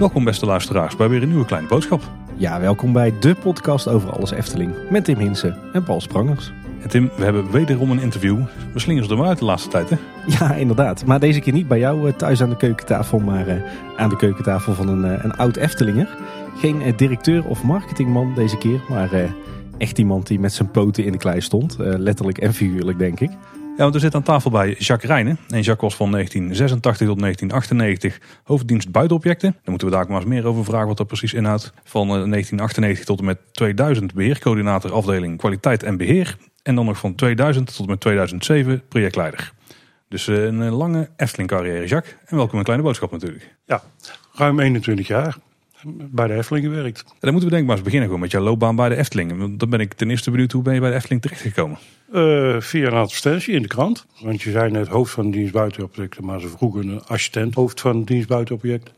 Welkom beste luisteraars bij weer een nieuwe kleine boodschap. Ja, welkom bij de podcast over alles Efteling. Met Tim Hinsen en Paul Sprangers. En Tim, we hebben wederom een interview. We slingen ze er maar uit de laatste tijd hè? Ja, inderdaad. Maar deze keer niet bij jou eh, thuis aan de keukentafel, maar eh, aan de keukentafel van een, eh, een oud Eftelinger. Geen directeur of marketingman deze keer, maar echt iemand die met zijn poten in de klei stond. Eh, letterlijk en figuurlijk, denk ik. Ja, want we zitten aan tafel bij Jacques Rijnen. En Jacques was van 1986 tot 1998 hoofddienst buitenobjecten. Daar moeten we daar maar eens meer over vragen wat dat precies inhoudt. Van eh, 1998 tot en met 2000 beheercoördinator afdeling kwaliteit en beheer. En dan nog van 2000 tot en met 2007 projectleider. Dus eh, een eh, lange Efteling carrière, Jacques. En welkom een kleine boodschap natuurlijk. Ja, ruim 21 jaar bij de Efteling gewerkt. En dan moeten we denk ik maar eens beginnen gewoon met jouw loopbaan bij de Efteling. Want dan ben ik ten eerste benieuwd hoe ben je bij de Efteling terechtgekomen. Eh, via een advertentie in de krant. Want je zei net hoofd van de dienst buitenobjecten, maar ze vroegen een assistent hoofd van de dienst buitenobjecten.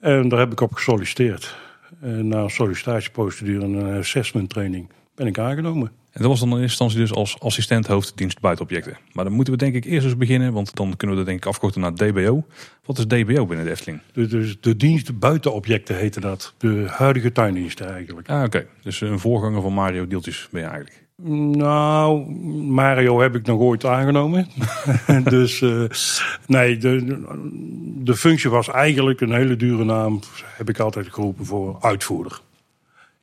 En daar heb ik op gesolliciteerd. En na een sollicitatieprocedure en een assessment training ben ik aangenomen. En dat was dan in eerste instantie dus als assistent hoofddienst buitenobjecten. Maar dan moeten we denk ik eerst eens beginnen, want dan kunnen we dat denk ik afkorten naar DBO. Wat is DBO binnen de Efteling? Dus de, de dienst buitenobjecten heette dat. De huidige tuindienst eigenlijk. Ah, oké. Dus een voorganger van Mario Deeltjes ben je eigenlijk. Nou, Mario heb ik nog ooit aangenomen. dus uh, nee, de, de functie was eigenlijk een hele dure naam. Heb ik altijd geroepen voor uitvoerder.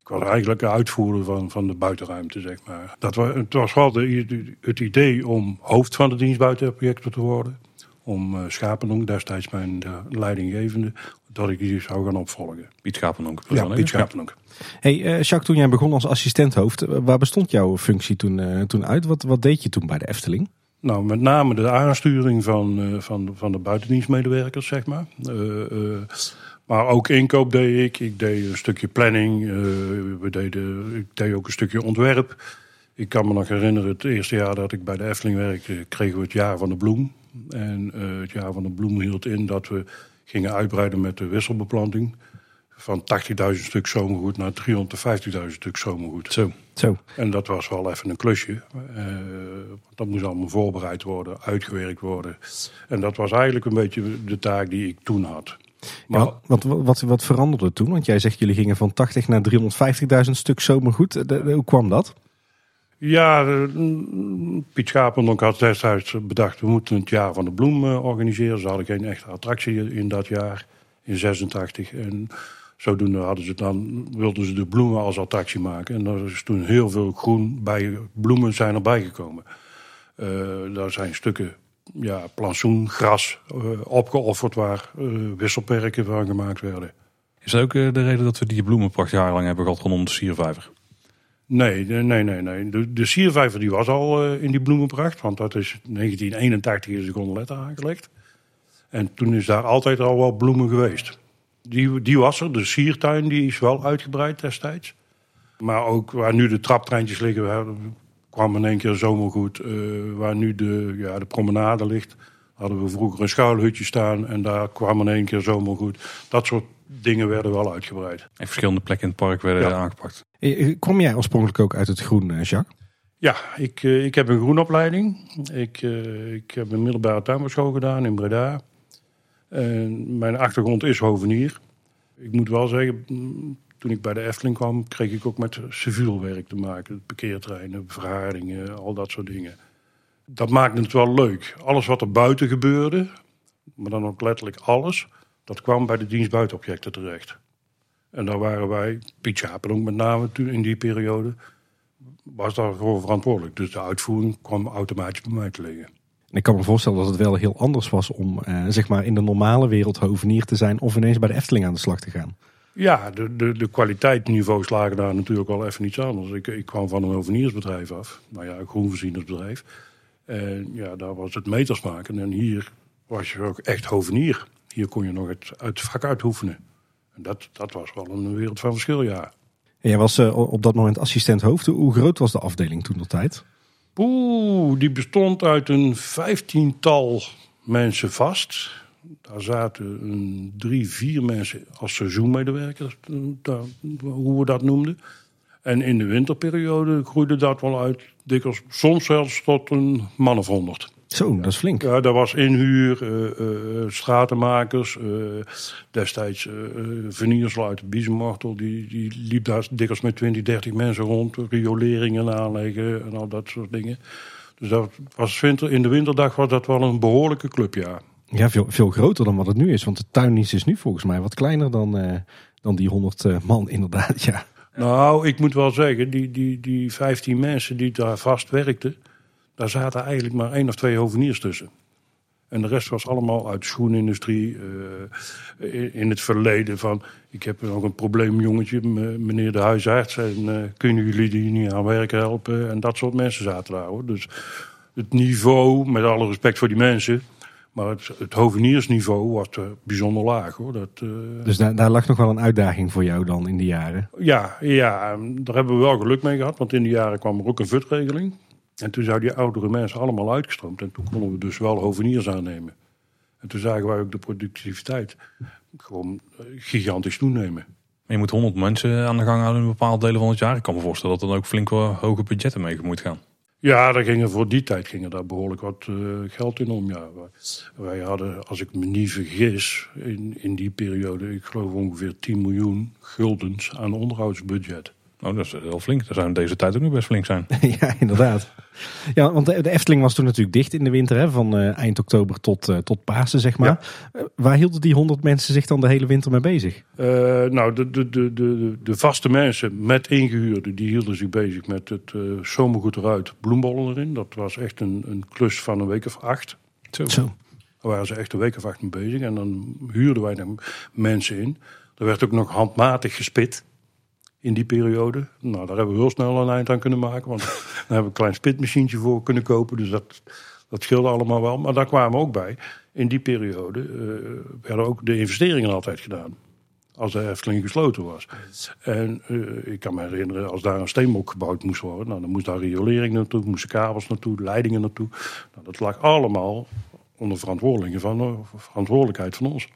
Ik was eigenlijk een uitvoerder van, van de buitenruimte, zeg maar. Dat was, het was wel de, het idee om hoofd van de dienst buitenprojecten te worden. Om uh, Schapenonk, destijds mijn de leidinggevende, dat ik die zou gaan opvolgen. Piet Schapenonk. Ja, Piet Schapenonk. Hey, uh, Jacques, toen jij begon als assistenthoofd, waar bestond jouw functie toen, uh, toen uit? Wat, wat deed je toen bij de Efteling? Nou, met name de aansturing van, van, van de buitendienstmedewerkers, zeg maar. Maar ook inkoop deed ik. Ik deed een stukje planning. Uh, we deden, ik deed ook een stukje ontwerp. Ik kan me nog herinneren, het eerste jaar dat ik bij de Efteling werkte, kregen we het jaar van de bloem. En uh, het jaar van de bloem hield in dat we gingen uitbreiden met de wisselbeplanting. Van 80.000 stuk zomergoed naar 350.000 stuk zomergoed. Zo, zo. En dat was wel even een klusje. Uh, dat moest allemaal voorbereid worden, uitgewerkt worden. En dat was eigenlijk een beetje de taak die ik toen had. Maar, ja, wat, wat, wat veranderde toen? Want jij zegt jullie gingen van 80 naar 350.000 stuk zomergoed. De, de, hoe kwam dat? Ja, de, Piet Schapendonk had destijds bedacht... we moeten het jaar van de bloem uh, organiseren. Ze hadden geen echte attractie in dat jaar, in 86. En zodoende hadden ze dan, wilden ze de bloemen als attractie maken. En er is toen heel veel groen bij bloemen zijn erbij gekomen. Uh, daar zijn stukken ja, plantsoen, gras uh, opgeofferd waar uh, wisselperken van gemaakt werden. Is dat ook uh, de reden dat we die bloemenpracht jarenlang hebben gehad rondom de siervijver? Nee, nee, nee, nee. De, de siervijver die was al in die bloemenpracht, want dat is 1981 is de gondoletta aangelegd. En toen is daar altijd al wel bloemen geweest. Die, die was er, de siertuin die is wel uitgebreid destijds. Maar ook waar nu de traptreintjes liggen, kwam in één keer zomergoed. Uh, waar nu de, ja, de promenade ligt, hadden we vroeger een schuilhutje staan. En daar kwam in één keer zomergoed. Dat soort dingen werden wel uitgebreid. En verschillende plekken in het park werden ja. aangepakt. Kom jij oorspronkelijk ook uit het groen, Jacques? Ja, ik, ik heb een groenopleiding. Ik, ik heb een middelbare tuinbouwschool gedaan in Breda. En mijn achtergrond is hovenier. Ik moet wel zeggen, toen ik bij de Efteling kwam, kreeg ik ook met civiel werk te maken. Parkeertreinen, verharingen, al dat soort dingen. Dat maakte het wel leuk. Alles wat er buiten gebeurde, maar dan ook letterlijk alles, dat kwam bij de dienst buitenobjecten terecht. En daar waren wij, Piet Schapenonk met name toen in die periode, was daarvoor verantwoordelijk. Dus de uitvoering kwam automatisch bij mij te liggen. En ik kan me voorstellen dat het wel heel anders was om eh, zeg maar in de normale wereld hovenier te zijn of ineens bij de Efteling aan de slag te gaan. Ja, de, de, de kwaliteitsniveaus lagen daar natuurlijk wel even iets anders. Ik, ik kwam van een hoveniersbedrijf af. Nou ja, een groenvoorzienersbedrijf. En ja, daar was het meters maken. En hier was je ook echt hovenier. Hier kon je nog het, het vak uitoefenen. En dat, dat was wel een wereld van verschil, ja. En jij was uh, op dat moment assistent hoofd. Hoe groot was de afdeling toen de tijd? Oeh, die bestond uit een vijftiental mensen vast. Daar zaten een, drie, vier mensen als seizoenmedewerkers, hoe we dat noemden. En in de winterperiode groeide dat wel uit, dikwijls soms zelfs tot een man of honderd. Zo, dat is flink. Ja, daar was inhuur, uh, uh, stratenmakers, uh, destijds uh, uit de die, die liep daar dikwijls met 20, 30 mensen rond, rioleringen aanleggen en al dat soort dingen. Dus dat was winter, in de winterdag was dat wel een behoorlijke club, ja. Ja, veel, veel groter dan wat het nu is, want de tuindienst is nu volgens mij wat kleiner dan, dan die 100 man inderdaad, ja. Nou, ik moet wel zeggen, die, die, die 15 mensen die daar vast werkten, daar zaten eigenlijk maar één of twee hoveniers tussen. En de rest was allemaal uit de schoenindustrie. Uh, in het verleden van, ik heb nog een probleemjongetje, meneer de huisarts. En kunnen jullie die niet aan werk helpen? En dat soort mensen zaten daar hoor. Dus het niveau, met alle respect voor die mensen. Maar het, het hoveniersniveau was uh, bijzonder laag hoor. Dat, dus daar, daar lag nog wel een uitdaging voor jou dan in die jaren? Ja, ja, daar hebben we wel geluk mee gehad. Want in die jaren kwam er ook een VUT-regeling. En toen zouden die oudere mensen allemaal uitgestroomd. En toen konden we dus wel hoveniers aannemen. En toen zagen wij ook de productiviteit gewoon eh, gigantisch toenemen. je moet 100 mensen aan de gang houden in bepaalde delen van het jaar. Ik kan me voorstellen dat er dan ook flink wel hoge budgetten mee moet gaan. Ja, daar gingen voor die tijd gingen daar behoorlijk wat uh, geld in om. Ja. Wij, wij, hadden, als ik me niet vergis, in, in die periode, ik geloof ongeveer 10 miljoen guldens aan onderhoudsbudget. Oh, dat is heel flink. Dat zou in deze tijd ook nog best flink zijn. ja, inderdaad. Ja, want de, Efteling was toen natuurlijk dicht in de winter, hè, van uh, eind oktober tot, uh, tot Pasen, zeg maar. Ja. Uh, waar hielden die honderd mensen zich dan de hele winter mee bezig? nou, de, de, de, de, de vaste mensen met ingehuurden, die hielden zich bezig met het zomergoed eruit, bloembollen erin. Dat was echt een, een klus van een week of acht. Zo. Zo. Daar waren ze echt een week of acht mee bezig. En dan huurden wij dan mensen in. Er werd ook nog handmatig gespit in die periode. Nou, daar hebben we heel snel een eind aan kunnen maken. Want daar hebben we een klein spitmachientje voor kunnen kopen. Dus dat, dat scheelde allemaal wel. Maar daar kwamen we ook bij. In die periode uh, werden ook de investeringen altijd gedaan. Als de Efteling gesloten was. En uh, ik kan me herinneren, als daar een steenbok gebouwd moest worden. Nou, dan moest daar riolering naartoe, moesten kabels naartoe, leidingen naartoe. Nou, dat lag allemaal onder verantwoordelijkheid van, verantwoordelijkheid van ons.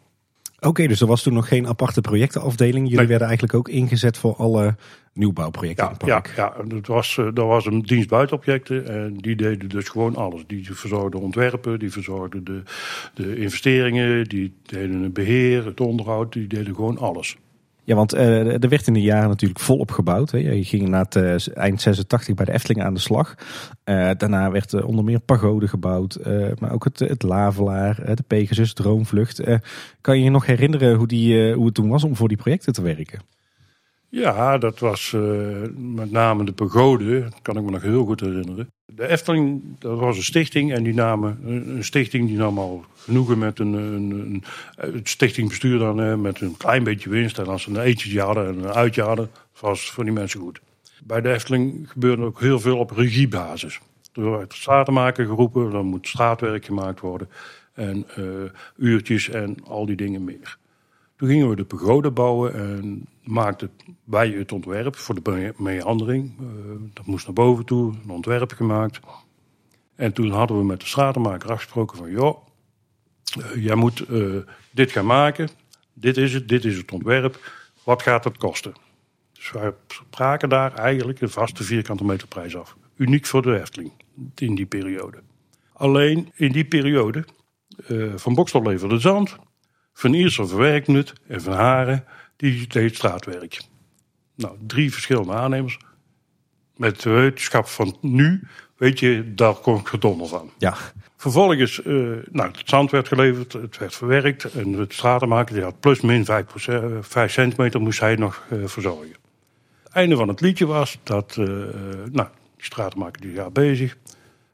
Oké, dus er was toen nog geen aparte projectenafdeling. Jullie werden eigenlijk ook ingezet voor alle nieuwbouwprojecten. Ja, ja, ja het was, er was een dienst buitenobjecten en die deden dus gewoon alles. Die verzorgden ontwerpen, die verzorgden de, de investeringen, die deden het beheer, het onderhoud, die deden gewoon alles. Ja, want uh, er werd in de jaren natuurlijk volop gebouwd. Hè. Je ging na het uh, eind 86 bij de Efteling aan de slag. Uh, daarna werd er onder meer pagode gebouwd. maar ook het, het Lavelaar, de Pegasus, Droomvlucht. kan je je nog herinneren hoe, die, hoe het toen was om voor die projecten te werken? Ja, dat was met name de pagode. Dat kan ik me nog heel goed herinneren. De Efteling, dat was een stichting en die namen, een stichting die nam al genoegen met een, een, een stichtingbestuur dan met een klein beetje winst. En als ze een eentje hadden en een uitje hadden, was voor die mensen goed. Bij de Efteling gebeurde ook heel veel op regiebasis. Er werd stratenmaker geroepen, dan moet straatwerk gemaakt worden. En uh, uurtjes en al die dingen meer. Toen gingen we de pagode bouwen en maakten wij het ontwerp voor de meandering. Uh, dat moest naar boven toe, een ontwerp gemaakt. En toen hadden we met de stratenmaker afgesproken van... joh, uh, jij moet uh, dit gaan maken. Dit is het, dit is het ontwerp. Wat gaat het kosten? Dus wij spraken daar eigenlijk een vaste vierkante meter prijs af. Uniek voor de Efteling in die periode. Alleen in die periode, Van Bokstel leverde zand... Van Iersel verwerkte het en Van Haren die deed straatwerk. Nou, drie verschillende aannemers. Met de wetenschap van nu weet je, daar komt gedonder van. Ja. Vervolgens, uh, nou, het zand werd geleverd, het werd verwerkt. En de stratenmaker die had plus min 5, 5 centimeter moest hij nog uh, verzorgen. Het einde van het liedje was dat, uh, nou, die stratenmaker die gaat bezig.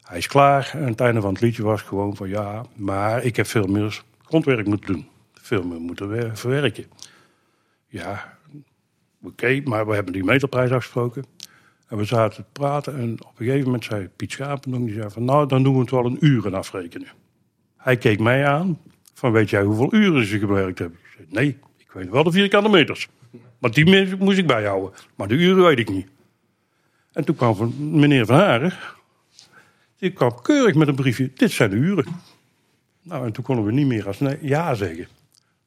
Hij is klaar. En het einde van het liedje was gewoon van ja, maar ik heb veel meer grondwerk moeten doen veel meer moeten verwerken. Ja, oké, maar we hebben die meterprijs afgesproken. En we zaten te praten en op een gegeven moment zei Piet Schapen, die zei van nou, dan doen we het wel een uren afrekenen. Hij keek mij aan van weet jij hoeveel uren ze gewerkt hebben? Ik zei, nee, ik weet wel de vierkante meters. Maar die moest ik bijhouden. Maar de uren weet ik niet. En toen kwam van meneer Van Haren, die kwam keurig met een briefje, dit zijn de uren. Nou, en toen konden we niet meer als nee, ja zeggen.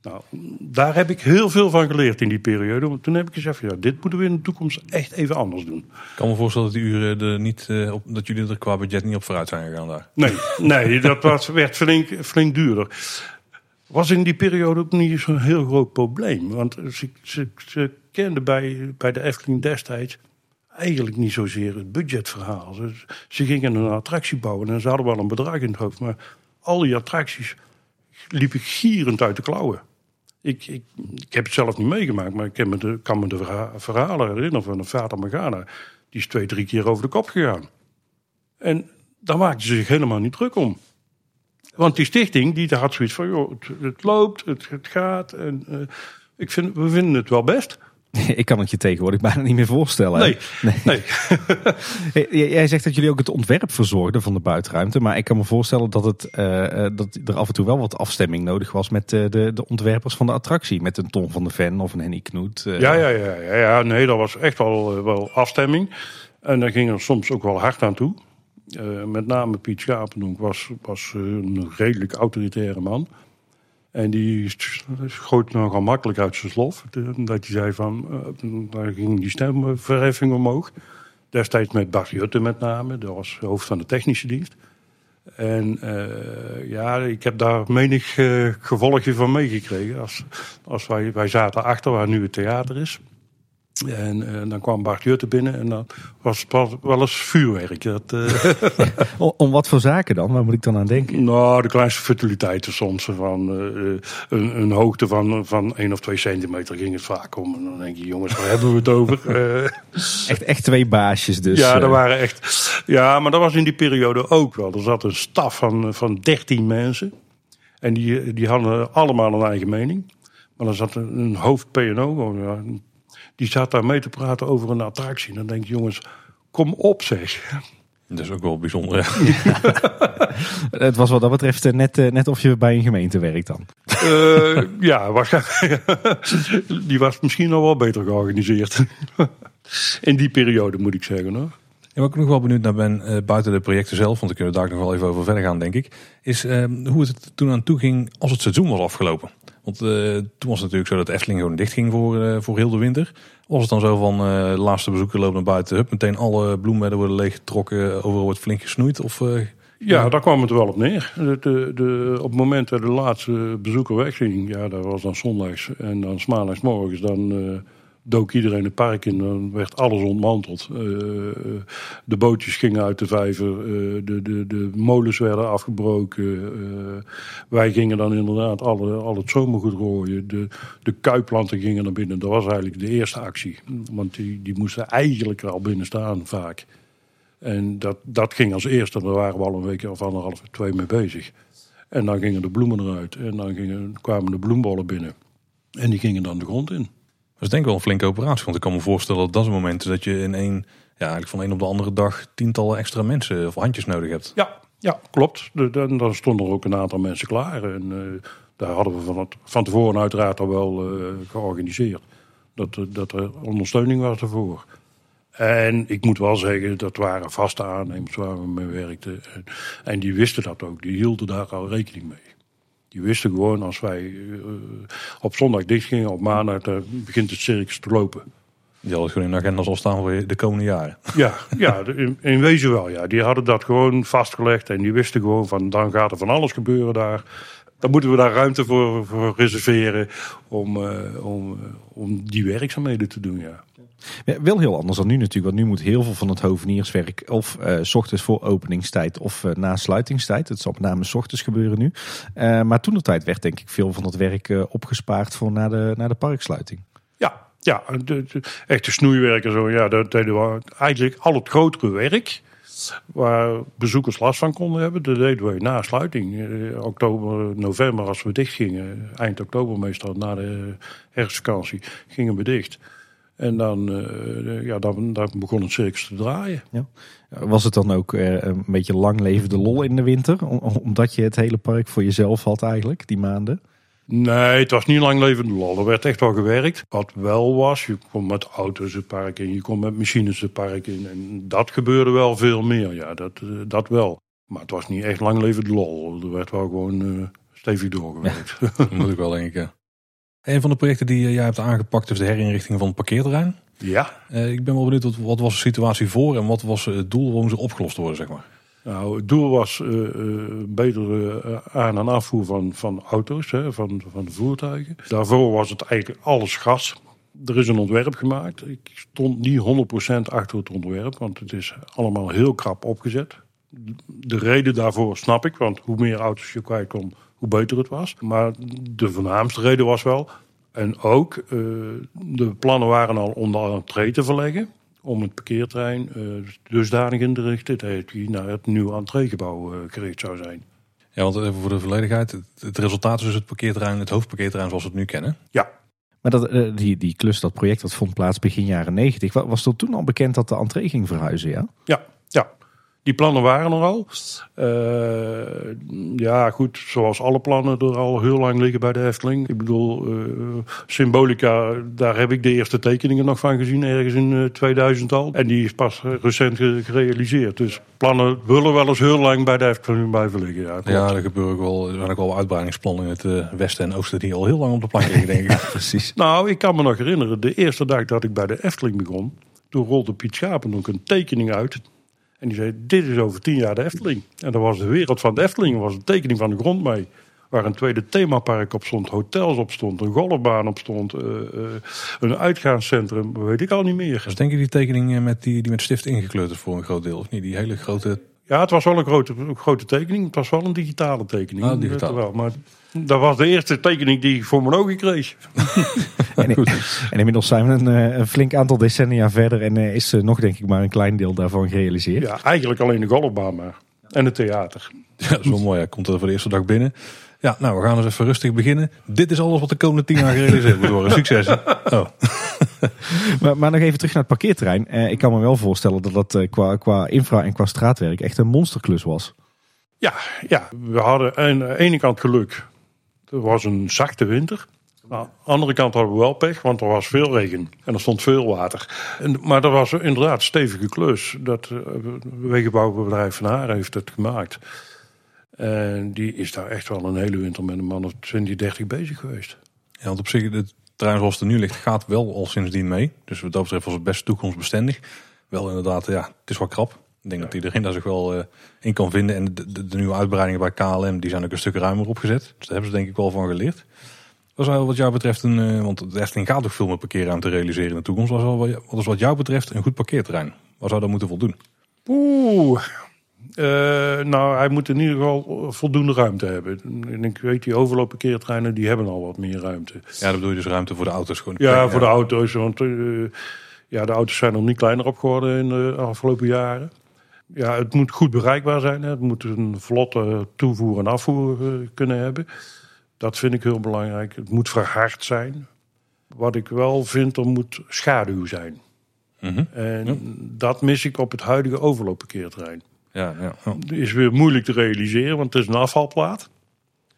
Nou, daar heb ik heel veel van geleerd in die periode. Want toen heb ik gezegd, ja, dit moeten we in de toekomst echt even anders doen. Ik kan me voorstellen dat, die uren er niet, eh, op, dat jullie er qua budget niet op vooruit zijn gegaan daar. Nee, nee dat was, werd flink, flink duurder. Was in die periode ook niet zo'n heel groot probleem. Want ze, ze, ze kenden bij, bij de Efteling destijds eigenlijk niet zozeer het budgetverhaal. Ze, ze gingen een attractie bouwen en ze hadden wel een bedrag in het hoofd. Maar al die attracties liepen gierend uit de klauwen. Ik, ik, ik heb het zelf niet meegemaakt, maar ik kan me de, kan me de verha- verhalen herinneren van een Fata Morgana. Die is twee, drie keer over de kop gegaan. En daar maakten ze zich helemaal niet druk om. Want die stichting die had zoiets van, joh, het, loopt, het, het gaat. En, eh, ik vind, we vinden het wel best. Ik kan het je tegenwoordig bijna niet meer voorstellen. Nee, nee. Jij zegt dat jullie ook het ontwerp verzorgden van de buitenruimte. Maar ik kan me voorstellen dat, het, eh, eh, dat er af en toe wel wat afstemming nodig was met eh, de, de ontwerpers van de attractie. Met een Ton van de Ven of een Henny Knoet. Ja, ja, ja, ja, ja. Nee, dat was echt wel, wel afstemming. En daar ging er soms ook wel hard aan toe. Met name Piet Schapendonk was, was een redelijk autoritaire man. En die schoot nogal makkelijk uit zijn slof. De- Dat hij zei van, eh, daar ging die stemverheffing omhoog. Destijds met Bart Jutte met name. Dat was hoofd van de technische dienst. En eh, ja, ik heb daar menig eh, gevolgje van meegekregen. Als, als wij, wij zaten achter waar nu het theater is. En eh, dan kwam Bart Jutte binnen en dan was wel- eens vuurwerk. Dat, eh, Om, wat voor zaken dan? Waar moet ik dan aan denken? nou, de kleinste futiliteiten soms. Van eh, een, een hoogte van, van 1 of 2 centimeter ging het vaak om. En dan denk je, jongens, waar hebben we het over? Echt, echt twee baasjes dus. ja, er waren echt. Ja, maar dat was in die periode ook wel. Er zat een staf van, van 13 mensen. En die, die hadden allemaal een eigen mening. Maar er zat een, hoofd PNO. Die zat daar mee te praten over een attractie. En dan denk je, jongens, kom op zeg. Dat is ook wel bijzonder. Ja. Het was wat dat betreft eh, net, eh, net of je bij een gemeente werkt dan. Eh, ja, waarschijnlijk. die was misschien nog wel beter georganiseerd. in die periode moet ik zeggen hoor. En waar ik nog wel benieuwd naar ben, eh, buiten de projecten zelf, want daar kunnen we daar nog wel even over verder gaan, denk ik, is eh, hoe het toen aan toe ging als het seizoen was afgelopen. Want eh, toen was het natuurlijk zo dat Efteling gewoon dicht ging voor, eh, voor heel de winter. Was het dan zo van eh, de laatste bezoeker loopt naar buiten, hup, meteen alle bloembedden worden leeggetrokken, overal wordt flink gesnoeid? Of, Ja, daar kwam het wel op neer. De, de, de- op het moment dat de laatste bezoeker wegging, ja, dat was dan zondags en dan 's maandags morgens, dan dook iedereen het park in. Dan werd alles ontmanteld. Eh, de bootjes gingen uit de vijver, eh, de, de, de molens werden afgebroken. eh, wij gingen dan inderdaad alle, al het zomergoed rooien. De, de kuiplanten gingen naar binnen. Dat was eigenlijk de eerste actie. Want die, die moesten eigenlijk al binnen staan vaak. En dat, dat ging als eerste. Daar waren we al een week of anderhalf, twee mee bezig. En dan gingen de bloemen eruit. En dan gingen, kwamen de bloembollen binnen. En die gingen dan de grond in. Dat is denk ik wel een flinke operatie. Want ik kan me voorstellen dat dat is een moment dat je in één, ja, eigenlijk van een op de andere dag tientallen extra mensen of handjes nodig hebt. Ja, ja klopt. De, dan, stonden er ook een aantal mensen klaar. En eh, daar hadden we van, van tevoren uiteraard al wel eh, georganiseerd. Dat, er- dat er ondersteuning was ervoor. En ik moet wel zeggen, dat waren vaste aannemers waar we mee werkten. En, en die wisten dat ook. Die hielden daar al rekening mee. Die wisten gewoon als wij eh, op zondag dicht gingen, op maandag dan begint het circus te lopen. Die hadden gewoon in de agenda al staan voor de komende jaren. Ja, ja in wezen wel. Ja. Die hadden dat gewoon vastgelegd en die wisten gewoon van dan gaat er van alles gebeuren daar. Dan moeten we daar ruimte voor, voor reserveren om, eh, om, eh, om die werkzaamheden te doen. Ja. Wel heel anders dan nu natuurlijk. Want nu moet heel veel van het hovenierswerk of eh, s ochtends voor openingstijd of eh, na sluitingstijd. Het zal met name s ochtends gebeuren nu. Eh, maar toen de tijd werd denk ik veel van het werk opgespaard voor na de, na de parksluiting. Ja, ja de, de echte snoeiwerk en zo. Ja, dat deden we eigenlijk al het grotere werk. Waar bezoekers last van konden hebben, dat deden we na sluiting. Oktober, november, als we dicht gingen. Eind oktober meestal, na de herfstvakantie, gingen we dicht. En dan, eh, ja, dan, dan begon het circus te draaien. Ja. Was het dan ook eh, een beetje lang levende lol in de winter? Om- omdat je het hele park voor jezelf had eigenlijk, die maanden? Nee, het was niet lang levende lol. Er werd echt wel gewerkt. Wat wel was, je kon met auto's het park in, je kon met machines het park in. En dat gebeurde wel veel meer, ja, dat, eh, dat wel. Maar het was niet echt lang levende lol. Er werd wel gewoon eh, stevig doorgewerkt. Dat moet ik wel denk ik. ja. Een van de projecten die eh, jij hebt aangepakt is de herinrichting van het parkeerterrein. Ja. Eh, ik ben wel benieuwd, wat, wat was de situatie voor en wat was het doel waarom ze opgelost worden, zeg maar? Nou, het doel was eh eh, betere eh, aan- en afvoer van, van auto's, hè, van, van voertuigen. Daarvoor was het eigenlijk alles gas. Er is een ontwerp gemaakt. Ik stond niet 100% achter het ontwerp, want het is allemaal heel krap opgezet. De reden daarvoor snap ik, want hoe meer auto's je kwijt kon, hoe beter het was. Maar de voornaamste reden was wel, en ook eh, de plannen waren al om de entree te verleggen. Om het parkeerterrein eh, dusdanig in te richten dat hij naar het nieuwe entreegebouw eh, gericht zou zijn. Ja, want even voor de volledigheid, het, resultaat is dus het parkeerterrein, het hoofdparkeerterrein zoals we het nu kennen. Ja, Maar dat, die, die klus, dat project, dat vond plaats begin jaren 90. Wa- Was er toen al bekend dat de entree ging verhuizen, ja? ja, ja. Die plannen waren er al. Eh, ja, goed, zoals alle plannen er al heel lang liggen bij de Efteling. Ik bedoel, eh, Symbolica, daar heb ik de eerste tekeningen nog van gezien, ergens in eh, 2000 al. En die is pas eh, recent ge- gerealiseerd. Dus plannen willen wel eens heel lang bij de Efteling blijven liggen. Ja. Ja, er gebeuren wel, er zijn ook wel uitbreidingsplannen in het eh, westen en oosten die al heel lang op de plank liggen, denk ik. Precies. Nou, ik kan me nog herinneren, de eerste dag dat ik bij de Efteling begon, toen rolde Piet Schapen ook een tekening uit. En die zei, dit is over tien jaar de Efteling. En dat was de wereld van de Efteling, er was een tekening van de grond mee. Waar een tweede themapark op stond, hotels op stond, een golfbaan op stond, eh, eh, een uitgaanscentrum, weet ik al niet meer. Dus denk je die tekening met die, die met stift ingekleurd is voor een groot deel, of niet? Die hele grote... Ja, het was wel een grote, een grote tekening. Het was wel een digitale tekening. Ah, digitaal. Wel, maar dat was de eerste tekening die ik voor mijn ogen kreeg. En, Goed. en inmiddels zijn we een, eh, een flink aantal decennia verder en eh, is eh, nog denk ik maar een klein deel daarvan gerealiseerd. Ja, eigenlijk alleen de golfbaan maar. En het theater. Ja, dat is wel mooi. Hij komt er voor de eerste dag binnen. Ja, nou, we gaan eens even rustig beginnen. Dit is alles wat de komende tien jaar gerealiseerd moet worden. Succes. Oh. Maar, maar nog even terug naar het parkeerterrein. Eh, ik kan me wel voorstellen dat dat qua, qua infra en qua straatwerk echt een monsterklus was. Ja, ja, we hadden aan de ene kant geluk. Er was een zachte winter. Aan de andere kant hadden we wel pech, want er was veel regen. En er stond veel water. En, maar dat was inderdaad een stevige klus. Dat uh, wegenbouwbedrijf Van Haar heeft het gemaakt. En die is daar echt wel een hele winter met een man of 20, 30 bezig geweest. Ja, want op zich, het terrein zoals het er nu ligt, gaat wel al sindsdien mee. Dus wat dat betreft was het best toekomstbestendig. Wel inderdaad, ja, het is wel krap. Ik denk dat iedereen daar zich wel eh, in kan vinden. En de, de, de nieuwe uitbreidingen bij KLM, die zijn ook een stuk ruimer opgezet. Dus daar hebben ze denk ik wel van geleerd. Wat zou wat jou betreft een, eh, want de Efteling gaat ook veel meer parkeerruimte realiseren in de toekomst. Wat, zou, wat is wat jou betreft een goed parkeerterrein? Wat zou dat moeten voldoen? Oeh. Uh, nou, hij moet in ieder geval voldoende ruimte hebben. En ik weet, die overloopparkeertreinen die hebben al wat meer ruimte. Ja, dat bedoel je dus ruimte voor de auto's gewoon. Ja, ja. voor de auto's. Want uh, ja, de auto's zijn nog niet kleiner op geworden in de afgelopen jaren. Ja, het moet goed bereikbaar zijn. Hè. Het moet een vlotte toevoer en afvoer uh, kunnen hebben. Dat vind ik heel belangrijk. Het moet verhard zijn. Wat ik wel vind, er moet schaduw zijn. Mhm. Mm -hmm. En ja. dat mis ik op het huidige overloopparkeerterrein. Ja, ja. Oh. Is weer moeilijk te realiseren, want het is een afvalplaat.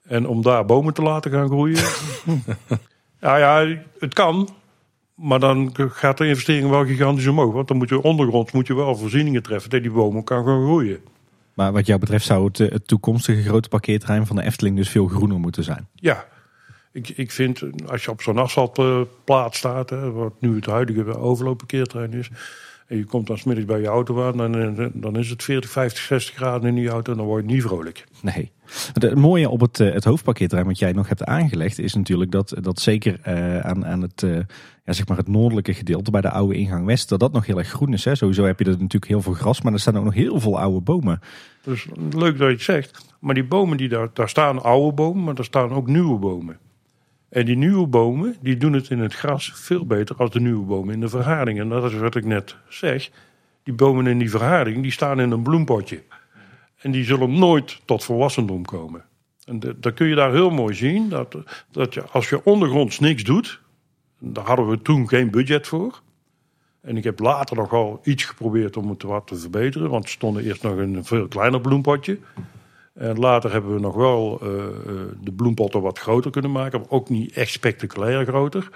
En om daar bomen te laten gaan groeien. ja, ja, het kan. Maar dan gaat de investering wel gigantisch omhoog. Want dan moet je ondergronds moet je wel voorzieningen treffen dat die bomen kan gaan groeien. Maar wat jou betreft zou het, het toekomstige grote parkeerterrein van de Efteling dus veel groener moeten zijn. Ja, ik, ik vind als je op zo'n asfaltplaat staat, hè, wat nu het huidige overloopparkeerterrein is. En je komt dan smiddags bij je auto aan, dan, dan is het 40, 50, 60 graden in die auto en dan word je niet vrolijk. Nee. Het mooie op het, het hoofdparkeerterrein wat jij nog hebt aangelegd is natuurlijk dat, dat zeker uh, aan, aan het, uh, ja, zeg maar het noordelijke gedeelte bij de oude ingang west, dat dat nog heel erg groen is. Hè? Sowieso heb je er natuurlijk heel veel gras, maar er staan ook nog heel veel oude bomen. Dus leuk dat je het zegt. Maar die bomen, die daar, daar staan oude bomen, maar daar staan ook nieuwe bomen. En die nieuwe bomen, die doen het in het gras veel beter als de nieuwe bomen in de verharding. En dat is wat ik net zeg. Die bomen in die verharding, die staan in een bloempotje. En die zullen nooit tot volwassendom komen. En dat kun je daar heel mooi zien. Dat, dat je, als je ondergronds niks doet, daar hadden we toen geen budget voor. En ik heb later nog wel iets geprobeerd om het wat te verbeteren. Want er stond eerst nog een veel kleiner bloempotje. En later hebben we nog wel uh, de bloempotten wat groter kunnen maken. Maar ook niet echt spectaculair groter.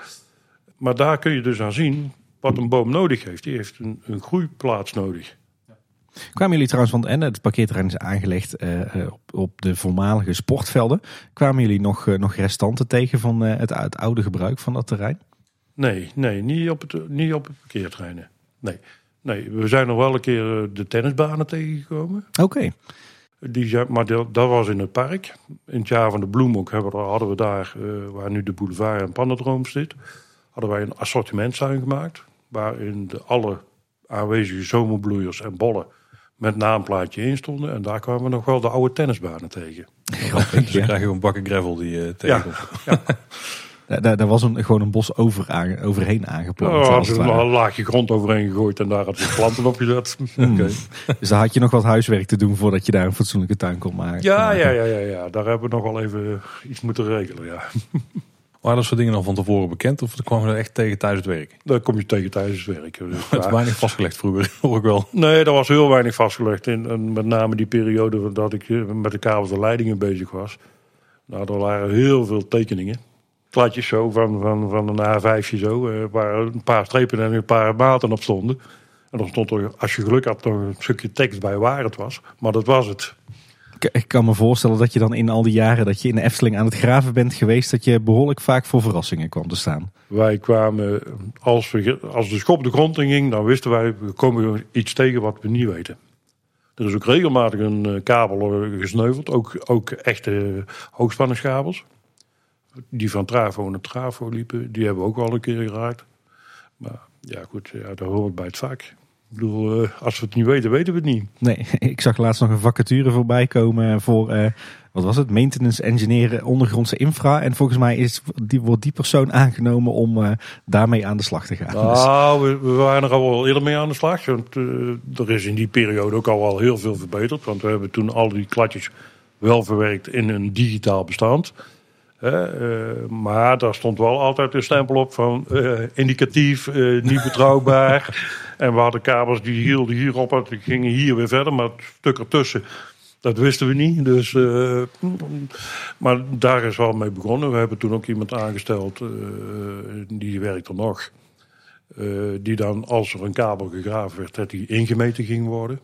Maar daar kun je dus aan zien wat een boom nodig heeft. Die heeft een, een groeiplaats nodig. Kwamen jullie trouwens, want en het parkeerterrein is aangelegd eh, eh, op, op de voormalige sportvelden. Kwamen jullie nog, eh, nog restanten tegen van eh, het, het oude gebruik van dat terrein? Nee, nee niet, op het, niet op het parkeerterreinen. Nee. nee, we zijn nog wel een keer eh, de tennisbanen tegengekomen. Oké. Die maar dat, dat was in het park. In het jaar van de bloemhoek hebben we, hadden we daar, eh, waar nu de boulevard en Pannendroom zit, hadden wij een assortimenttuin gemaakt. Waarin de alle aanwezige zomerbloeiers en bollen met naamplaatje in stonden. En daar kwamen we nog wel de oude tennisbanen tegen. Grappig, Dus ja. krijg je een bakken gravel die je tegenkomt. Daar, daar, daar was een, gewoon een bos over, aan- overheen aangeplant. Oh, als hadden een laagje grond overheen gegooid en daar hadden we planten op gezet. Hmm. Dus daar had je nog wat huiswerk te doen voordat je daar een fatsoenlijke tuin kon maken. Ja, ja, ja, ja, ja, daar hebben we nog wel even iets moeten regelen. Ja. Waren dat soort dingen dan van tevoren bekend of kwamen we er echt tegen tijdens het werk? Daar kom je tegen tijdens het werk. Dus, Het is weinig vastgelegd vroeger, hoor ik wel. Nee, daar was heel weinig vastgelegd. In, en met name die periode dat ik eh, met de kabels en leidingen bezig was. Nou, er waren heel veel tekeningen. Kladjes zo van, van, van een A5'je zo. eh, waar een paar strepen en een paar maten op stonden. En dan stond er, als je geluk had, nog een stukje tekst bij waar het was. Maar dat was het. Ik, ik kan me voorstellen dat je dan in al die jaren dat je in de Efteling aan het graven bent geweest, dat je behoorlijk vaak voor verrassingen kwam te staan. Wij kwamen, als, we, als de schop de grond in ging, dan wisten wij, we komen iets tegen wat we niet weten. Er is ook regelmatig een eh, kabel eh, gesneuveld, ook, ook echte hoogspanningskabels. Die van Travo naar Travo liepen, die hebben we ook al een keer geraakt. Maar ja, goed, ja, dat hoort bij het vak. Ik bedoel, eh, als we het niet weten, weten we het niet. Nee, ik zag laatst nog een vacature voorbij komen voor, eh, wat was het, maintenance engineer ondergrondse infra. En volgens mij is, die, wordt die persoon aangenomen om eh, daarmee aan de slag te gaan. Dus- Nou, we, we waren er al wel eerder mee aan de slag. Want eh, er is in die periode ook al wel heel veel verbeterd. Want we hebben toen al die kladjes wel verwerkt in een digitaal bestand. Eh, maar daar stond wel altijd een stempel op van eh, indicatief, eh, niet betrouwbaar. en we hadden kabels die hielden hierop en die gingen hier weer verder. Maar het stuk ertussen, dat wisten we niet. Dus, maar daar is wel mee begonnen. We hebben toen ook iemand aangesteld, die werkt er nog. Die dan, als er een kabel gegraven werd, dat die ingemeten ging worden.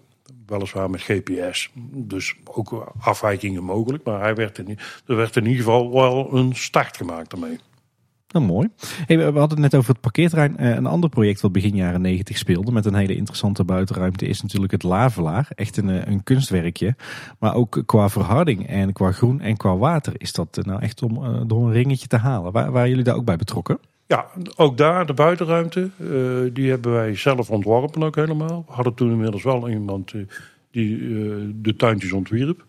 Weliswaar met GPS. Dus ook afwijkingen mogelijk. Maar hij werd in, er werd in ieder geval wel een start gemaakt daarmee. Nou, mooi. We hadden het net over het parkeerterrein. Eh, een ander project wat begin jaren 90 speelde met een hele interessante buitenruimte is natuurlijk het Lavelaar. Echt een, eh, een kunstwerkje. Maar ook qua verharding en qua groen en qua water is dat eh, nou echt om door een ringetje te halen. Waar, waren jullie daar ook bij betrokken? Ja, ook daar, de buitenruimte, eh, die hebben wij zelf ontworpen ook helemaal. We hadden toen inmiddels wel iemand eh, die eh, de tuintjes ontwierp.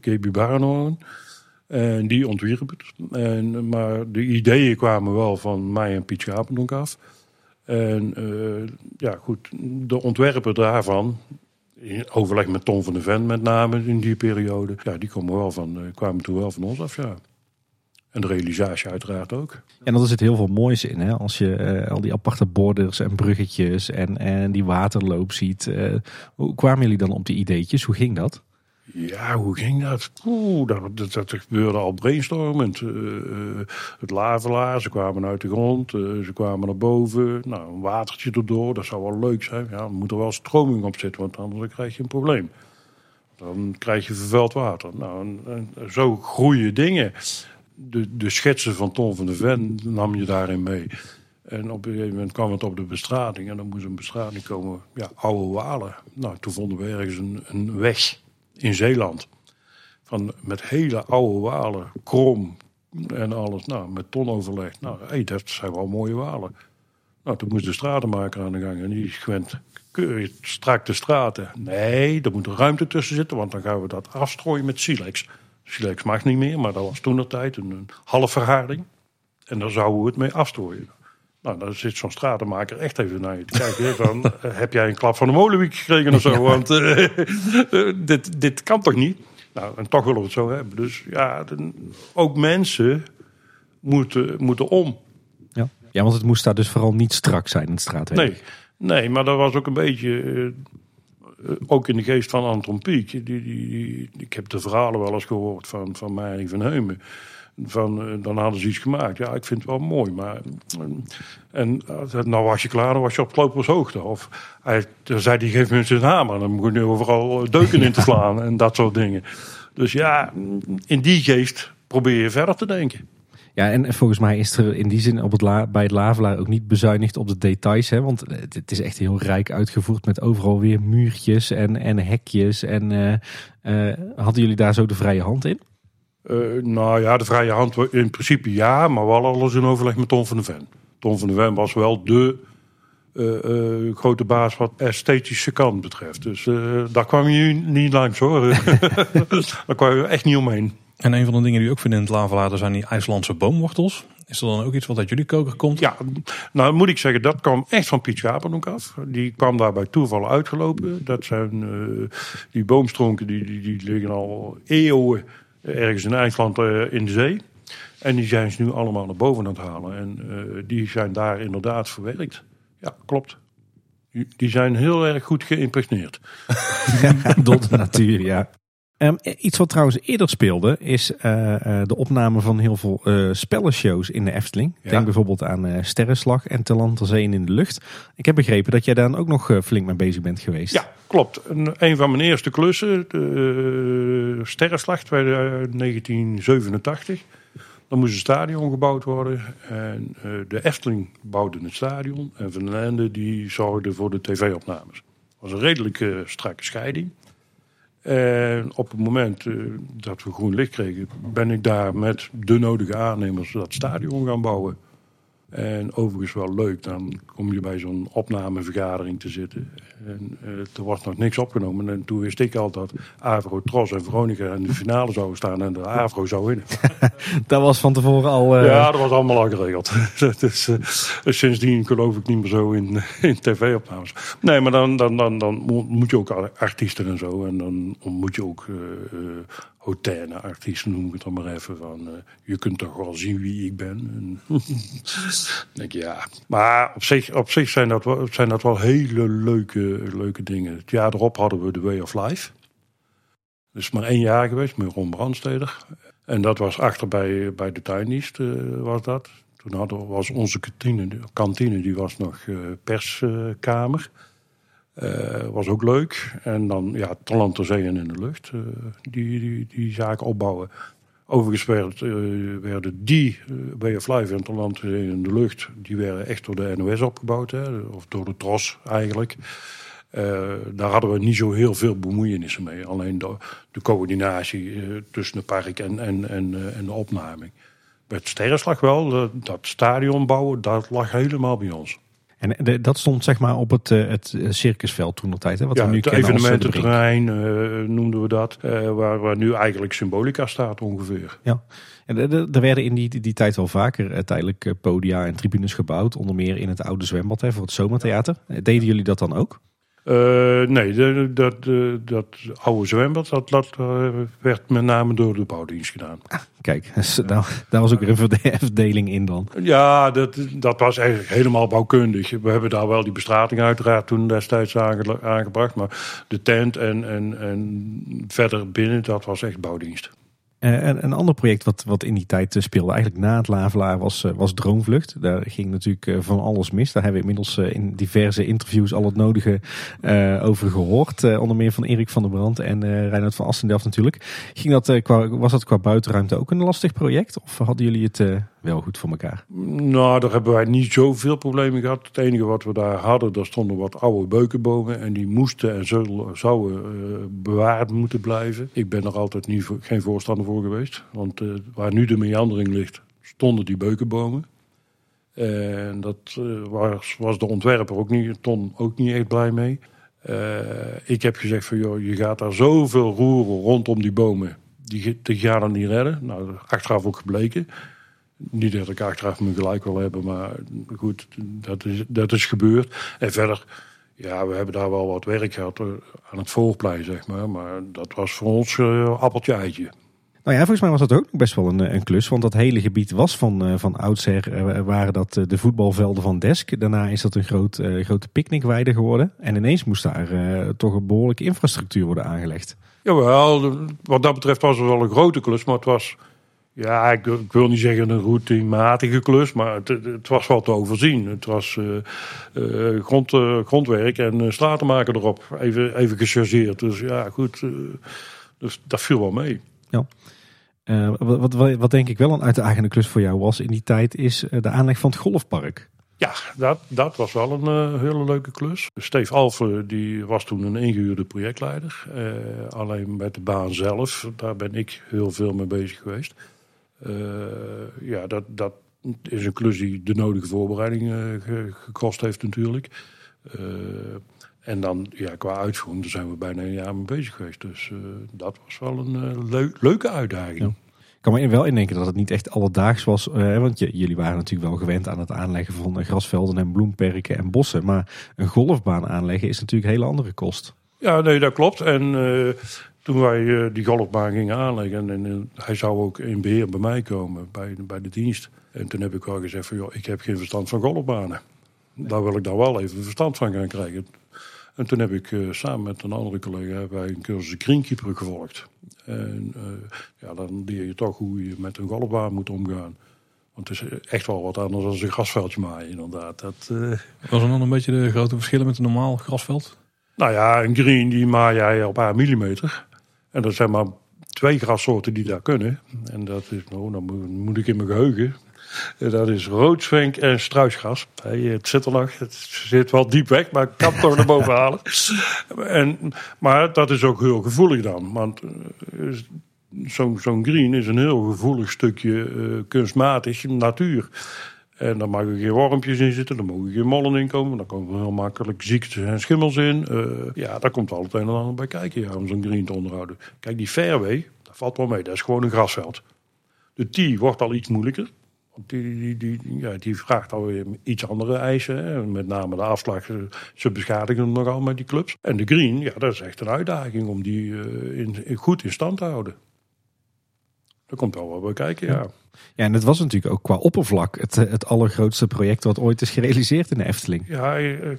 KB Baranoen. En die ontwierp het. En, maar de ideeën kwamen wel van mij en Piet Schapendonk af. En ja, goed, de ontwerper daarvan, in overleg met Tom van de Ven met name in die periode, ja, die komen wel van, kwamen toen wel van ons af, ja. En de realisatie uiteraard ook. En er zit heel veel moois in. Hè? Als je eh, al die aparte borders en bruggetjes en, en die waterloop ziet. eh, hoe kwamen jullie dan op die ideetjes? Hoe ging dat? Ja, hoe ging dat? Oeh, dat, dat, dat gebeurde al brainstormend. Eh, het lavelaar, ze kwamen uit de grond, ze kwamen naar boven. Nou, een watertje erdoor, dat zou wel leuk zijn. Ja, moet er wel stroming op zitten, want anders krijg je een probleem. Dan krijg je vervuild water. Nou, en, en zo groeien dingen. De, de schetsen van Tom van de Ven nam je daarin mee. En op een gegeven moment kwam het op de bestrating. En dan moest een bestrating komen. Ja, oude walen. Nou, toen vonden we ergens een, een weg in Zeeland. Van, met hele oude walen, krom en alles. Nou, met tonoverleg. Nou, hey, dat zijn wel mooie walen. Nou, toen moest de stratenmaker aan de gang. En die is gewend, keurig strak de straten. Nee, er moet ruimte tussen zitten, want dan gaan we dat afstrooien met silex. Silex mag niet meer, maar dat was toen de tijd een, een halfverharding. En daar zouden we het mee afstrooien. Nou, dan zit zo'n stratenmaker echt even naar je te kijken. Van, eh, heb jij een klap van de molenwiek gekregen of zo? Want eh, eh, dit, dit kan toch niet? Nou, en toch willen we het zo hebben. Dus ja, de- ook mensen moeten, moeten om. Ja. ja, want het moest daar dus vooral niet strak zijn, het straatwerk. Nee, nee, maar dat was ook een beetje... ook in de geest van Anton Pieck. Die, die, die- ik heb de verhalen wel eens gehoord van, van van Heumen. Van, eh, dan hadden ze iets gemaakt. Ja, ik vind het wel mooi. Maar, en uh, nou was je klaar, dan was je op klopershoogte. Of hij, dan zei hij, geef me eens een hamer. Dan moet je overal deuken in te slaan en dat soort dingen. Dus ja, in die geest probeer je verder te denken. Ja, en volgens mij is er in die zin op het bij het Lavelaar ook niet bezuinigd op de details. Hè? Want het is echt heel rijk uitgevoerd met overal weer muurtjes en, en hekjes. En uh, uh, hadden jullie daar zo de vrije hand in? Uh, nou ja, de vrije hand in principe ja, maar wel alles in overleg met Tom van de Ven. Tom van de Ven was wel de grote baas wat esthetische kant betreft. Dus daar kwam je niet langs hoor. daar kwam je echt niet omheen. En een van de dingen die ook vinden in het lavalater zijn die IJslandse boomwortels. Is er dan ook iets wat uit jullie koker komt? Ja, nou moet ik zeggen, dat kwam echt van Piet Schapenhoek af. Die kwam daar bij toeval uitgelopen. Dat zijn uh, die boomstronken die, die, die, liggen al eeuwen ergens in IJsland uh, in de zee. En die zijn ze nu allemaal naar boven aan het halen. En uh, die zijn daar inderdaad verwerkt. Ja, klopt. Die zijn heel erg goed geïmpregneerd. Door de natuur, ja. Um, iets wat trouwens eerder speelde is uh, uh, de opname van heel veel uh, spellenshows in de Efteling. Ja. Denk bijvoorbeeld aan Sterrenslag en Te Zee in de Lucht. Ik heb begrepen dat jij daar ook nog flink mee bezig bent geweest. Ja, klopt. Een, een van mijn eerste klussen, de Sterrenslag 1987. Dan moest een stadion gebouwd worden. En de Efteling bouwde het stadion. En Van den Ende die zorgde voor de tv-opnames. Het was een redelijk strakke scheiding. En op het moment uh, dat we groen licht kregen, ben ik daar met de nodige aannemers dat stadion gaan bouwen. En overigens wel leuk, dan kom je bij zo'n opnamevergadering te zitten. En uh, er was nog niks opgenomen. En toen wist ik al dat Avro, Tros en Veronica in de finale zouden staan en de Avro zou winnen. dat was van tevoren al... Uh... Ja, dat was allemaal al geregeld. dus, uh, sindsdien geloof ik niet meer zo in, in tv-opnames. Nee, maar dan, dan, dan, dan moet je ook artiesten en zo. En dan moet je ook hautaine artiesten, noem ik het dan maar even. Van, uh, je kunt toch wel zien wie ik ben. En denk ja. Maar op zich, op zich zijn, dat wel, zijn dat wel hele leuke, leuke dingen. Het jaar erop hadden we The Way of Life. Dus maar één jaar geweest met Ron Brandsteder. En dat was achter bij, bij de tuindienst, uh, was dat. Toen hadden, was onze kantine, kantine die was nog uh, perskamer. Uh, was ook leuk. En dan ja, Talent ter in de lucht. Uh, die, die, die zaken opbouwen. Overigens uh, werden die Way of Life en Talent zee in de lucht... die werden echt door de NOS opgebouwd. Hè, of door de TROS eigenlijk. daar hadden we niet zo heel veel bemoeienissen mee. Alleen de, de coördinatie tussen het park en, en, en, en de opname. Met Sterrenslag wel, dat stadion bouwen, dat lag helemaal bij ons. En dat stond zeg maar op het, eh, het circusveld toen nog tijd. Hè? Wat ja, we nu het eh, evenemententerrein uh, noemden we dat. Uh, waar, waar nu eigenlijk symbolica staat ongeveer. Ja, en er werden in die, die tijd wel vaker tijdelijk podia en tribunes gebouwd. Onder meer in het oude zwembad hè, voor het zomertheater. Deden jullie dat dan ook? Uh, nee, dat, dat, dat oude zwembad dat, dat uh, werd met name door de bouwdienst gedaan. Ah, kijk, nou, daar was ook weer een verdeling in dan. Ja, dat, dat was eigenlijk helemaal bouwkundig. We hebben daar wel die bestrating uiteraard toen destijds aangebracht. Maar de tent en, en, en verder binnen, dat was echt bouwdienst. Uh, een ander project wat, wat in die tijd uh, speelde, eigenlijk na het Lavelaar, was, uh, was Droomvlucht. Daar ging natuurlijk van alles mis. Daar hebben we inmiddels in diverse interviews al het nodige over gehoord. onder meer van Erik van der Brand en uh, Reinhard van Assendelft natuurlijk. Ging dat, was dat qua buitenruimte ook een lastig project? Of hadden jullie het wel goed voor elkaar? Nou, daar hebben wij niet zoveel problemen gehad. Het enige wat we daar hadden, daar stonden wat oude beukenbomen. En die moesten en zouden uh, bewaard moeten blijven. Ik ben er altijd niet, geen voorstander voor geweest. Want uh, waar nu de meandering ligt, stonden die beukenbomen. En dat uh, was, was de ontwerper ook niet, Ton ook niet echt blij mee. ik heb gezegd van, joh, je gaat daar zoveel roeren rondom die bomen. Die, die gaan dan niet redden. Nou, achteraf ook gebleken. Niet dat ik achteraf me gelijk wil hebben, maar goed, dat is, dat is gebeurd. En verder, ja, we hebben daar wel wat werk gehad eh, aan het voorplein, zeg maar. Maar dat was voor ons uh, appeltje eitje. Nou ja, volgens mij was dat ook best wel een, eh, een klus. Want dat hele gebied was van, van oudsher, waren dat de voetbalvelden van Desk. Daarna is dat een groot, grote picknickweide geworden. En ineens moest daar toch een behoorlijke infrastructuur worden aangelegd. Jawel, wat dat betreft was het wel een grote klus. Maar het was Ja, ik, ik, wil niet zeggen een routinematige klus, maar het, het was wel te overzien. Het was uh, uh, grond, uh, grondwerk en straten maken erop, even, even gechargeerd. Dus ja, goed, dus dat viel wel mee. Ja. Wat, wat, wat, denk ik wel een uitdagende klus voor jou was in die tijd, is de aanleg van het golfpark. Ja, dat, dat was wel een hele leuke klus. Steve Alphen die was toen een ingehuurde projectleider. alleen met de baan zelf, daar ben ik heel veel mee bezig geweest. Eh, ja, dat, dat is een klus die de nodige voorbereiding eh, gekost heeft natuurlijk. Eh, en dan ja, qua uitvoering, daar zijn we bijna een jaar mee bezig geweest. Dus dat was wel een leuke uitdaging. Ik kan me wel indenken dat het niet echt alledaags was. want jullie waren natuurlijk wel gewend aan het aanleggen van grasvelden en bloemperken en bossen. Maar een golfbaan aanleggen is natuurlijk een hele andere kost. Ja, nee, dat klopt. En toen wij eh, die golfbaan gingen aanleggen, en, en hij zou ook in beheer bij mij komen, bij, bij de dienst. En toen heb ik wel gezegd van, joh, ik heb geen verstand van golfbanen. Daar wil ik dan wel even verstand van gaan krijgen. En toen heb ik uh, samen met een andere collega bij een cursus greenkeeper gevolgd. En uh, ja, dan leer je toch hoe je met een golfbaan moet omgaan. Want het is echt wel wat anders dan een grasveldje maaien, inderdaad. Dat, uh... Was er dan een beetje de grote verschillen met een normaal grasveld? Nou ja, een green die maai jij op een millimeter. En er zijn maar twee grassoorten die daar kunnen. En dat is, nou, dan moet ik in mijn geheugen. Dat is roodzwenk en struisgras. Het zit er nog, het zit wel diep weg, maar ik kan het toch naar boven halen. En, maar dat is ook heel gevoelig dan. Want eh, zo'n green is een heel gevoelig stukje uh, kunstmatig natuur. En dan mag er geen wormpjes in zitten, dan mogen geen mollen in komen. Dan komen heel makkelijk ziektes en schimmels in. Uh, ja, daar komt altijd een en ander bij kijken ja, om zo'n green te onderhouden. Kijk, die fairway, dat valt wel mee. Dat is gewoon een grasveld. De tee wordt al iets moeilijker. Want die, die, die, ja, die vraagt alweer iets andere eisen. Met name de afslag. Ze beschadigen hem nogal met die clubs. En de green, ja, dat is echt een uitdaging om die uh, in, goed in stand te houden. Daar komt wel wat bij kijken, ja. Ja, en het was natuurlijk ook qua oppervlak het, het allergrootste project wat ooit is gerealiseerd in de Efteling. Ja, ik, eh,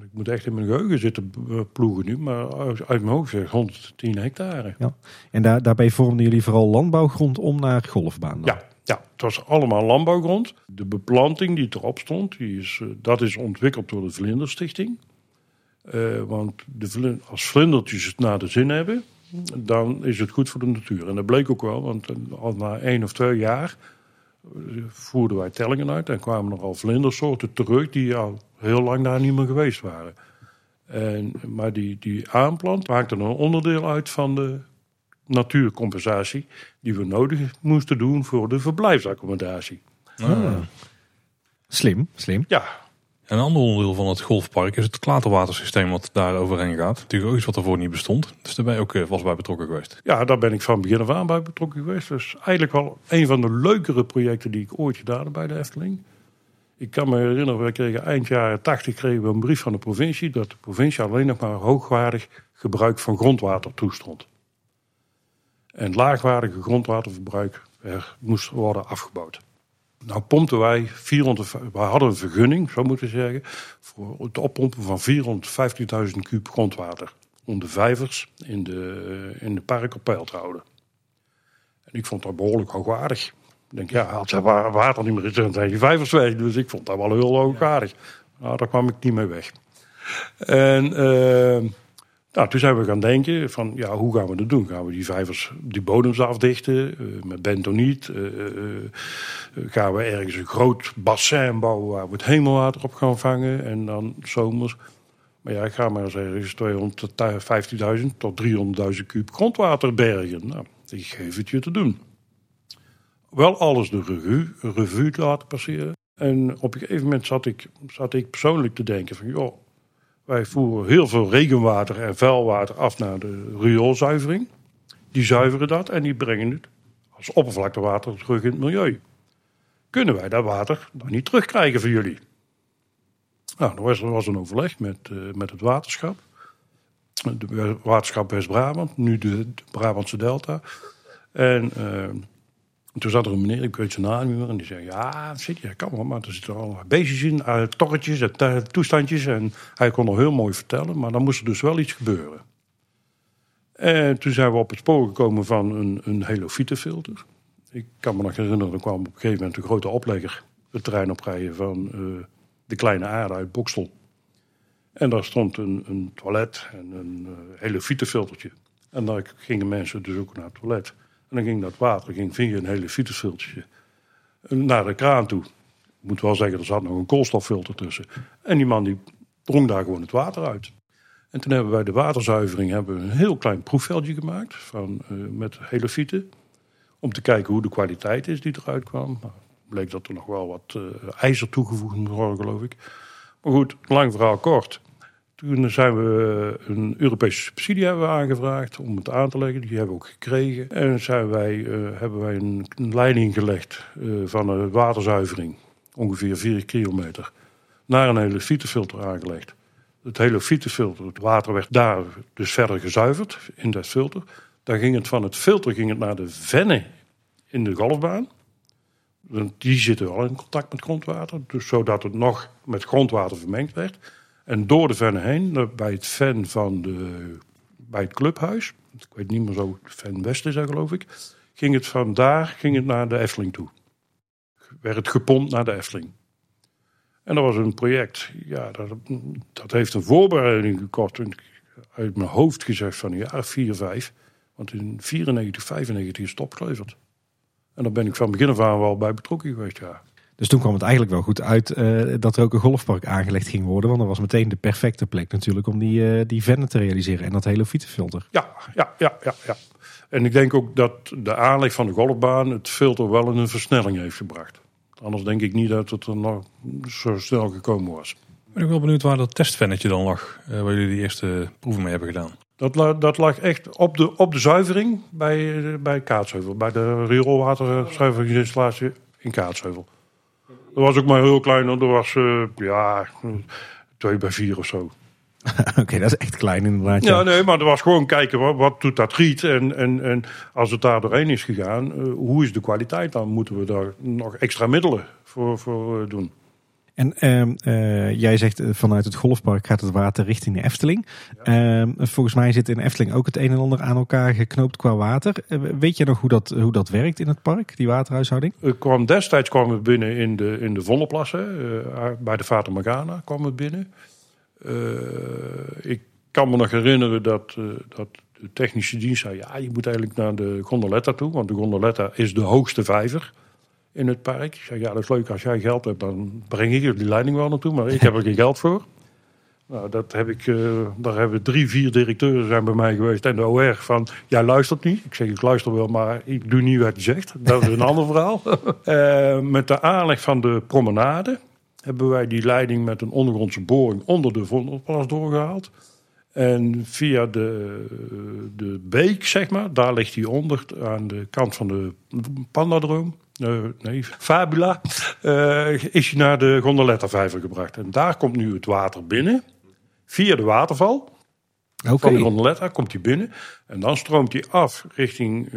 ik moet echt in mijn geheugen zitten ploegen nu, maar uit mijn hoofd zeg 110 hectare. Ja. En daar, daarbij vormden jullie vooral landbouwgrond om naar golfbaan? Ja, ja, het was allemaal landbouwgrond. De beplanting die erop stond, die is, eh, dat is ontwikkeld door de Vlinderstichting. Uh, want de, als vlindertjes het naar de zin hebben, dan is het goed voor de natuur. En dat bleek ook wel, want al na één of twee jaar eh, voerden wij tellingen uit en kwamen er al vlindersoorten terug die al heel lang daar niet meer geweest waren. En, maar die, die aanplant maakte een onderdeel uit van de natuurcompensatie die we nodig moesten doen voor de verblijfsaccommodatie. Ah. Slim, slim. Ja, een ander onderdeel van het golfpark is het klaterwatersysteem wat daar overheen gaat. Natuurlijk ook iets wat ervoor niet bestond. Dus daar ben je ook vast eh, bij betrokken geweest. Ja, daar ben ik van begin af aan bij betrokken geweest. Dus eigenlijk wel een van de leukere projecten die ik ooit gedaan bij de Efteling. Ik kan me herinneren, we kregen eind jaren 80 kregen we een brief van de provincie dat de provincie alleen nog maar hoogwaardig gebruik van grondwater toestond. En laagwaardige grondwaterverbruik er moest worden afgebouwd. Nou pompten wij 400, we hadden een vergunning, zou moeten zeggen, voor het oppompen van 450.000 kub grondwater. Om de vijvers in de, in de park op peil te houden. En ik vond dat behoorlijk hoogwaardig. Ik denk, ja, als er water niet meer is, dan zijn je vijvers weg. Dus ik vond dat wel heel hoogwaardig. Nou, daar kwam ik niet mee weg. En uh, nou, toen zijn we gaan denken van, ja, hoe gaan we dat doen? Gaan we die vijvers, die bodems afdichten uh, met bentoniet? Uh, gaan we ergens een groot bassin bouwen waar we het hemelwater op gaan vangen en dan zomers? Maar ja, ik ga maar eens ergens 250.000 tot 300.000 kub grondwater bergen. Nou, ik geef het je te doen. Wel alles de revue, revue laten passeren. En op een gegeven moment zat ik, zat ik persoonlijk te denken van, joh, wij voeren heel veel regenwater en vuilwater af naar de rioolzuivering. Die zuiveren dat en die brengen het als oppervlaktewater terug in het milieu. Kunnen wij dat water dan niet terugkrijgen voor jullie? Nou, er was, een overleg met, uh, met het waterschap. De waterschap West-Brabant, nu de, Brabantse Delta. En uh, toen zat er een meneer, ik weet zijn naam niet meer, en die zei: Ja, zit je, kan wel, maar er zitten allemaal beestjes in, uh, torretjes, uh, toestandjes. En hij kon nog heel mooi vertellen, maar dan moest er dus wel iets gebeuren. En toen zijn we op het spoor gekomen van een, een helofietenfilter. Ik kan me nog herinneren, er kwam op een gegeven moment een grote oplegger het terrein oprijden van uh, de kleine aarde uit Bokstel. En daar stond een, een toilet en een uh, hele fietenfiltertje. En daar gingen mensen dus ook naar het toilet. En dan ging dat water ging via een hele fietenfiltertje naar de kraan toe. Ik moet wel zeggen, er zat nog een koolstoffilter tussen. En die man die drong daar gewoon het water uit. En toen hebben wij de waterzuivering hebben we een heel klein proefveldje gemaakt van, uh, met. Om te kijken hoe de kwaliteit is die eruit kwam. Nou, bleek dat er nog wel wat uh, ijzer toegevoegd moet worden, geloof ik. Maar goed, lang verhaal kort. Toen zijn we een Europese subsidie hebben aangevraagd om het aan te leggen. Die hebben we ook gekregen. En zijn wij, uh, hebben wij een, leiding gelegd uh, van een waterzuivering, ongeveer 4 kilometer, naar een hele fietenfilter aangelegd. Het hele fietenfilter, het water werd daar dus verder gezuiverd in dat filter. Dan ging het van het filter ging het naar de vennen in de golfbaan. Die zitten wel in contact met grondwater, dus zodat het nog met grondwater vermengd werd. En door de vennen heen, bij het ven van de, bij het clubhuis, ik weet niet meer zo, Ven West is dat geloof ik, ging het van daar ging het naar de Efteling toe. Werd het gepompt naar de Efteling. En dat was een project, ja, dat, dat heeft een voorbereiding gekost. Uit mijn hoofd gezegd van jaar 4, 5. Want in 94, 95 is het opgeleverd. En daar ben ik van begin af aan wel bij betrokken geweest, ja. Dus toen kwam het eigenlijk wel goed uit uh, dat er ook een golfpark aangelegd ging worden. Want dat was meteen de perfecte plek natuurlijk om die, uh, die vennen te realiseren. En dat hele fietsenfilter. Ja, ja, ja, ja, ja. En ik denk ook dat de aanleg van de golfbaan het filter wel in een versnelling heeft gebracht. Anders denk ik niet dat het er nog zo snel gekomen was. Ik ben ook wel benieuwd waar dat testvennetje dan lag. Uh, waar jullie die eerste proeven mee hebben gedaan. Dat, la, dat lag echt op de, op de zuivering bij, bij Kaatsheuvel. Bij de rioolwaterzuiveringsinstallatie in Kaatsheuvel. Dat was ook maar heel klein. Dat was uh, ja, twee bij vier of zo. Oké, okay, dat is echt klein inderdaad. Ja, ja nee, maar er was gewoon kijken wat, wat doet dat riet. En, en, en als het daar doorheen is gegaan, uh, hoe is de kwaliteit dan? Moeten we daar nog extra middelen voor, voor uh, doen? En uh, jij zegt vanuit het golfpark gaat het water richting de Efteling. Ja. volgens mij zit in Efteling ook het een en ander aan elkaar geknoopt qua water. weet je nog hoe dat, hoe dat werkt in het park, die waterhuishouding? Ik kwam, destijds kwam het binnen in de, in de Vondelplassen. bij de Fata Morgana kwam het binnen. ik kan me nog herinneren dat, dat de technische dienst zei... ja, je moet eigenlijk naar de gondoletta toe. Want de gondoletta is de hoogste vijver in het park. Ik zeg, ja, dat is leuk. Als jij geld hebt, dan breng ik die leiding wel naartoe. Maar ik heb er geen geld voor. Nou, dat heb ik, uh, daar hebben drie, vier directeuren zijn bij mij geweest. En de OR van, jij luistert niet. Ik zeg, ik luister wel, maar ik doe niet wat je zegt. Dat is een ander verhaal. Uh, met de aanleg van de promenade hebben wij die leiding met een ondergrondse boring onder de Vondelplas doorgehaald. En via de, de beek, zeg maar, daar ligt hij onder aan de kant van de Pandadroom. Uh, nee, Fabula, uh, is hij naar de Gondoletta-vijver gebracht. En daar komt nu het water binnen, via de waterval. Okay. Van de Gondoletta komt hij binnen. En dan stroomt hij af richting uh,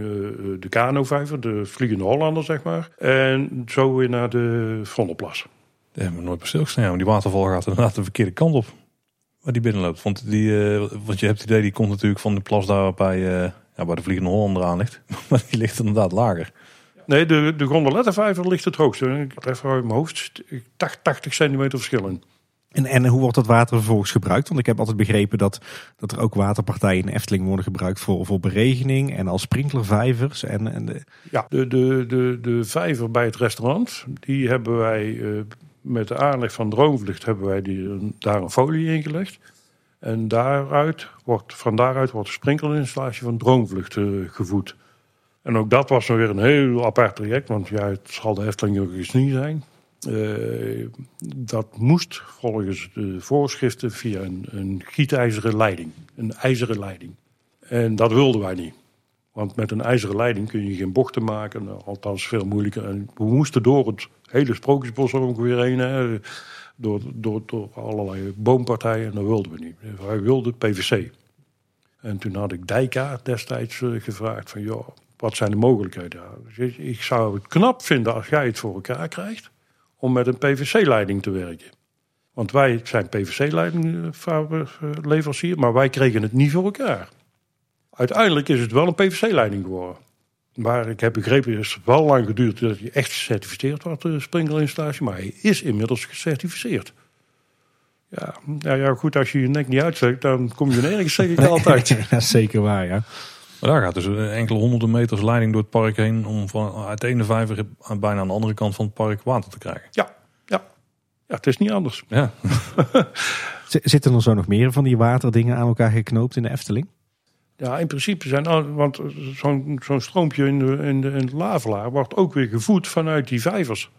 de Kano-vijver, de Vliegende Hollander, zeg maar. En zo weer naar de Vondelplas. Daar hebben we nooit bij stilgestaan. Want die waterval gaat inderdaad de verkeerde kant op. Waar die binnenloopt. Want, die, uh, want je hebt het idee, die komt natuurlijk van de plas daar bij, uh, ja, bij de Vliegende Hollander aan ligt. maar die ligt inderdaad lager. Nee, de, de gondolettenvijver ligt het hoogste. Ik heb even uit mijn hoofd 80 centimeter verschil in. En, en hoe wordt dat water vervolgens gebruikt? Want ik heb altijd begrepen dat, dat er ook waterpartijen in Efteling worden gebruikt voor, voor beregening en als sprinklervijvers. En, en de... Ja, de, de, de, de vijver bij het restaurant, die hebben wij uh, met de aanleg van Droomvlucht hebben wij die, daar een folie in gelegd. En daaruit wordt, van daaruit wordt de sprinklerinstallatie van Droomvlucht uh, gevoed. En ook dat was nog weer een heel apart traject, want ja, het zal de Efteling ook niet zijn. Uh, dat moest volgens de voorschriften via een, een gietijzeren leiding, een ijzeren leiding. En dat wilden wij niet. Want met een ijzeren leiding kun je geen bochten maken, nou, althans veel moeilijker. En we moesten door het hele sprookjesbos ongeveer heen, door, door, allerlei boompartijen, en dat wilden we niet. Wij wilden PVC. En toen had ik Dijka destijds uh, gevraagd van, joh, wat zijn de mogelijkheden? Dus ik zou het knap vinden als jij het voor elkaar krijgt om met een PVC-leiding te werken. Want wij zijn PVC-leidingleverancier, maar wij kregen het niet voor elkaar. Uiteindelijk is het wel een PVC-leiding geworden. Maar ik heb begrepen, het is wel lang geduurd dat hij echt gecertificeerd wordt, de sprinklerinstallatie. Maar hij is inmiddels gecertificeerd. Ja, nou ja, goed, als je je nek niet uitsteekt, dan kom je nergens, zeg ik altijd. dat is zeker waar, ja. Maar daar gaat dus enkele honderden meters leiding door het park heen om van uit de ene vijver bijna aan de andere kant van het park water te krijgen. Ja, ja. ja het is niet anders. Ja. Zitten er zo nog meer van die waterdingen aan elkaar geknoopt in de Efteling? Ja, in principe zijn al, want zo'n zo'n stroompje in de, in, de, in de lavelaar wordt ook weer gevoed vanuit die vijvers.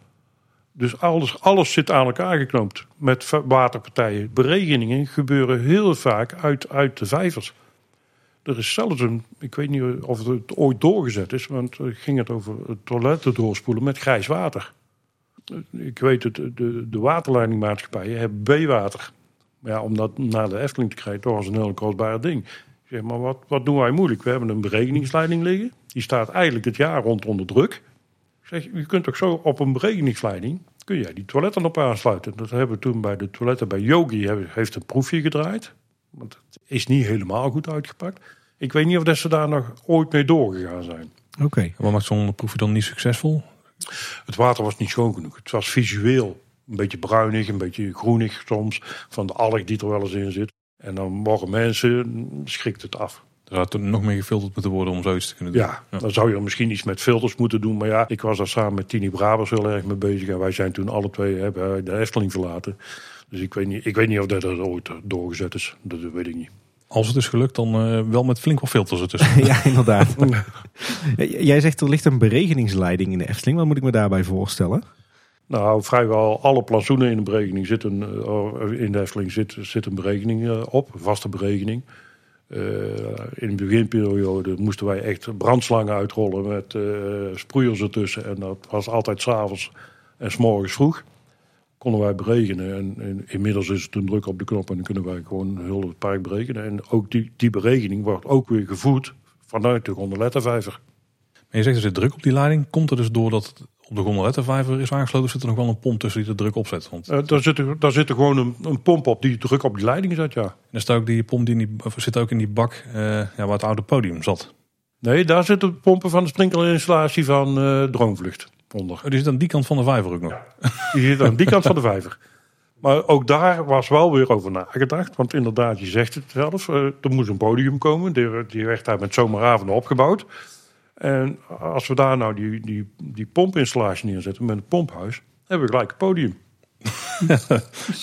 Dus alles, alles zit aan elkaar geknoopt met waterpartijen. Beregeningen gebeuren heel vaak uit, uit de vijvers. Er is zelfs een, ik weet niet of het ooit doorgezet is, want er ging het over het toiletten doorspoelen met grijs water. Ik weet het, de, de waterleidingmaatschappijen hebben B-water. Maar ja, om dat naar de Efteling te krijgen, toch was een heel kostbaar ding. Zeg maar, wat, wat doen wij moeilijk? We hebben een berekeningsleiding liggen. Die staat eigenlijk het jaar rond onder druk. Ik zeg, je kunt toch zo op een berekeningsleiding, kun jij die toiletten op aansluiten. Dat hebben we toen bij de toiletten bij Yogi, heeft een proefje gedraaid. Want het is niet helemaal goed uitgepakt. Ik weet niet of dat ze daar nog ooit mee doorgegaan zijn. Oké. Wat maakt zo'n proefje dan niet succesvol? Het water was niet schoon genoeg. Het was visueel een beetje bruinig, een beetje groenig soms. Van de alg die er wel eens in zit. En dan mogen mensen, schrikt het af. Er zou toen nog meer gefilterd moeten worden om zoiets te kunnen doen. Ja, dan zou je er misschien iets met filters moeten doen. Maar ja, ik was daar samen met Tini Brabers heel erg mee bezig. En wij zijn toen alle twee hebben de Efteling verlaten. Dus ik weet niet, ik weet niet of dat er ooit doorgezet is. Dat weet ik niet. Als het is gelukt, dan eh, wel met flink wat filters ertussen. Ja, inderdaad. Jij zegt er ligt een beregeningsleiding in de Efteling. Wat moet ik me daarbij voorstellen? Nou, vrijwel alle plantsoenen in de berekening zitten, eh, in de Efteling zit, zit een berekening eh, op, een vaste berekening. Eh, in de beginperiode moesten wij echt brandslangen uitrollen met eh, sproeiers ertussen. En dat was altijd s'avonds en s'morgens vroeg. Konden wij berekenen. En, inmiddels is het een druk op de knop en dan kunnen wij gewoon heel het park berekenen. En ook die, die berekening wordt ook weer gevoed vanuit de gondolettenvijver. Maar je zegt er zit druk op die leiding. Komt er dus doordat op de gondolettenvijver is aangesloten, zit er nog wel een pomp tussen die de druk opzet? Want Eh, daar, zit er, daar zit er gewoon een, een pomp op die druk op die leiding zet, ja. er staat ook die pomp die in die, zit ook in die bak eh, ja, waar het oude podium zat. Nee, daar zitten de pompen van de sprinklerinstallatie van eh Droomvlucht onder. Oh, die zit aan die kant van de vijver ook nog. Die zit aan die kant van de vijver. Maar ook daar was wel weer over nagedacht. Want inderdaad, je zegt het zelf, er moest een podium komen. Die, die werd daar met zomeravonden opgebouwd. En als we daar nou die, die, die pompinstallatie neerzetten met een pomphuis, hebben we gelijk een podium.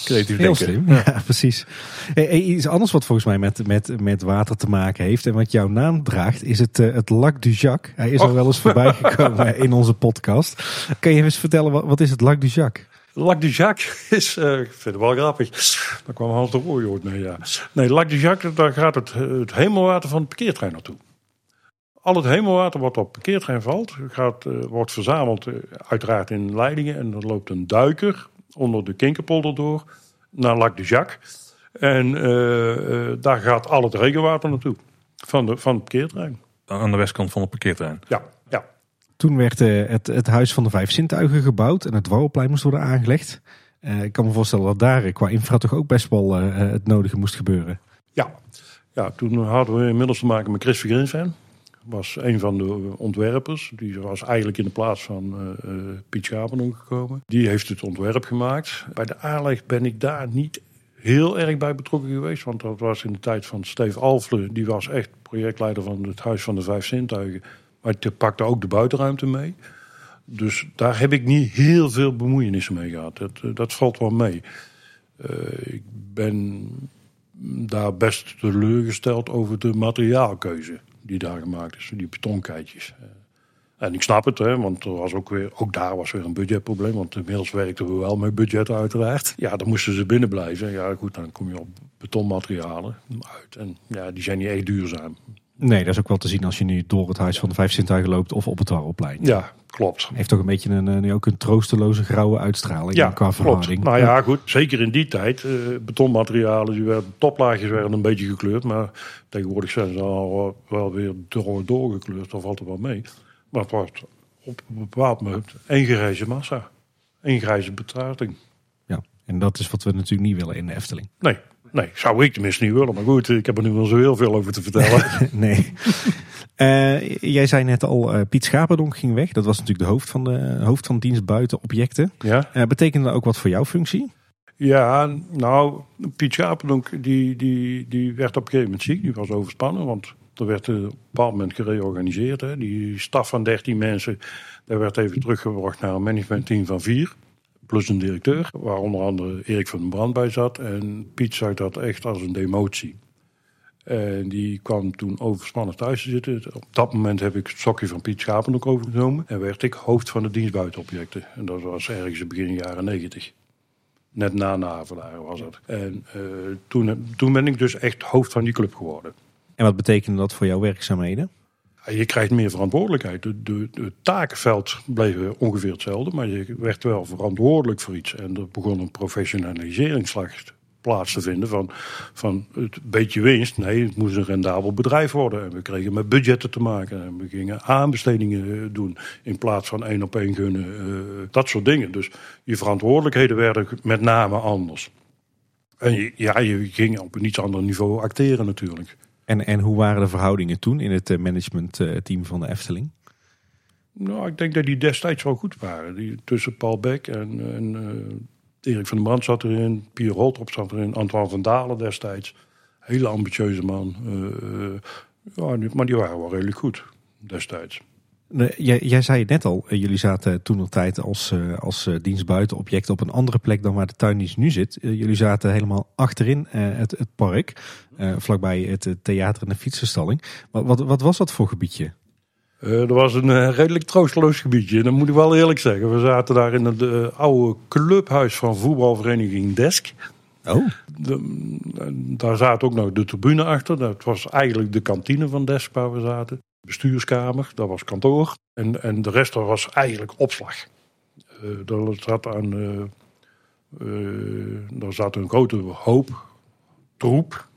Creatief Heel denken. slim, ja, precies. Hey, hey, iets anders wat volgens mij met, met, met water te maken heeft en wat jouw naam draagt, is het, eh, het Lac du Jacques. Hij is al Oh. wel eens voorbij gekomen in onze podcast. Kan je eens vertellen, wat, wat is het Lac du Jacques? Lac du Jacques is, eh, ik vind het wel grappig. Daar kwam Hans de Rooij ooit mee, ja. Nee, Lac du Jacques, daar gaat het, het hemelwater van het parkeertrein naartoe. Al het hemelwater wat op het parkeertrein valt, gaat, eh, wordt verzameld eh, uiteraard in leidingen. En dan loopt een duiker onder de Kinkerpolder door naar Lac du Jacques. En eh, eh, daar gaat al het regenwater naartoe van, de, van het parkeertrein. Aan de westkant van het parkeerterrein. Ja, ja. Toen werd eh, het, het Huis van de Vijf Zintuigen gebouwd en het Dwarrelplein moest worden aangelegd. Eh, ik kan me voorstellen dat daar qua infra toch ook best wel het nodige moest gebeuren. Ja. ja, toen hadden we inmiddels te maken met Chris Vergrinsven. Was een van de ontwerpers. Die was eigenlijk in de plaats van eh, Piet Schapen gekomen. Die heeft het ontwerp gemaakt. Bij de aanleg ben ik daar niet heel erg bij betrokken geweest. Want dat was in de tijd van Steve Alfle. Die was echt projectleider van het Huis van de Vijf Zintuigen. Maar die pakte ook de buitenruimte mee. Dus daar heb ik niet heel veel bemoeienissen mee gehad. Dat, eh, dat valt wel mee. Ik ben daar best teleurgesteld over de materiaalkeuze die daar gemaakt is, die betonkeitjes. Eh, En ik snap het, hè, want er was ook, weer, ook daar was weer een budgetprobleem. Want inmiddels werkten we wel met budget uiteraard. Ja, dan moesten ze binnen blijven. Ja, goed, dan kom je op betonmaterialen uit. En ja, die zijn niet echt duurzaam. Nee, dat is ook wel te zien als je nu door het Huis van de Vijf Zintuigen loopt of op het Dwarrelplein. Ja, klopt. Heeft toch een beetje een, eh, nu ook een troosteloze grauwe uitstraling Ja, qua verhouding. Nou ja, goed. Zeker in die tijd. eh, betonmaterialen, die werden, toplaagjes werden een beetje gekleurd. Maar tegenwoordig zijn ze al wel- wel weer door, doorgekleurd. Dat valt er wel mee. Maar het wordt op een bepaald moment één grijze massa. Één grijze betrating. Ja, en dat is wat we natuurlijk niet willen in de Efteling. Nee, nee, zou ik tenminste niet willen. Maar goed, ik heb er nu wel zo heel veel over te vertellen. nee. Eh, jij zei net al, eh, Piet Schaperdonk ging weg. Dat was natuurlijk de hoofd van, de, hoofd van dienst buiten objecten. Ja, Eh, betekende dat ook wat voor jouw functie? ja nou, Piet Schapendonk die, die, die werd op een gegeven moment ziek. Die was overspannen, want er werd op een bepaald moment gereorganiseerd. Hè. Die staf van 13 mensen, daar werd even teruggebracht naar een managementteam van vier. Plus een directeur, waar onder andere Erik van den Brand bij zat. En Piet zag dat echt als een demotie. En die kwam toen overspannen thuis te zitten. Op dat moment heb ik het sokje van Piet Schapen ook overgenomen. En werd ik hoofd van de dienst buitenobjecten. En dat was ergens begin jaren negentig. Net na Navelaar was het. En eh, toen, toen ben ik dus echt hoofd van die club geworden. En wat betekende dat voor jouw werkzaamheden? Je krijgt meer verantwoordelijkheid. De, de, het takenveld bleef ongeveer hetzelfde, maar je werd wel verantwoordelijk voor iets. En er begon een professionaliseringsslag plaats te vinden van, van het beetje winst. Nee, het moest een rendabel bedrijf worden. En we kregen met budgetten te maken. En we gingen aanbestedingen eh, doen in plaats van één op één gunnen. eh, dat soort dingen. Dus je verantwoordelijkheden werden met name anders. En ja, je ging op een iets ander niveau acteren natuurlijk. En, en hoe waren de verhoudingen toen in het eh, managementteam van de Efteling? Nou, ik denk dat die destijds wel goed waren. Die, tussen Paul Beck en, en eh, Erik van den Brand zat erin. Pierre Holtrop zat erin. Antoine van Dalen destijds. Hele ambitieuze man. Eh, eh, ja, maar die waren wel redelijk goed destijds. Jij, jij zei het net al, eh, jullie zaten toen nog tijd als, eh, als eh, dienst buitenobject op een andere plek dan waar de tuindienst nu zit. Jullie zaten helemaal achterin het, het park, vlakbij het theater en de fietsenstalling. Wat, wat, wat was dat voor gebiedje? Eh er was een redelijk troosteloos gebiedje. Dat moet ik wel eerlijk zeggen. We zaten daar in het oude clubhuis van voetbalvereniging Desk. Oh, De- daar zat ook nog de tribune achter. Dat was eigenlijk de kantine van Desk waar we zaten. Bestuurskamer, dat was kantoor. En, en de rest was eigenlijk opslag. Eh daar, zat zat een grote hoop troep.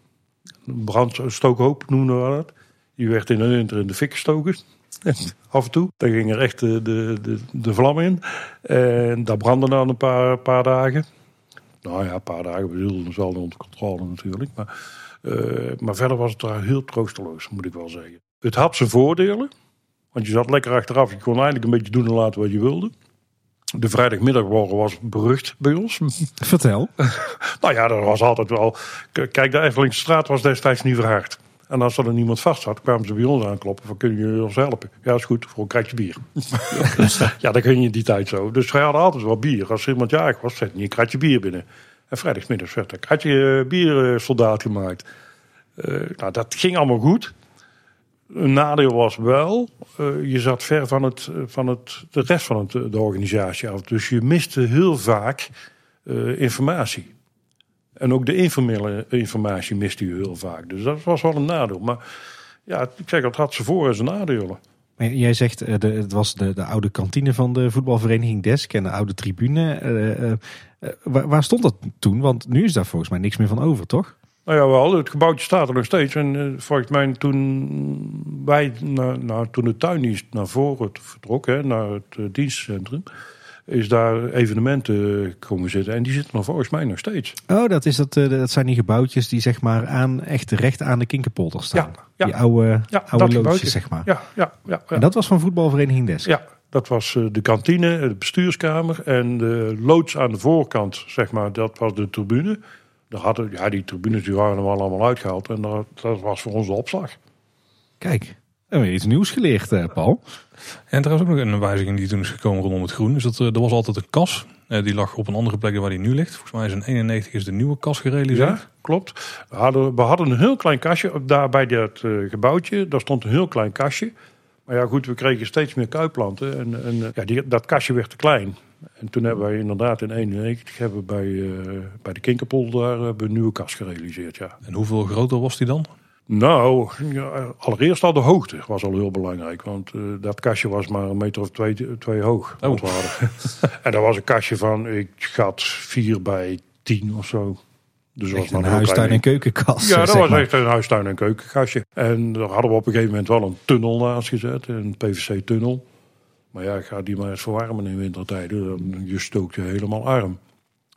Een brandstookhoop noemden we dat. Die werd in winter in de fik gestoken. Af en toe. Daar ging er echt de, de, de, vlam in. En dat brandde dan een paar, paar dagen. Nou ja, een paar dagen. We hielden het wel onder controle natuurlijk. Maar, maar verder was het daar heel troosteloos, moet ik wel zeggen. Het had zijn voordelen. Want je zat lekker achteraf. Je kon eigenlijk een beetje doen en laten wat je wilde. De vrijdagmiddagborrel was berucht bij ons. vertel. Nou ja, dat was altijd wel. Kijk, de Eftelingse straat was destijds niet verhard. En als er dan niemand vast zat, kwamen ze bij ons aankloppen. Van, kunnen jullie ons helpen? Ja, is goed, voor een kratje bier. ja, dat ging je in die tijd zo. Dus wij hadden altijd wel bier. Als er iemand jarig was, zette je een kratje bier binnen. En vrijdagmiddags werd een kratje eh, bier eh, soldaat gemaakt. Eh, nou, dat ging allemaal goed. Een nadeel was wel, eh, je zat ver van, het, eh, van het, de rest van het, eh, de organisatie af. Dus je miste heel vaak informatie. En ook de informele informatie miste je heel vaak. Dus dat was wel een nadeel. Maar ja, ik zeg, het had ze voor- en zijn nadelen. Jij zegt, de, het was de, de oude kantine van de voetbalvereniging Desk en de oude tribune. Waar stond dat toen? Want nu is daar volgens mij niks meer van over, toch? Nou ja, wel, het gebouwtje staat er nog steeds. En eh, volgens mij toen wij, naar, toen de tuindienst naar voren vertrok, hè, naar het eh, dienstcentrum, is daar evenementen komen zitten. En die zitten er volgens mij nog steeds. Oh, dat, is dat, eh, dat zijn die gebouwtjes die zeg maar aan, echt recht aan de Kinkerpolder staan. Ja, ja. Die oude, Ja, oude gebouwtje. zeg maar. Ja, ja, ja. ja. En dat was van voetbalvereniging Desk. Ja, dat was de kantine, de bestuurskamer en de loods aan de voorkant, zeg maar, dat was de tribune. Daar hadden, ja, die tribunes die waren er wel allemaal uitgehaald en dat, dat was voor ons de opslag. Kijk, we hebben iets nieuws geleerd, eh, Paul. En er was ook nog een wijziging die toen is gekomen rondom het groen. Dus dat, eh, er was altijd een kas. Eh, die lag op een andere plek dan waar die nu ligt. Volgens mij is in 91 is de nieuwe kas gerealiseerd. Ja, klopt. We hadden, we hadden een heel klein kastje daar bij dat eh, gebouwtje. Daar stond een heel klein kastje. Maar ja, goed, we kregen steeds meer kuiplanten. En, en ja, die, dat kastje werd te klein. En toen hebben wij inderdaad in 91 hebben we bij, eh, bij de Kinkerpolder daar eh, hebben we een nieuwe kast gerealiseerd. Ja. En hoeveel groter was die dan? Nou, ja, allereerst al de hoogte was al heel belangrijk. Want eh, dat kastje was maar een meter of twee, twee hoog. Oh. en dat was een kastje van, ik schat, vier bij tien of zo. Dus was een huistuin- en keukenkast. ja, dat was maar. echt een huistuin- en keukenkastje. En daar hadden we op een gegeven moment wel een tunnel naast gezet, een PVC-tunnel. Maar ja, ga die maar eens verwarmen in wintertijden, dan je stookt je helemaal arm.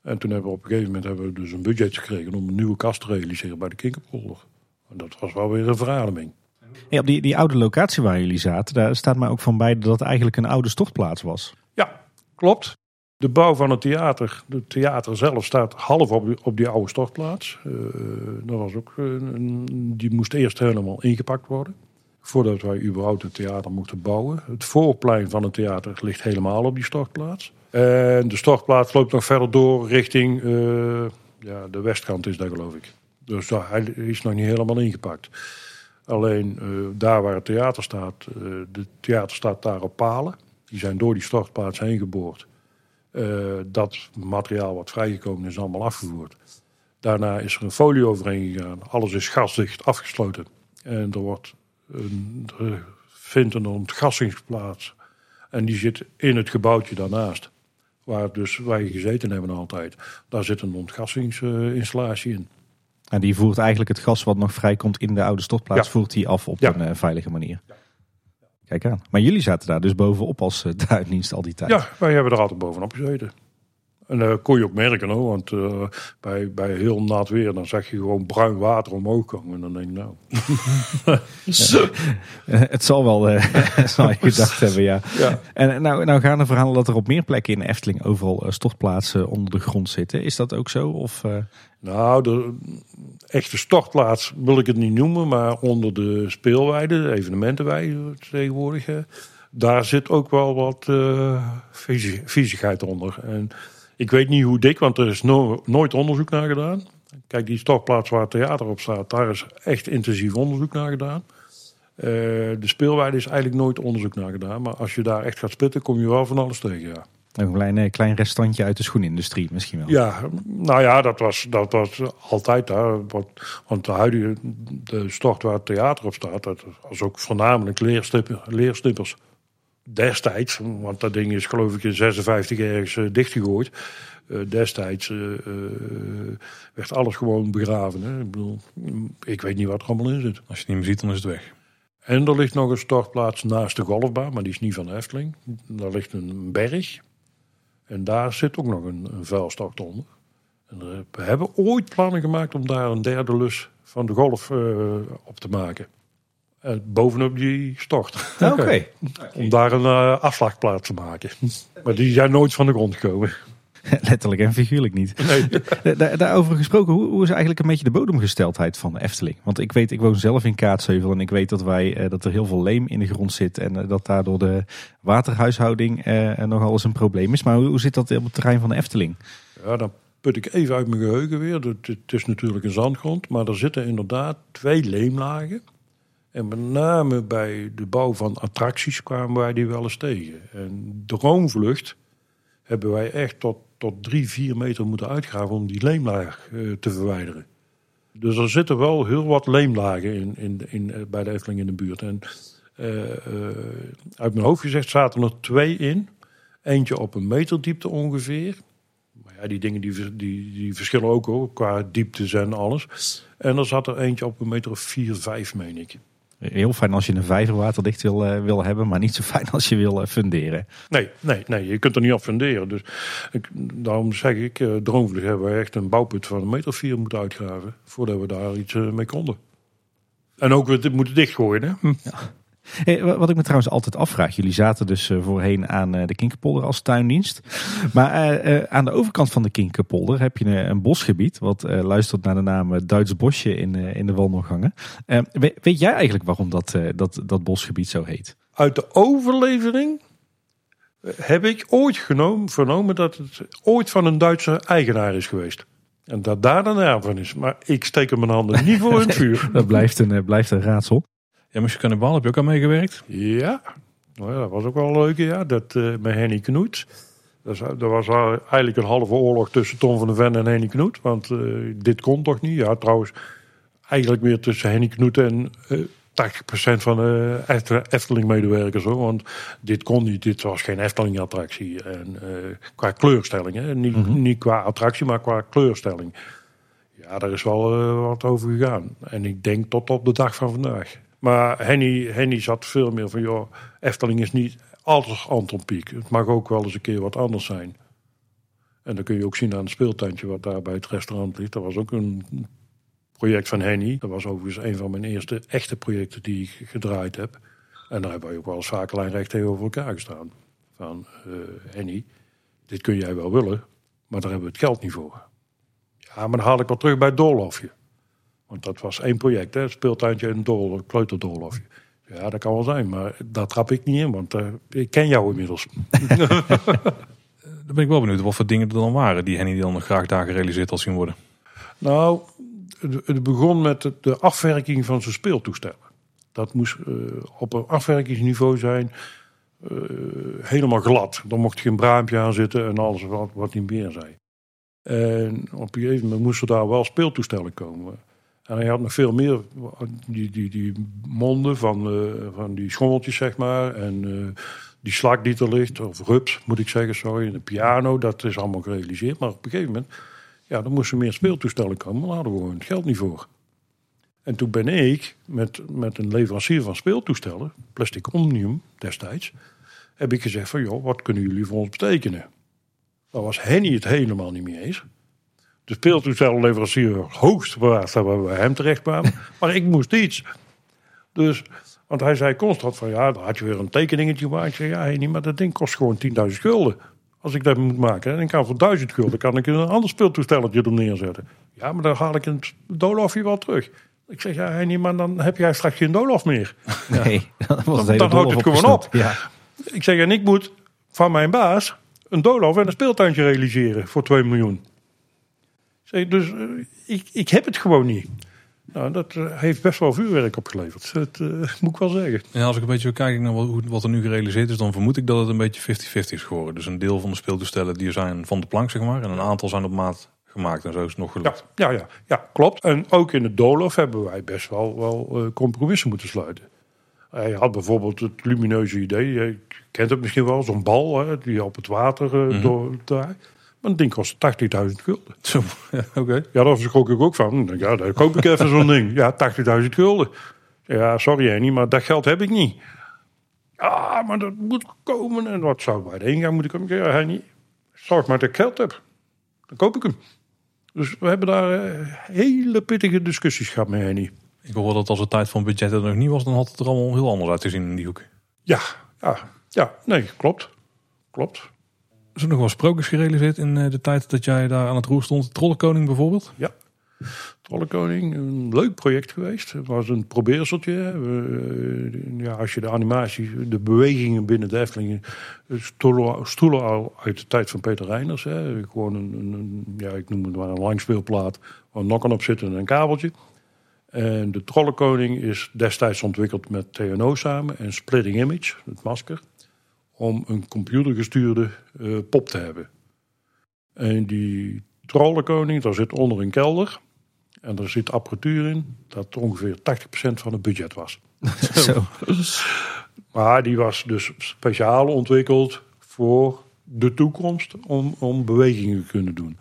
En toen hebben we op een gegeven moment hebben we dus een budget gekregen om een nieuwe kast te realiseren bij de Kinkerpolder. En dat was wel weer een verademing. Op die, die oude locatie waar jullie zaten, daar staat mij ook van bij dat het eigenlijk een oude stortplaats was. Ja, klopt. De bouw van het theater, het theater zelf staat half op, die- op die oude stortplaats. Eh, dat was ook, eh, die moest eerst helemaal ingepakt worden. Voordat wij überhaupt het theater mochten bouwen. Het voorplein van het theater ligt helemaal op die stortplaats. En de stortplaats loopt nog verder door richting eh, ja, de westkant is dat geloof ik. Dus daar, hij is nog niet helemaal ingepakt. Alleen eh, daar waar het theater staat, eh de theater staat daar op palen. Die zijn door die stortplaats heen geboord. Dat materiaal wat vrijgekomen is, allemaal afgevoerd. Daarna is er een folie overheen gegaan. Alles is gasdicht afgesloten. En er, wordt een, er vindt een ontgassing plaats. En die zit in het gebouwtje daarnaast. Waar dus wij gezeten hebben altijd. Daar zit een ontgassingsinstallatie in. En die voert eigenlijk het gas wat nog vrijkomt in de oude stortplaats, Ja. voert die af op Ja. een eh, veilige manier. Kijk aan. Maar jullie zaten daar dus bovenop als eh, tuindienst al die tijd. Ja, wij hebben er altijd bovenop gezeten. En dat kon je ook merken hoor, want eh, bij, bij heel nat weer dan zag je gewoon bruin water omhoog komen. En dan denk ik nou, Eh, het zal wel, eh, zal je gedacht hebben, ja. ja. En eh, nou, nou gaan er verhalen dat er op meer plekken in de Efteling overal eh, stortplaatsen onder de grond zitten. Is dat ook zo? Of, eh, Nou, de echte stortplaats wil ik het niet noemen, maar onder de speelweide, de evenementenweide tegenwoordig, daar zit ook wel wat eh viezi- viezigheid onder. En ik weet niet hoe dik, want er is no- nooit onderzoek naar gedaan. Kijk, die stortplaats waar het theater op staat, daar is echt intensief onderzoek naar gedaan. Eh, de speelweide is eigenlijk nooit onderzoek naar gedaan, maar als je daar echt gaat spitten, kom je wel van alles tegen, ja. een klein, eh, klein restantje uit de schoenindustrie misschien wel? Ja, nou ja, dat was, dat was altijd daar. Want, de huidige de stort waar het theater op staat, dat was ook voornamelijk leerstipper, leerstippers. Destijds, want dat ding is geloof ik in 56 ergens eh, dichtgegooid. Eh, destijds eh, werd alles gewoon begraven. Hè. Ik bedoel, ik weet niet wat er allemaal in zit. Als je het niet meer ziet, dan is het weg. En er ligt nog een stortplaats naast de golfbaan, maar die is niet van de Efteling. Daar ligt een berg. En daar zit ook nog een, een vuilstort onder. En we hebben ooit plannen gemaakt om daar een derde lus van de golf op te maken. Eh, bovenop die stort. Oké. Om daar een eh, afslagplaats te maken. maar die zijn nooit van de grond gekomen. Letterlijk en figuurlijk niet. Nee. Daar, daarover gesproken, hoe, hoe is eigenlijk een beetje de bodemgesteldheid van de Efteling? Want ik weet, ik woon zelf in Kaatsheuvel en ik weet dat, wij, eh, dat er heel veel leem in de grond zit. En dat daardoor de waterhuishouding nogal eens een probleem is. Maar hoe, hoe zit dat op het terrein van de Efteling? Ja, dan put ik even uit mijn geheugen weer. Het is natuurlijk een zandgrond, maar er zitten inderdaad twee leemlagen. En met name bij de bouw van attracties kwamen wij die wel eens tegen. En droomvlucht hebben wij echt tot, tot drie, vier meter moeten uitgraven om die leemlaag eh, te verwijderen. Dus er zitten wel heel wat leemlagen in, in, in, eh, bij de Efteling in de buurt. En eh, uit mijn hoofd gezegd zaten er twee in. Eentje op een meter diepte ongeveer. Maar ja, die dingen die, die, die verschillen ook hoor, qua dieptes en alles. En er zat er eentje op een meter of vier, vijf, meen ik. Heel fijn als je een vijver waterdicht wil, eh, wil hebben, maar niet zo fijn als je wil eh, funderen. Nee, nee, nee, je kunt er niet op funderen. Dus ik, daarom zeg ik, Droomvlucht hebben we echt een bouwput van een meter of vier moeten uitgraven. Voordat we daar iets mee konden. En ook we dit moeten dichtgooien. Hè? Hm. Hey, wa- wat ik me trouwens altijd afvraag, jullie zaten dus eh, voorheen aan eh, de Kinkerpolder als tuindienst. Maar eh, eh, aan de overkant van de Kinkerpolder heb je een, een bosgebied, wat eh, luistert naar de naam eh, Duits Bosje in, eh, in de wandelgangen. Eh, we- weet jij eigenlijk waarom dat, eh, dat, dat bosgebied zo heet? Uit de overlevering eh, heb ik ooit genomen, vernomen dat het ooit van een Duitse eigenaar is geweest. En dat daar de naam van is. Maar ik steek er mijn handen niet voor in het vuur. Dat blijft een, eh, blijft een raadsel. Monsieur Cannibal, heb je ook aan meegewerkt? Ja, nou ja, dat was ook wel leuk. Ja. Dat, eh, met Henny Knoet. Dat, dat was al eigenlijk een halve oorlog tussen Tom van der Ven en Henny Knoet. Want eh, dit kon toch niet? Ja, trouwens, eigenlijk meer tussen Henny Knoet en eh 80% van de Efte- Efteling-medewerkers. Want dit kon niet. Dit was geen Efteling-attractie. En eh, qua kleurstelling. Hè. Niet, niet qua attractie, maar qua kleurstelling. Ja, daar is wel eh, wat over gegaan. En ik denk tot op de dag van vandaag. Maar Henny, Henny zat veel meer van, joh, Efteling is niet alles Anton Pieck. Het mag ook wel eens een keer wat anders zijn. En dan kun je ook zien aan het speeltuintje wat daar bij het restaurant ligt. Dat was ook een project van Henny. Dat was overigens een van mijn eerste echte projecten die ik gedraaid heb. En daar hebben wij ook wel eens vaker lijnrecht tegenover elkaar gestaan. Van uh, Henny, dit kun jij wel willen, maar daar hebben we het geld niet voor. Ja, maar dan haal ik wel terug bij het doorlofje. Want dat was één project, hè? speeltuintje en een kleuterdoorlofje. Ja, dat kan wel zijn, maar daar trap ik niet in, want uh, ik ken jou inmiddels. dan ben ik wel benieuwd wat voor dingen er dan waren die Henny dan nog graag daar gerealiseerd had zien worden. Nou, het begon met de afwerking van zijn speeltoestellen. Dat moest uh, op een afwerkingsniveau zijn, uh, helemaal glad. Dan mocht geen braampje aan zitten en alles wat, wat niet meer zei. En op een gegeven moment moesten daar wel speeltoestellen komen. En hij had nog veel meer, die, die, die monden van, uh, van die schommeltjes, zeg maar. En uh, die slak die er ligt, of rups moet ik zeggen, sorry. De piano, dat is allemaal gerealiseerd. Maar op een gegeven moment, ja, dan moesten meer speeltoestellen komen. Maar daar hadden we gewoon het geld niet voor. En toen ben ik met, met een leverancier van speeltoestellen, Plastic Omnium destijds, heb ik gezegd van, joh, wat kunnen jullie voor ons betekenen? Daar was Henny het helemaal niet mee eens de speeltoestellenleverancier hoogst bewaard dat we bij hem terecht kwamen. maar ik moest iets. Dus, want hij zei constant van ja, dan had je weer een tekeningetje gemaakt. Ik zei ja, niet, maar dat ding kost gewoon 10.000 gulden. Als ik dat moet maken. En ik kan voor 1000 gulden kan ik een ander speeltoestelletje er neerzetten. Ja, maar dan haal ik een doolhofje wel terug. Ik zeg ja, niet, maar dan heb jij straks geen doolhof meer. Nee, dan, dan houdt het gewoon op. Ja. Ik zeg en ik moet van mijn baas een doolhof en een speeltuintje realiseren voor 2 miljoen. Zeg, dus uh, ik, ik heb het gewoon niet. Nou, dat uh, heeft best wel vuurwerk opgeleverd. Dat uh, moet ik wel zeggen. En als ik een beetje kijk naar wat, wat, er nu gerealiseerd is, dan vermoed ik dat het een beetje 50-50 is geworden. Dus een deel van de speeltoestellen die zijn van de plank, zeg maar. En een aantal zijn op maat gemaakt en zo is het nog gelukt. Ja, ja, ja, ja klopt. En ook in het doolhof hebben wij best wel, wel compromissen moeten sluiten. Hij had bijvoorbeeld het lumineuze idee, je kent het misschien wel, zo'n bal hè, die op het water mm -hmm. door draait. Het ding kost 80.000 gulden. Zo, ja, oké. Ja, daar schrok ik ook van. Ja, daar koop ik even zo'n ding. Ja, 80.000 gulden. Ja, sorry Annie, maar dat geld heb ik niet. Ja, maar dat moet komen. En wat zou bij de ingang moeten komen? Ja, Henny, zorg maar dat ik geld heb. Dan koop ik hem. Dus we hebben daar uh, hele pittige discussies gehad met Henny. Ik hoor dat als de tijd van budget er nog niet was, dan had het er allemaal heel anders uit te zien in die hoek. Ja, ja, ja nee, klopt. Klopt. Er nog wel sprookjes gerealiseerd in eh, de tijd dat jij daar aan het roer stond? Trollenkoning bijvoorbeeld? Ja. Trollenkoning, een leuk project geweest. Het was een probeerseltje. Uh, ja, als je de animatie, de bewegingen binnen de Efteling... stoelen, stoelen al uit de tijd van Peter Reiners. Hè. Gewoon een, een, ja, ik noem het maar een langspeelplaat... waar nokken op zit en een kabeltje. En de Trollenkoning is destijds ontwikkeld met TNO samen... en Splitting Image, het masker om een computergestuurde uh, pop te hebben. En die trollenkoning, daar zit onder een kelder. En daar zit apparatuur in dat ongeveer 80% van het budget was. Zo. maar die was dus speciaal ontwikkeld voor de toekomst om, om bewegingen te kunnen doen.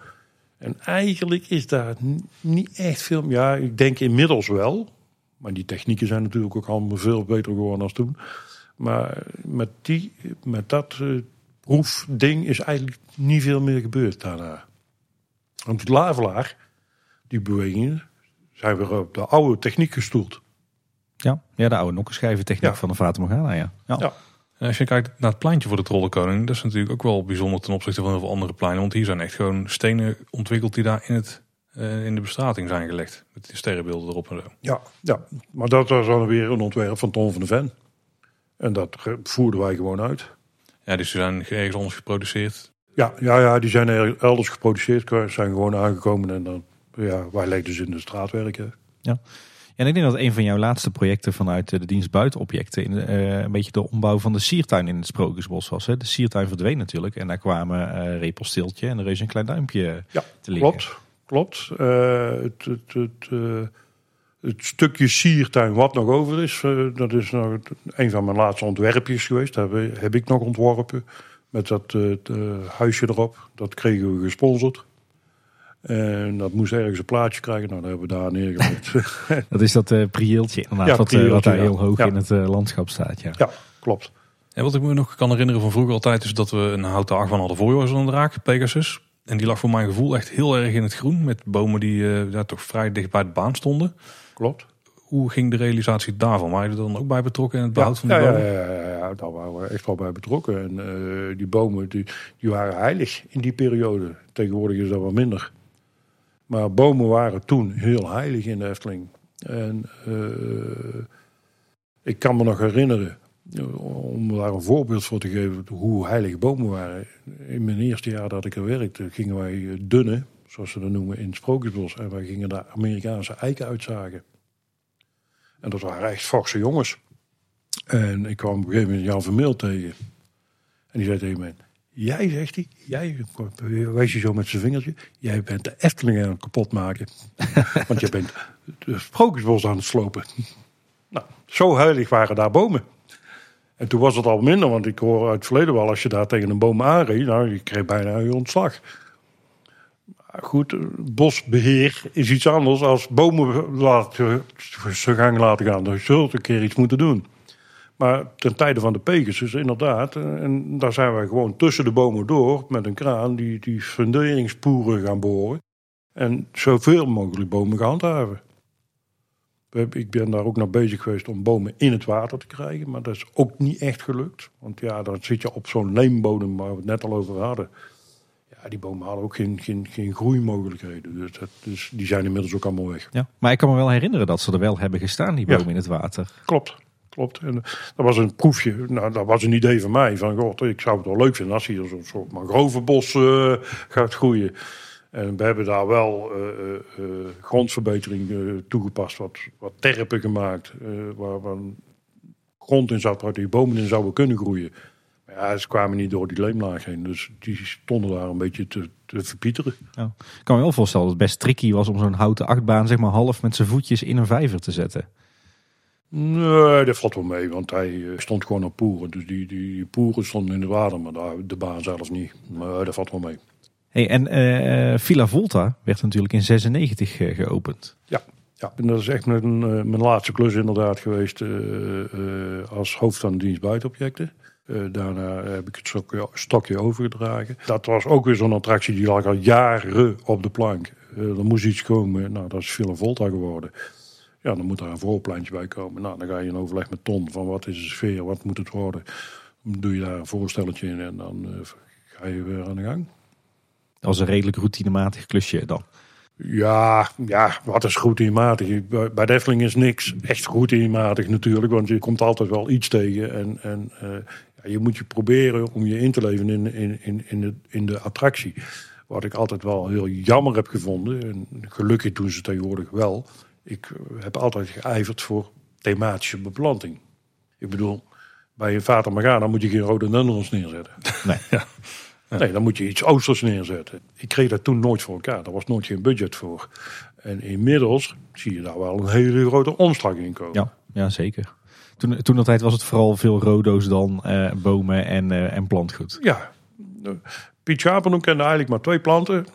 En eigenlijk is daar niet echt veel. Ja, ik denk inmiddels wel. Maar die technieken zijn natuurlijk ook allemaal veel beter geworden als toen. Maar met, die, met dat uh, proefding is eigenlijk niet veel meer gebeurd daarna. Want het lavelaar, die bewegingen, zijn weer op de oude techniek gestoeld. Ja, ja de oude nokkenschijventechniek ja. van de Fata Morgana, ja. ja. ja. En als je kijkt naar het pleintje voor de Trollenkoning, dat is natuurlijk ook wel bijzonder ten opzichte van heel veel andere pleinen. Want hier zijn echt gewoon stenen ontwikkeld die daar in, het, uh, in de bestrating zijn gelegd. Met die sterrenbeelden erop en zo. Ja, ja, maar dat was dan weer een ontwerp van Ton van de Ven. En dat voerden wij gewoon uit. Ja, dus ze zijn ergens anders geproduceerd? Ja, ja, ja die zijn elders geproduceerd, zijn gewoon aangekomen en dan, ja, wij legden ze in de straatwerken. Ja. En ik denk dat een van jouw laatste projecten vanuit de dienst buitenobjecten in, uh, een beetje de ombouw van de siertuin in het Sprookjesbos was. Hè? De siertuin verdween natuurlijk en daar kwamen uh, Repelsteeltje en er is een klein duimpje ja, te liggen. Klopt, klopt. Uh, het, het, het het stukje siertuin wat nog over is, uh, dat is nog een van mijn laatste ontwerpjes geweest. Dat heb, ik nog ontworpen. Met dat uh, huisje erop. Dat kregen we gesponsord. En dat moest ergens een plaatje krijgen. Nou, dat hebben we daar neergelegd. dat is dat uh, prieeltje inderdaad, ja, wat, wat, daar heel hoog in het landschap staat. Ja. ja, klopt. En wat ik me nog kan herinneren van vroeger altijd... is dat we een houten argwan hadden voor een draak, Pegasus. En die lag voor mijn gevoel echt heel erg in het groen. Met bomen die uh, ja, toch vrij dicht bij de baan stonden. Klopt. Hoe ging de realisatie daarvan? Waren je er dan ook bij betrokken in het behoud van die ja, bomen? Ja, ja, ja, ja, daar waren we echt wel bij betrokken. En uh, die bomen die, die waren heilig in die periode. Tegenwoordig is dat wat minder. Maar bomen waren toen heel heilig in de Efteling. En uh, ik kan me nog herinneren, om daar een voorbeeld voor te geven hoe heilig bomen waren. In mijn eerste jaar dat ik er werkte, gingen wij dunnen, zoals ze dat noemen, in het Sprookjesbos. En wij gingen daar Amerikaanse eiken uitzagen. En dat waren echt forse jongens. En ik kwam op een gegeven moment Jan Vermeel tegen. En die zei tegen mij, jij, zegt hij, jij, wijs je zo met zijn vingertje, jij bent de Efteling aan het kapot maken. Want je bent het Sprookjesbos aan het slopen. Nou, zo heilig waren daar bomen. En toen was het al minder, want ik hoor uit het verleden wel, als je daar tegen een boom aanreed, nou, je kreeg bijna je ontslag. Goed, bosbeheer is iets anders als bomen laten, zijn laten gaan. Dan zult een keer iets moeten doen. Maar ten tijde van de Pegasus, inderdaad, en daar zijn wij gewoon tussen de bomen door met een kraan die, die funderingspoeren gaan boren. En zoveel mogelijk bomen gaan handhaven. Ik ben daar ook naar bezig geweest om bomen in het water te krijgen. Maar dat is ook niet echt gelukt. Want ja, dan zit je op zo'n leembodem waar we het net al over hadden. Ja, die bomen hadden ook geen, geen, geen groeimogelijkheden. Dus, dat, dus die zijn inmiddels ook allemaal weg. Ja, maar ik kan me wel herinneren dat ze er wel hebben gestaan, die bomen in het water. Klopt. Klopt. En dat was een proefje. Nou, dat was een idee van mij. Van, god, ik zou het wel leuk vinden als hier zo'n soort mangrovenbos uh, gaat groeien. En we hebben daar wel uh, grondverbetering toegepast, wat, wat terpen gemaakt, waar, waar grond in zat waar die bomen in zouden kunnen groeien. Ja, ze kwamen niet door die leemlaag heen, dus die stonden daar een beetje te, te verpieteren. Ja. Ik kan me wel voorstellen dat het best tricky was om zo'n houten achtbaan zeg maar half met zijn voetjes in een vijver te zetten. Nee, dat valt wel mee, want hij stond gewoon op poeren. Dus die, die, poeren stonden in het water, maar de baan zelfs niet. Maar dat valt wel mee. Hey, en uh, Villa Volta werd natuurlijk in 96 uh, geopend. Ja, ja, en dat is echt mijn, mijn laatste klus inderdaad geweest als hoofd van de dienst buitenobjecten. Daarna heb ik het stokje, stokje, overgedragen. Dat was ook weer zo'n attractie die lag al jaren op de plank. er moest iets komen, nou dat is Villa Volta geworden. Ja, dan moet daar een voorpleintje bij komen. Nou, dan ga je in overleg met Ton van wat is de sfeer, wat moet het worden. Dan doe je daar een voorstelletje in en dan ga je weer aan de gang als een redelijk routinematig klusje dan. Ja, ja, wat is routinematig? Bij Defling is niks echt routinematig natuurlijk, want je komt altijd wel iets tegen. En, en uh, je moet je proberen om je in te leven in, in, in, in, de, in de attractie. Wat ik altijd wel heel jammer heb gevonden, en gelukkig doen ze tegenwoordig wel. Ik heb altijd geijverd voor thematische beplanting. Ik bedoel, bij een Vater Morgana moet je geen rode dendrons neerzetten. Nee, ja. Nee, dan moet je iets oosters neerzetten. Ik kreeg dat toen nooit voor elkaar. Daar was nooit geen budget voor. En inmiddels zie je daar wel een hele grote omslag in komen. Ja, ja zeker. Toen, toen dat tijd was het vooral veel rodo's dan uh, bomen en, uh, en plantgoed. Ja. Piet Schapenhoek kende eigenlijk maar twee planten.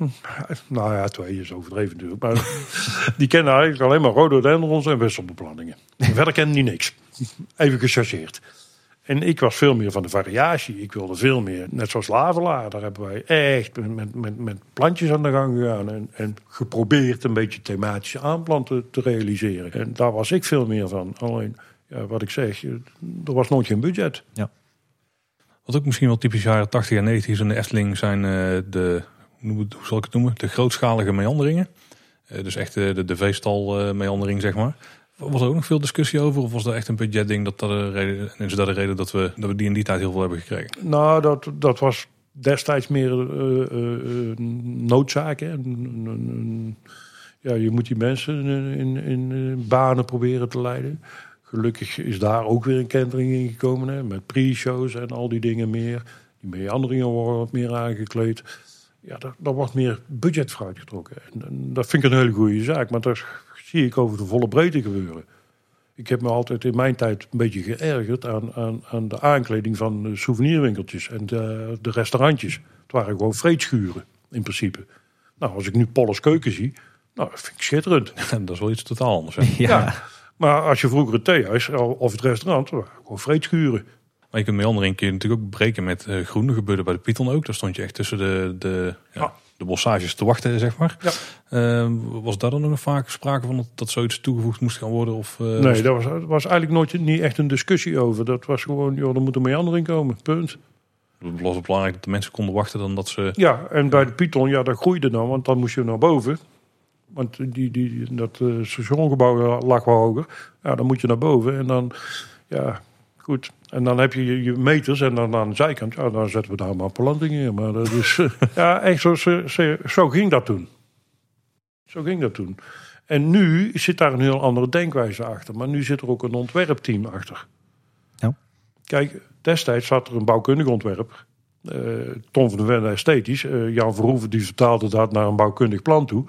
Nou ja, twee is overdreven natuurlijk. Maar die kende eigenlijk alleen maar rhododendrons en wisselbeplanningen. Verder kende die niks. Even gechargeerd. En ik was veel meer van de variatie. Ik wilde veel meer, net zoals Lavelaar, daar hebben wij echt met, met, met plantjes aan de gang gegaan. En, en geprobeerd een beetje thematische aanplanten te realiseren. En daar was ik veel meer van. Alleen, ja, wat ik zeg, er was nooit geen budget. Ja. Wat ook misschien wel typisch jaren 80 en 90 is in de Efteling zijn uh, de, hoe zal ik het noemen, de grootschalige meanderingen. Uh, dus echt de, de, de veestal meandering, zeg maar. Was er ook nog veel discussie over? Of was dat echt een budgetding? Dat dat de reden, is dat de reden dat we, dat we die in die tijd heel veel hebben gekregen? Nou, dat, dat was destijds meer uh, uh, noodzaak. Hè? ja, je moet die mensen in, in, in, banen proberen te leiden. Gelukkig is daar ook weer een kentering in gekomen. Hè? Met pre-shows en al die dingen meer. Die meanderingen worden wat meer aangekleed. Ja, daar, daar wordt meer budget voor uitgetrokken. En, en, dat vind ik een hele goede zaak. Maar dat zie ik over de volle breedte gebeuren. Ik heb me altijd in mijn tijd een beetje geërgerd aan, aan, aan de aankleding van de souvenirwinkeltjes en de, de restaurantjes. Het waren gewoon vreedschuren, in principe. Nou, als ik nu Polles Keuken zie, nou, dat vind ik schitterend. dat is wel iets totaal anders. Hè? ja. Maar als je vroeger het theehuis of het restaurant, gewoon vreedschuren. Maar je kunt meandering kun je natuurlijk ook breken met uh, groen. Dat gebeurde bij de Python ook. Daar stond je echt tussen de, de, ja, de bossages te wachten, zeg maar. Ja. Eh, was daar dan nog vaak sprake van dat, dat zoiets toegevoegd moest gaan worden? Of, eh, Nee, daar was, was eigenlijk nooit niet echt een discussie over. Dat was gewoon, joh, er moet een meander in komen, punt. Het was belangrijk dat de mensen konden wachten dan dat ze... Ja, en bij de Python, ja, dat groeide dan, want dan moest je naar boven. Want die, die, dat eh, stationgebouw lag wel hoger. Ja, dan moet je naar boven en dan, ja, goed. En dan heb je je, je meters en dan aan de zijkant, ja, dan zetten we daar maar landingen in. Maar dat is, ja, echt zo, zo, ging dat toen. Zo ging dat toen. En nu zit daar een heel andere denkwijze achter. Maar nu zit er ook een ontwerpteam achter. Ja. Kijk, destijds zat er een bouwkundig ontwerp. Eh, Tom van der Ven esthetisch. Eh, Jan Verhoeven die vertaalde dat naar een bouwkundig plan toe.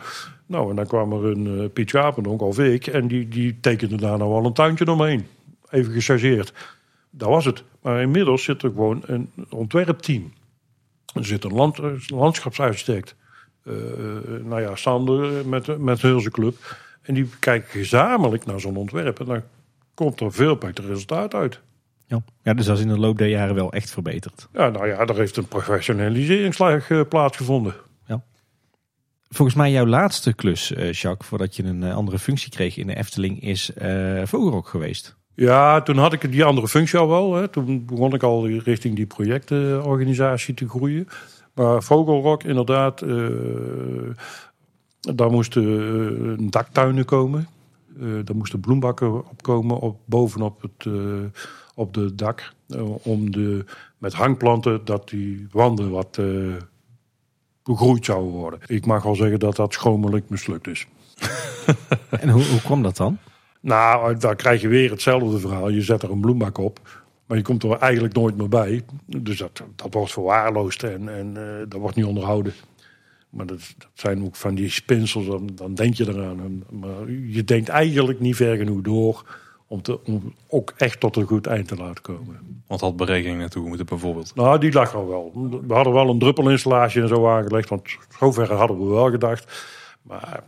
Nou, en dan kwam er een uh, Piet Schapendonk of ik. En die, die tekende daar nou wel een tuintje omheen. Even gechargeerd. Dat was het. Maar inmiddels zit er gewoon een ontwerpteam. Er zit een land, landschapsarchitect. Uh, nou ja, Sander met, met zijn club. En die kijken gezamenlijk naar zo'n ontwerp. En dan komt er veel beter resultaat uit. Ja. ja, dus dat is in de loop der jaren wel echt verbeterd. Ja, nou ja, er heeft een professionaliseringsslag uh, plaatsgevonden. Volgens mij jouw laatste klus, uh, Jacques, voordat je een andere functie kreeg in de Efteling, is uh, Vogelrok geweest. Ja, toen had ik die andere functie al wel. Hè. Toen begon ik al richting die projectorganisatie te groeien. Maar Vogelrok, inderdaad, uh, daar moesten uh, daktuinen komen. Uh, daar moesten bloembakken opkomen op, bovenop het, op de dak. om de, met hangplanten dat die wanden wat begroeid zouden worden. Ik mag wel zeggen dat dat schromelijk mislukt is. en hoe, hoe kwam dat dan? Nou, dan krijg je weer hetzelfde verhaal. Je zet er een bloembak op. Maar je komt er eigenlijk nooit meer bij. Dus dat, dat wordt verwaarloosd en, en uh, dat wordt niet onderhouden. Maar dat, dat, zijn ook van die spinsels, dan, dan denk je eraan. Maar je denkt eigenlijk niet ver genoeg door om, te, om ook echt tot een goed eind te laten komen. Want had berekening naartoe moeten bijvoorbeeld? Nou, die lag al wel. We hadden wel een druppelinstallatie en zo aangelegd. Want zover hadden we wel gedacht. Maar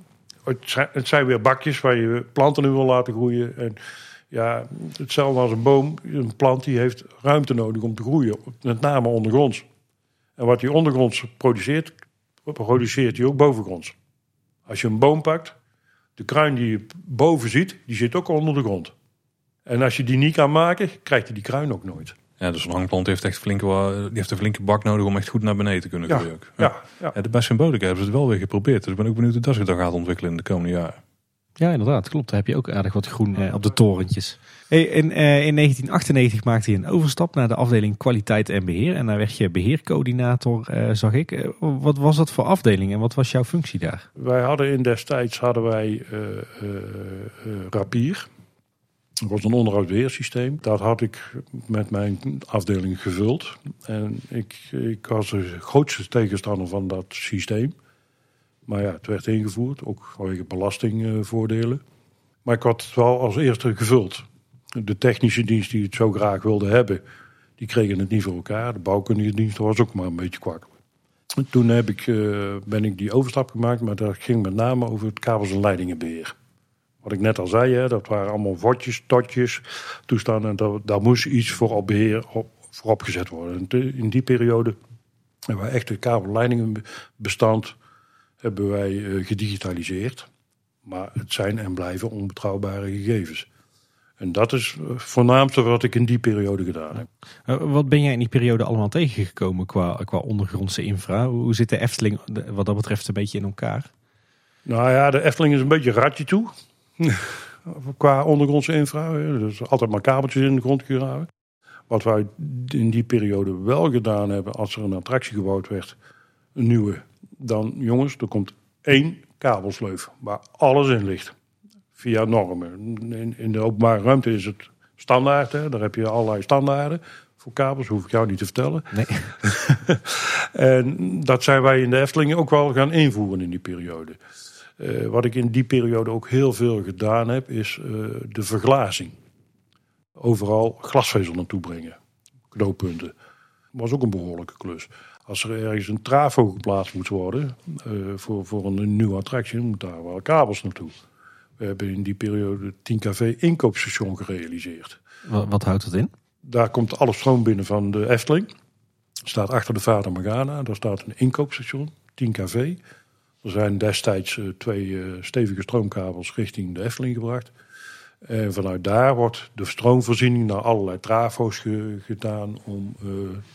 het zijn, het zijn weer bakjes waar je planten in wil laten groeien. En ja, hetzelfde als een boom. Een plant die heeft ruimte nodig om te groeien. Met name ondergronds. En wat die ondergronds produceert, produceert hij ook bovengronds. Als je een boom pakt, de kruin die je boven ziet, die zit ook onder de grond. En als je die niet kan maken, krijgt hij die kruin ook nooit. Ja, dus een hangplant heeft echt flinke, die heeft een flinke bak nodig om echt goed naar beneden te kunnen ja, groeien. Ja, ja. ja. bij Symbolica hebben ze het wel weer geprobeerd. Dus ik ben ook benieuwd hoe dat zich dan gaat ontwikkelen in de komende jaren. Ja, inderdaad. Klopt. Daar heb je ook aardig wat groen eh, op de torentjes. Hey, in, eh, in 1998 maakte je een overstap naar de afdeling kwaliteit en beheer. En daar werd je beheercoördinator, eh, zag ik. Eh, wat was dat voor afdeling en wat was jouw functie daar? Wij hadden in destijds hadden wij Rapier. Dat was een onderhoudsbeheersysteem. Dat had ik met mijn afdeling gevuld. En ik, ik was de grootste tegenstander van dat systeem. Maar ja, het werd ingevoerd, ook vanwege belastingvoordelen. Maar ik had het wel als eerste gevuld. De technische dienst die het zo graag wilde hebben, die kregen het niet voor elkaar. De bouwkundige dienst was ook maar een beetje kwak. Toen heb ik, uh, ben ik die overstap gemaakt, maar dat ging met name over het kabels- en leidingenbeheer. Wat ik net al zei, hè, dat waren allemaal vodjes, totjes, toestanden. En daar moest iets voor op beheer op, voor opgezet worden. En in die periode hebben we echt het kabelleidingenbestand hebben wij uh, gedigitaliseerd. Maar het zijn en blijven onbetrouwbare gegevens. En dat is het voornaamste wat ik in die periode gedaan heb. Uh, wat ben jij in die periode allemaal tegengekomen qua, qua ondergrondse infra? Hoe zit de Efteling wat dat betreft een beetje in elkaar? Nou ja, de Efteling is een beetje ratje toe. qua ondergrondse infra. Dus altijd maar kabeltjes in de grond gegraven. Wat wij in die periode wel gedaan hebben, als er een attractie gebouwd werd, een nieuwe, dan jongens, er komt één kabelsleuf waar alles in ligt. Via normen. In, in de openbare ruimte is het standaard, hè? daar heb je allerlei standaarden voor kabels, hoef ik jou niet te vertellen. Nee. en dat zijn wij in de Efteling ook wel gaan invoeren in die periode. Uh, wat ik in die periode ook heel veel gedaan heb, is uh, de verglazing. Overal glasvezel naartoe brengen. Knooppunten. was ook een behoorlijke klus. Als er ergens een trafo geplaatst moet worden uh, voor, voor een, een nieuwe attractie, moet daar wel kabels naartoe. We hebben in die periode het 10 kV inkoopstation gerealiseerd. Wat, wat, houdt dat in? Daar komt alle stroom binnen van de Efteling. Staat achter de Vader Morgana, daar staat een inkoopstation. 10 kV. Er zijn destijds eh, twee eh, stevige stroomkabels richting de Efteling gebracht. En vanuit daar wordt de stroomvoorziening naar allerlei trafo's ge- gedaan om eh,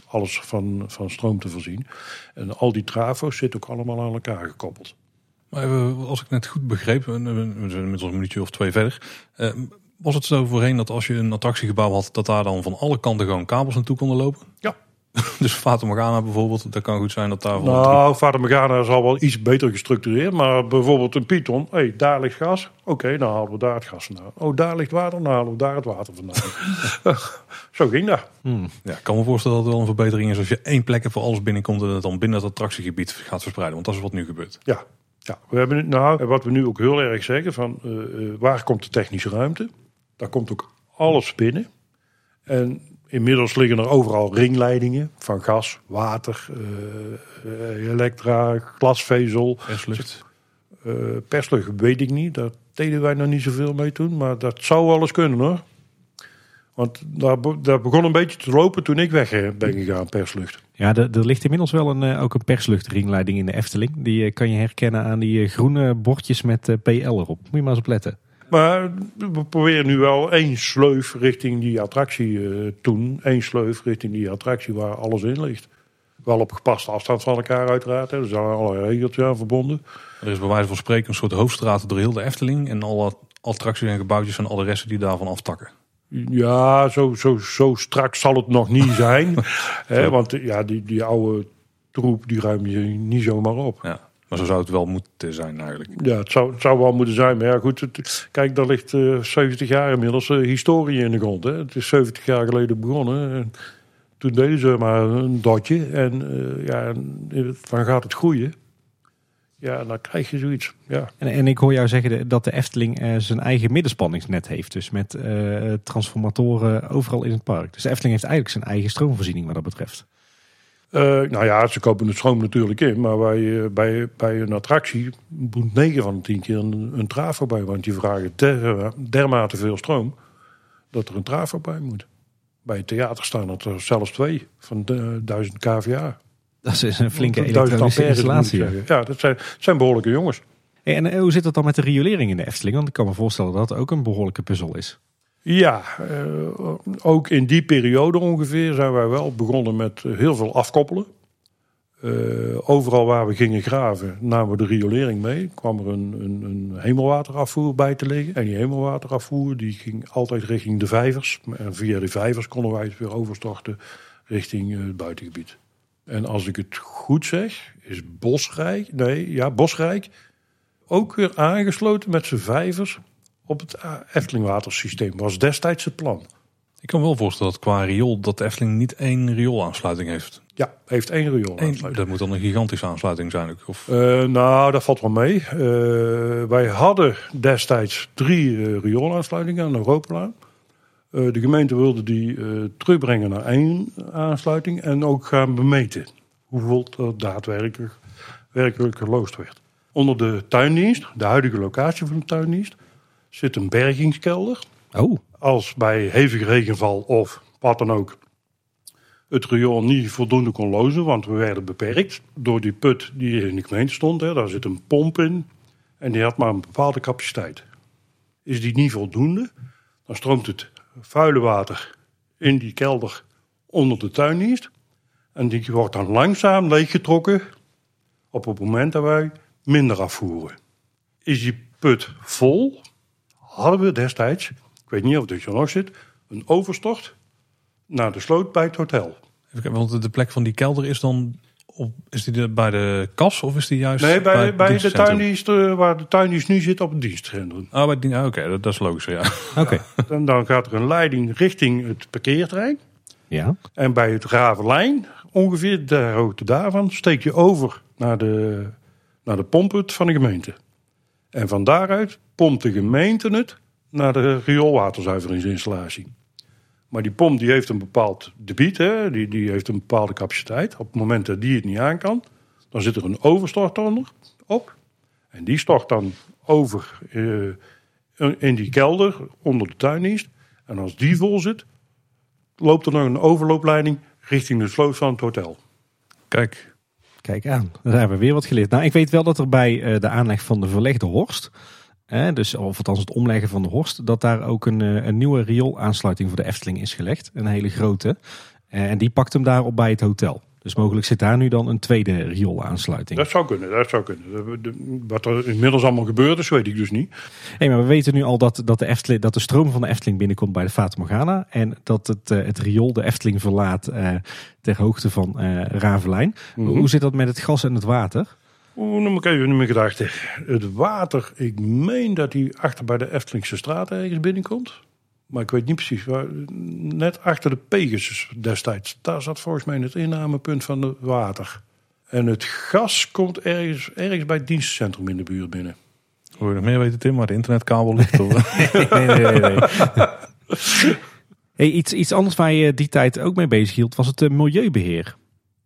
alles van, van stroom te voorzien. En al die trafo's zitten ook allemaal aan elkaar gekoppeld. Maar even, als ik net goed begreep, we we zijn inmiddels een minuutje of twee verder. eh, was het zo voorheen dat als je een attractiegebouw had, dat daar dan van alle kanten gewoon kabels naartoe konden lopen? Ja. dus Fata Morgana bijvoorbeeld, dat kan goed zijn dat daar Nou, Vader Morgana is al wel iets beter gestructureerd. Maar bijvoorbeeld een Python. Hé, hey, daar ligt gas. Oké, dan halen we daar het gas vandaan. Oh, daar ligt water. Dan halen we daar het water vandaan. Zo ging dat. Ja, ik kan me voorstellen dat het wel een verbetering is als je één plek hebt voor alles binnenkomt en het dan binnen het attractiegebied gaat verspreiden. Want dat is wat nu gebeurt. Ja. ja. We hebben, nou, wat we nu ook heel erg zeggen. Van, eh, eh, waar komt de technische ruimte? Daar komt ook alles binnen. En inmiddels liggen er overal ringleidingen. Van gas, water, eh, eh, elektra, glasvezel. Perslucht. Eh perslucht weet ik niet. Daar deden wij nog niet zoveel mee toen. Maar dat zou wel eens kunnen hoor. Want daar, be- daar begon een beetje te lopen toen ik weg ben gegaan, perslucht. Ja, er, er ligt inmiddels wel een, ook een persluchtringleiding in de Efteling. Die kan je herkennen aan die groene bordjes met PL erop. Moet je maar eens op letten. Maar we proberen nu wel één sleuf richting die attractie eh toen. Eén sleuf richting die attractie waar alles in ligt. Wel op gepaste afstand van elkaar uiteraard. Hè. Er zijn allerlei regeltjes aan verbonden. Er is bij wijze van spreken een soort hoofdstraat door heel de Efteling en alle attracties en gebouwtjes en alle resten die daarvan aftakken. Ja, zo, zo, zo strak zal het nog niet zijn. hè, want ja, die, die oude troep die ruim je niet zomaar op. Ja. Maar zo zou het wel moeten zijn eigenlijk. Ja, het zou, het zou wel moeten zijn. Maar ja, goed. Het, kijk, daar ligt eh 70 jaar inmiddels eh, historie in de grond. Hè. Het is 70 jaar geleden begonnen. En toen deden ze maar een dotje. En eh, ja, en dan gaat het groeien. Ja, dan krijg je zoiets. Ja, En, en ik hoor jou zeggen dat de Efteling eh, zijn eigen middenspanningsnet heeft. Dus met eh, transformatoren overal in het park. Dus de Efteling heeft eigenlijk zijn eigen stroomvoorziening wat dat betreft. Eh, nou ja, ze kopen de stroom natuurlijk in. Maar bij, eh, bij, bij een attractie moet 9 van de 10 keer een, een trafo bij. Want die vragen der, dermate veel stroom dat er een trafo bij moet. Bij het theater staan er zelfs twee van de 1000 kVA. Dat is een flinke 1000 elektronische ampère, moet ik installatie. ja. dat zijn, zijn behoorlijke jongens. En eh, hoe zit het dan met de riolering in de Efteling? Want ik kan me voorstellen dat het ook een behoorlijke puzzel is. Ja, eh, ook in die periode ongeveer zijn wij wel begonnen met heel veel afkoppelen. Eh, overal waar we gingen graven namen we de riolering mee. kwam er een, een, een hemelwaterafvoer bij te liggen. En die hemelwaterafvoer die ging altijd richting de vijvers. En via de vijvers konden wij het weer overstorten richting eh, het buitengebied. En als ik het goed zeg, is Bosrijk, nee, ja, Bosrijk ook weer aangesloten met zijn vijvers op het eh, Eftelingwatersysteem. Was destijds het plan. Ik kan me wel voorstellen dat qua riool dat de Efteling niet één rioolaansluiting heeft. Ja, heeft één riool. Eén, dat moet dan een gigantische aansluiting zijn. ook. Of, Eh, nou, dat valt wel mee. Eh, wij hadden destijds drie eh, rioolaansluitingen aan de Europalaan. De gemeente wilde die terugbrengen naar één aansluiting en ook gaan bemeten hoeveel er daadwerkelijk werkelijk geloosd werd. Onder de tuindienst, de huidige locatie van de tuindienst, zit een bergingskelder. Oh, Als bij hevige regenval of wat dan ook het riool niet voldoende kon lozen, want we werden beperkt door die put die in de gemeente stond. Hè, daar zit een pomp in en die had maar een bepaalde capaciteit. Is die niet voldoende, dan stroomt het vuile water in die kelder onder de tuindienst. En die wordt dan langzaam leeggetrokken op het moment dat wij minder afvoeren. Is die put vol, hadden we destijds, ik weet niet of het er nog zit, een overstort naar de sloot bij het hotel. Even kijken, want de plek van die kelder is dan op, is die de- bij de kas of is die juist Nee, bij, bij de tuindienst, eh, waar de tuindienst nu zit op het dienstcentrum. Ah, bij die, ah, Oké, dat, dat is logisch. Ja. oké. En dan gaat er een leiding richting het parkeerterrein. Ja. En bij het Ravenlijn, ongeveer de hoogte daarvan, steek je over naar de, naar de pompput van de gemeente. En van daaruit pompt de gemeente het naar de rioolwaterzuiveringsinstallatie. Maar die pomp die heeft een bepaald debiet, hè? Die, die heeft een bepaalde capaciteit. Op het moment dat die het niet aan kan, dan zit er een overstort onder, op. En die stort dan over eh, in die kelder onder de tuindienst. En als die vol zit, loopt er nog een overloopleiding richting de sloot van het hotel. Kijk, Kijk aan, daar hebben we weer wat geleerd. Nou, ik weet wel dat er bij eh, de aanleg van de verlegde Horst, dus, of althans het omleggen van de Horst, dat daar ook een, eh, een nieuwe rioolaansluiting voor de Efteling is gelegd. Een hele grote. Eh, en die pakt hem daarop bij het hotel. Dus mogelijk zit daar nu dan een tweede rioolaansluiting. Dat zou kunnen, dat zou kunnen. Wat er inmiddels allemaal gebeurd is, weet ik dus niet. Hey, maar we weten nu al dat, dat, de Efteling, dat de stroom van de Efteling binnenkomt bij de Fata Morgana. En dat het, eh, het riool de Efteling verlaat eh, ter hoogte van eh Ravelijn. Mhm. Hoe zit dat met het gas en het water? Oeh, noem ik even in mijn gedachten. Het water, ik meen dat hij achter bij de Eftelingse straat ergens binnenkomt. Maar ik weet niet precies waar. Net achter de Pegasus destijds. Daar zat volgens mij het innamepunt van het water. En het gas komt ergens, ergens bij het dienstencentrum in de buurt binnen. Wil je nog meer weten, Tim? Waar de internetkabel ligt? Of, nee, nee, nee. nee. Hey, iets, iets anders waar je die tijd ook mee bezig hield, was het eh, milieubeheer.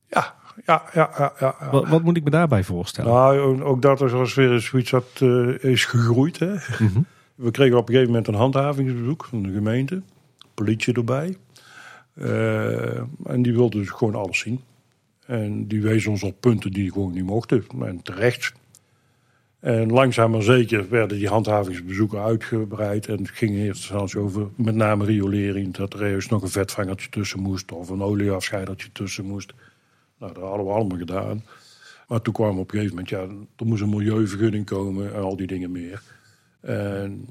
Ja, ja, ja, ja. ja, ja. Wat, wat moet ik me daarbij voorstellen? Nou, ook dat is als weer zoiets wat eh, is gegroeid. Hè? Mhm. We kregen op een gegeven moment een handhavingsbezoek van de gemeente. Politie erbij. Eh, en die wilde dus gewoon alles zien. En die wees ons op punten die gewoon niet mochten. En terecht. En langzaam maar zeker werden die handhavingsbezoeken uitgebreid. En het ging in eerste instantie over met name riolering. Dat er ergens nog een vetvangertje tussen moest. Of een olieafscheidertje tussen moest. Nou, dat hadden we allemaal gedaan. Maar toen kwam op een gegeven moment, ja, er moest een milieuvergunning komen en al die dingen meer. En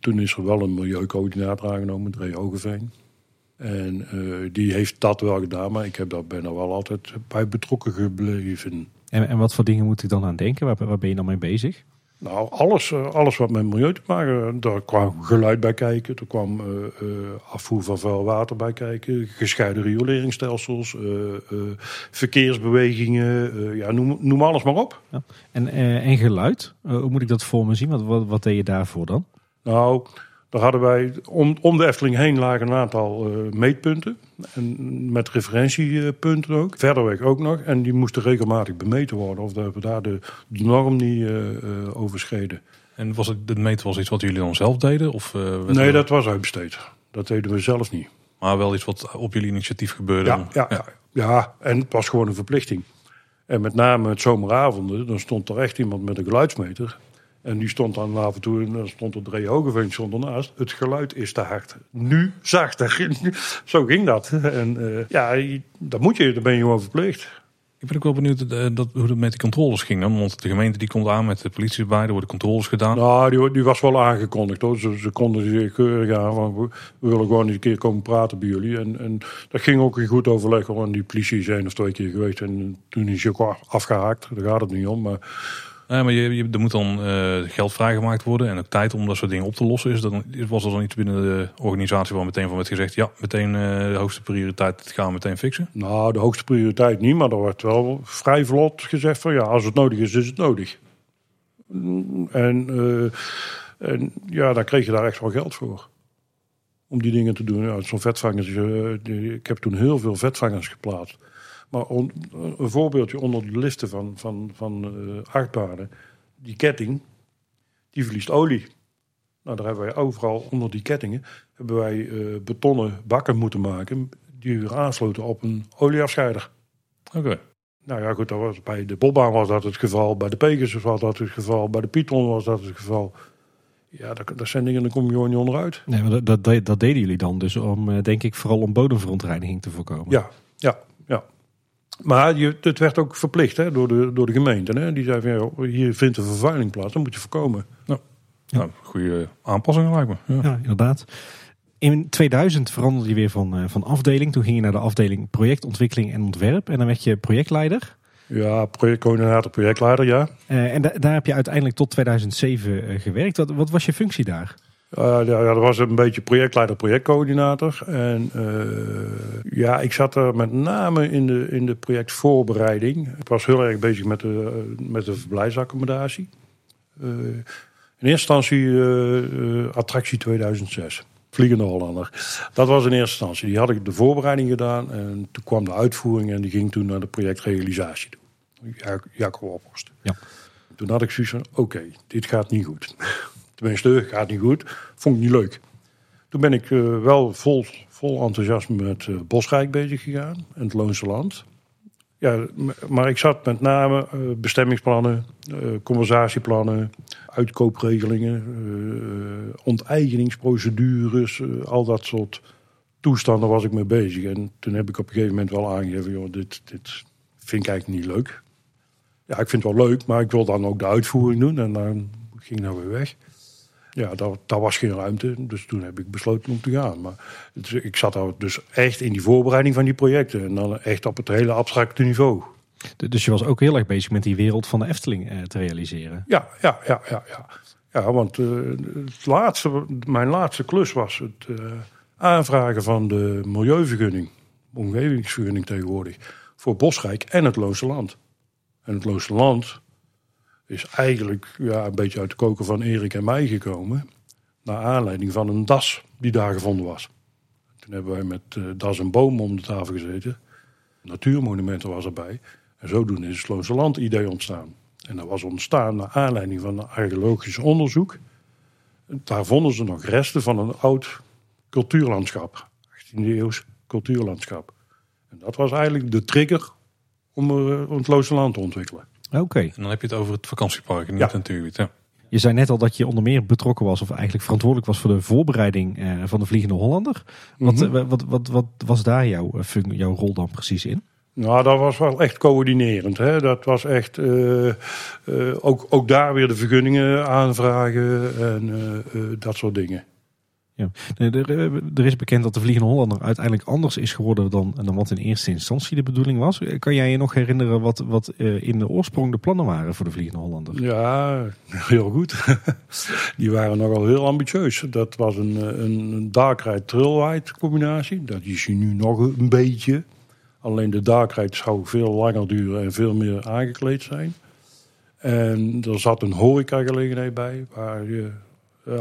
toen is er wel een milieucoördinator aangenomen, Dre Hogeveen. En eh, die heeft dat wel gedaan, maar ik heb daar er wel altijd bij betrokken gebleven. En, en wat voor dingen moet ik dan aan denken? Waar ben je dan mee bezig? Nou, alles, eh, alles wat met milieu te maken, daar kwam geluid bij kijken. Er kwam eh, eh, afvoer van vuil water bij kijken. Gescheiden rioleringsstelsels, eh, verkeersbewegingen, ja, noem, noem alles maar op. En, en geluid? Hoe moet ik dat voor me zien? Wat, wat, wat deed je daarvoor dan? Nou, daar hadden wij om, om de Efteling heen lagen een aantal eh, meetpunten. En met referentiepunten ook. Verder weg ook nog. En die moesten regelmatig bemeten worden. Of dat we daar de, de norm niet eh, eh, overschreden. en was het, de meten was iets wat jullie dan zelf deden? Of, Nee, er- dat was uitbesteed. Dat deden we zelf niet. Maar wel iets wat op jullie initiatief gebeurde? Ja, ja, ja. ja, en het was gewoon een verplichting. En met name het zomeravonden, dan stond er echt iemand met een geluidsmeter. En die stond dan af en toe, en dan stond er Dre Hogeveen stond ernaast. Het geluid is te hard. Nu zachter. Zo ging dat. En eh, ja, dat moet je, daar ben je gewoon verplicht. Ik ben ook wel benieuwd eh, dat, hoe het met die controles ging. Dan. Want de gemeente die komt aan met de politie erbij. Er worden controles gedaan. Nou, die, die was wel aangekondigd hoor. Ze, ze konden zich keurig aan. Van, we, we willen gewoon eens een keer komen praten bij jullie. En, en dat ging ook in goed overleg hoor. En die politie is één of twee keer geweest. En toen is je ook af- afgehaakt. Daar gaat het niet om. Maar Nee, maar je, je, er moet dan eh, geld vrijgemaakt worden. En ook tijd om dat soort dingen op te lossen. Is dat was er dan iets binnen de organisatie waar meteen van werd gezegd. Ja, meteen eh, de hoogste prioriteit. Gaan we meteen fixen. Nou, de hoogste prioriteit niet, maar er wordt wel vrij vlot gezegd van ja, als het nodig is, is het nodig. En, eh, en ja, dan kreeg je daar echt wel geld voor. Om die dingen te doen. Ja, Zo'n vetvangers, ik heb toen heel veel vetvangers geplaatst. Maar on- een voorbeeldje onder de liften van, van, van achtbanen. Die ketting, die verliest olie. Nou, daar hebben wij overal onder die kettingen hebben wij eh, betonnen bakken moeten maken die weer aansloten op een olieafscheider. Oké. Nou ja, goed, dat was, bij de Bobbaan was dat het geval, bij de Pegasus was dat het geval, bij de Python was dat het geval. Ja, dat, dat zijn dingen, daar kom je gewoon niet onderuit. Nee, maar dat, dat, dat, dat deden jullie dan dus om, eh, denk ik, vooral om bodemverontreiniging te voorkomen. Ja, ja, ja. Maar je, het werd ook verplicht hè, door, de, door de gemeente. Hè. Die zei van, ja, hier vindt een vervuiling plaats, dat moet je voorkomen. Nou, goede aanpassingen lijkt me. Ja. Ja, inderdaad. In 2000 veranderde je weer van, eh, van afdeling. Toen ging je naar de afdeling projectontwikkeling en ontwerp. En dan werd je projectleider. Ja, projectcoördinator, projectleider, ja. Eh, en da- daar heb je uiteindelijk tot 2007 eh, gewerkt. Wat, wat was je functie daar? Uh, ja, dat was een beetje projectleider, projectcoördinator. En uh, ja, ik zat er met name in de, in de projectvoorbereiding. Ik was heel erg bezig met de, met de verblijfsaccommodatie. Uh, in eerste instantie attractie 2006. Vliegende Hollander. Dat was in eerste instantie. Die had ik de voorbereiding gedaan. En toen kwam de uitvoering en die ging toen naar de projectrealisatie toe. Jacob Ophorst. Ja. Toen had ik zoiets van, oké, okay, dit gaat niet goed. Tenminste, gaat niet goed. Vond ik niet leuk. Toen ben ik uh, wel vol, vol enthousiasme met uh, Bosrijk bezig gegaan. En het Loonse Land. Ja, maar ik zat met name eh, bestemmingsplannen, eh, conversatieplannen, uitkoopregelingen, eh, onteigeningsprocedures, eh, al dat soort toestanden was ik mee bezig. En toen heb ik op een gegeven moment wel aangegeven, joh, dit, dit vind ik eigenlijk niet leuk. Ja, ik vind het wel leuk, maar ik wil dan ook de uitvoering doen. En dan ging nou weer weg. Ja, daar, daar was geen ruimte. Dus toen heb ik besloten om te gaan. Maar het, ik zat daar dus echt in die voorbereiding van die projecten. En dan echt op het hele abstracte niveau. Dus je was ook heel erg bezig met die wereld van de Efteling eh, te realiseren. Ja, ja, ja, ja. Ja, ja want eh, het laatste, mijn laatste klus was het eh, aanvragen van de milieuvergunning. Omgevingsvergunning tegenwoordig. Voor Bosrijk en het Loose Land. En het Loose Land is eigenlijk ja, een beetje uit de koker van Erik en mij gekomen. Naar aanleiding van een das die daar gevonden was. Toen hebben wij met eh, das en boom om de tafel gezeten. Natuurmonumenten was erbij. En zodoende is het Loose Land idee ontstaan. En dat was ontstaan naar aanleiding van een archeologisch onderzoek. Daar vonden ze nog resten van een oud cultuurlandschap. 18e eeuws cultuurlandschap. En dat was eigenlijk de trigger om, eh, het Loose Land te ontwikkelen. Oké. En dan heb je het over het vakantiepark en niet Ja. Ja. Je zei net al dat je onder meer betrokken was, of eigenlijk verantwoordelijk was voor de voorbereiding eh, van de Vliegende Hollander. Wat, Mhm. eh, wat, wat, wat was daar jouw, eh, jouw rol dan precies in? Nou, dat was wel echt coördinerend. Hè? Dat was echt eh, eh, ook, ook daar weer de vergunningen aanvragen en eh, eh, dat soort dingen. Ja. Er, eh, er is bekend dat de Vliegende Hollander uiteindelijk anders is geworden dan, dan wat in eerste instantie de bedoeling was. Eh, Kan jij je nog herinneren wat, wat eh, in de oorsprong de plannen waren voor de Vliegende Hollander? Ja, heel goed. Die waren nogal heel ambitieus. Dat was een, een, darkride combinatie. Dat is hier nu nog een beetje. Alleen de darkride zou veel langer duren en veel meer aangekleed zijn. En er zat een horecagelegenheid bij waar je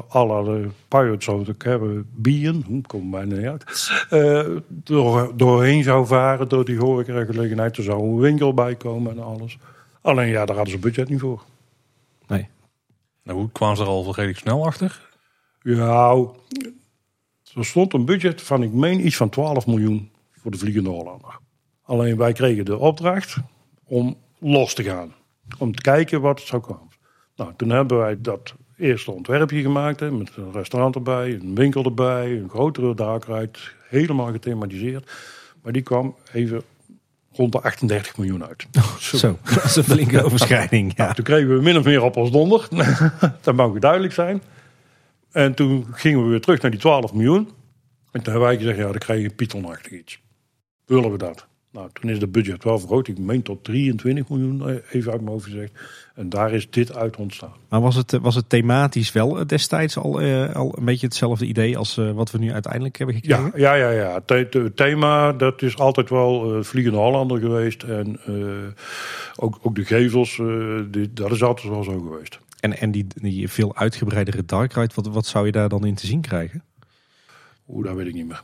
alle pirates zoals ik hebben, bieren, hm, kom bijna niet uit, eh, door, doorheen zou varen door die horecagelegenheid. Er zou een winkel bij komen en alles. Alleen ja, daar hadden ze budget niet voor. Nee. Nou, hoe kwamen ze er al redelijk snel achter? Ja, er stond een budget van, ik meen, iets van 12 miljoen voor de Vliegende Hollander. Alleen wij kregen de opdracht om los te gaan. Om te kijken wat het zou komen. Nou, toen hebben wij dat eerste ontwerpje gemaakt. Hè, met een restaurant erbij, een winkel erbij, een grotere darkride. Helemaal gethematiseerd. Maar die kwam even rond de 38 miljoen uit. Zo, dat is een flinke overschrijding. Ja. Toen kregen we min of meer op ons donder. dat mag duidelijk zijn. En toen gingen we weer terug naar die 12 miljoen. En toen hebben wij gezegd, ja, dan krijg je Pythonachtig iets. Willen we dat? Nou, toen is de budget wel vergroot. Ik meen tot 23 miljoen, eh, even uit mijn hoofd gezegd. En daar is dit uit ontstaan. Maar was het, eh, was het thematisch wel eh, destijds al, al een beetje hetzelfde idee als wat we nu uiteindelijk hebben gekregen? Ja, ja, ja. ja. Het the- het thema, dat is altijd wel Vliegende Hollander geweest. En ook, ook de gevels, die, dat is altijd wel zo geweest. En, en die, die veel uitgebreidere dark ride, wat, wat zou je daar dan in te zien krijgen? Oeh, dat weet ik niet meer.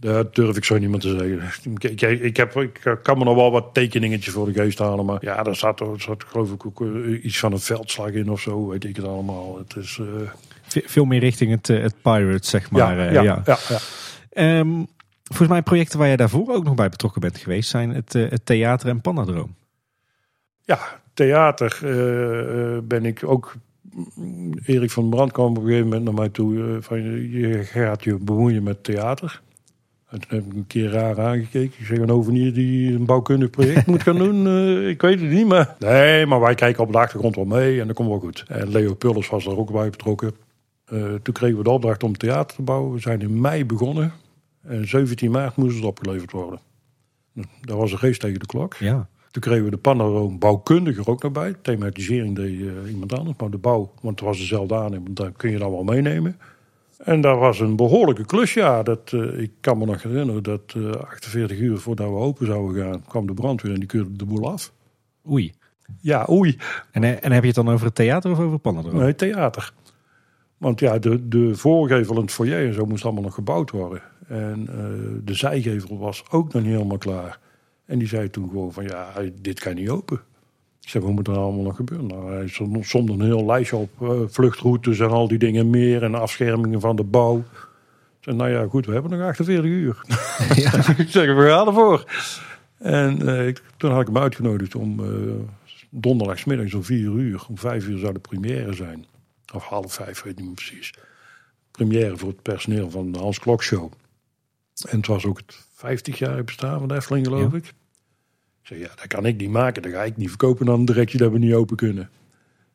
Dat durf ik zo niet meer te zeggen. Ik, ik, ik, heb, ik kan me nog wel wat tekeningetjes voor de geest halen. Maar ja, daar zat, er zat geloof ik ook eh, iets van een veldslag in of zo. Weet ik het allemaal. Het is, eh, Ve- Veel meer richting het, eh, het pirate, zeg maar. ja, eh, ja, ja. ja. ja, Ehm, volgens mij projecten waar jij daarvoor ook nog bij betrokken bent geweest... zijn het, eh, het theater en Panadroom. Ja, theater eh, eh, ben ik ook... Erik van Brand kwam op een gegeven moment naar mij toe. eh, van, je gaat je bemoeien met theater. En toen heb ik een keer raar aangekeken. Ik zeg een ovenier die een bouwkundig project moet gaan doen. eh, ik weet het niet, maar... Nee, maar wij kijken op de achtergrond wel mee en dat komt wel goed. En Leo Pullers was er ook bij betrokken. Eh, toen kregen we de opdracht om theater te bouwen. We zijn in mei begonnen. En 17 maart moest het opgeleverd worden. Dat was een geest tegen de klok. Ja. Toen kregen we de bouwkundige er ook nog bij. Thematisering deed eh, iemand anders. Maar de bouw, want het was dezelfde aannemer, daar kun je dan wel meenemen. En dat was een behoorlijke klus, ja. Dat, eh, ik kan me nog herinneren dat eh 48 uur voordat we open zouden gaan... kwam de brandweer en die keurde de boel af. Oei. Ja, oei. En, eh, en heb je het dan over het theater of over Panadroom? Nee, theater. Want ja, de, de voorgevel en het foyer en zo moest allemaal nog gebouwd worden. En eh, de zijgevel was ook nog niet helemaal klaar. En die zei toen gewoon van, ja, dit kan niet open. Zei, wat moet er allemaal nog gebeuren? Nou, hij stond een heel lijstje op eh, vluchtroutes en al die dingen meer. En afschermingen van de bouw. Ik zei, nou ja, goed, we hebben nog 48 uur. Ja. ik zeg, we gaan ervoor. En eh, ik, toen had ik hem uitgenodigd om uh, donderdagsmiddags om vier uur, om vijf uur zou de première zijn. Of half vijf, weet ik niet meer precies. Première voor het personeel van de Hans Klok Show. En het was ook het 50 jaar bestaan van de Efteling, geloof. Ik ja, dat kan ik niet maken. Dat ga ik niet verkopen dan direct dat we niet open kunnen.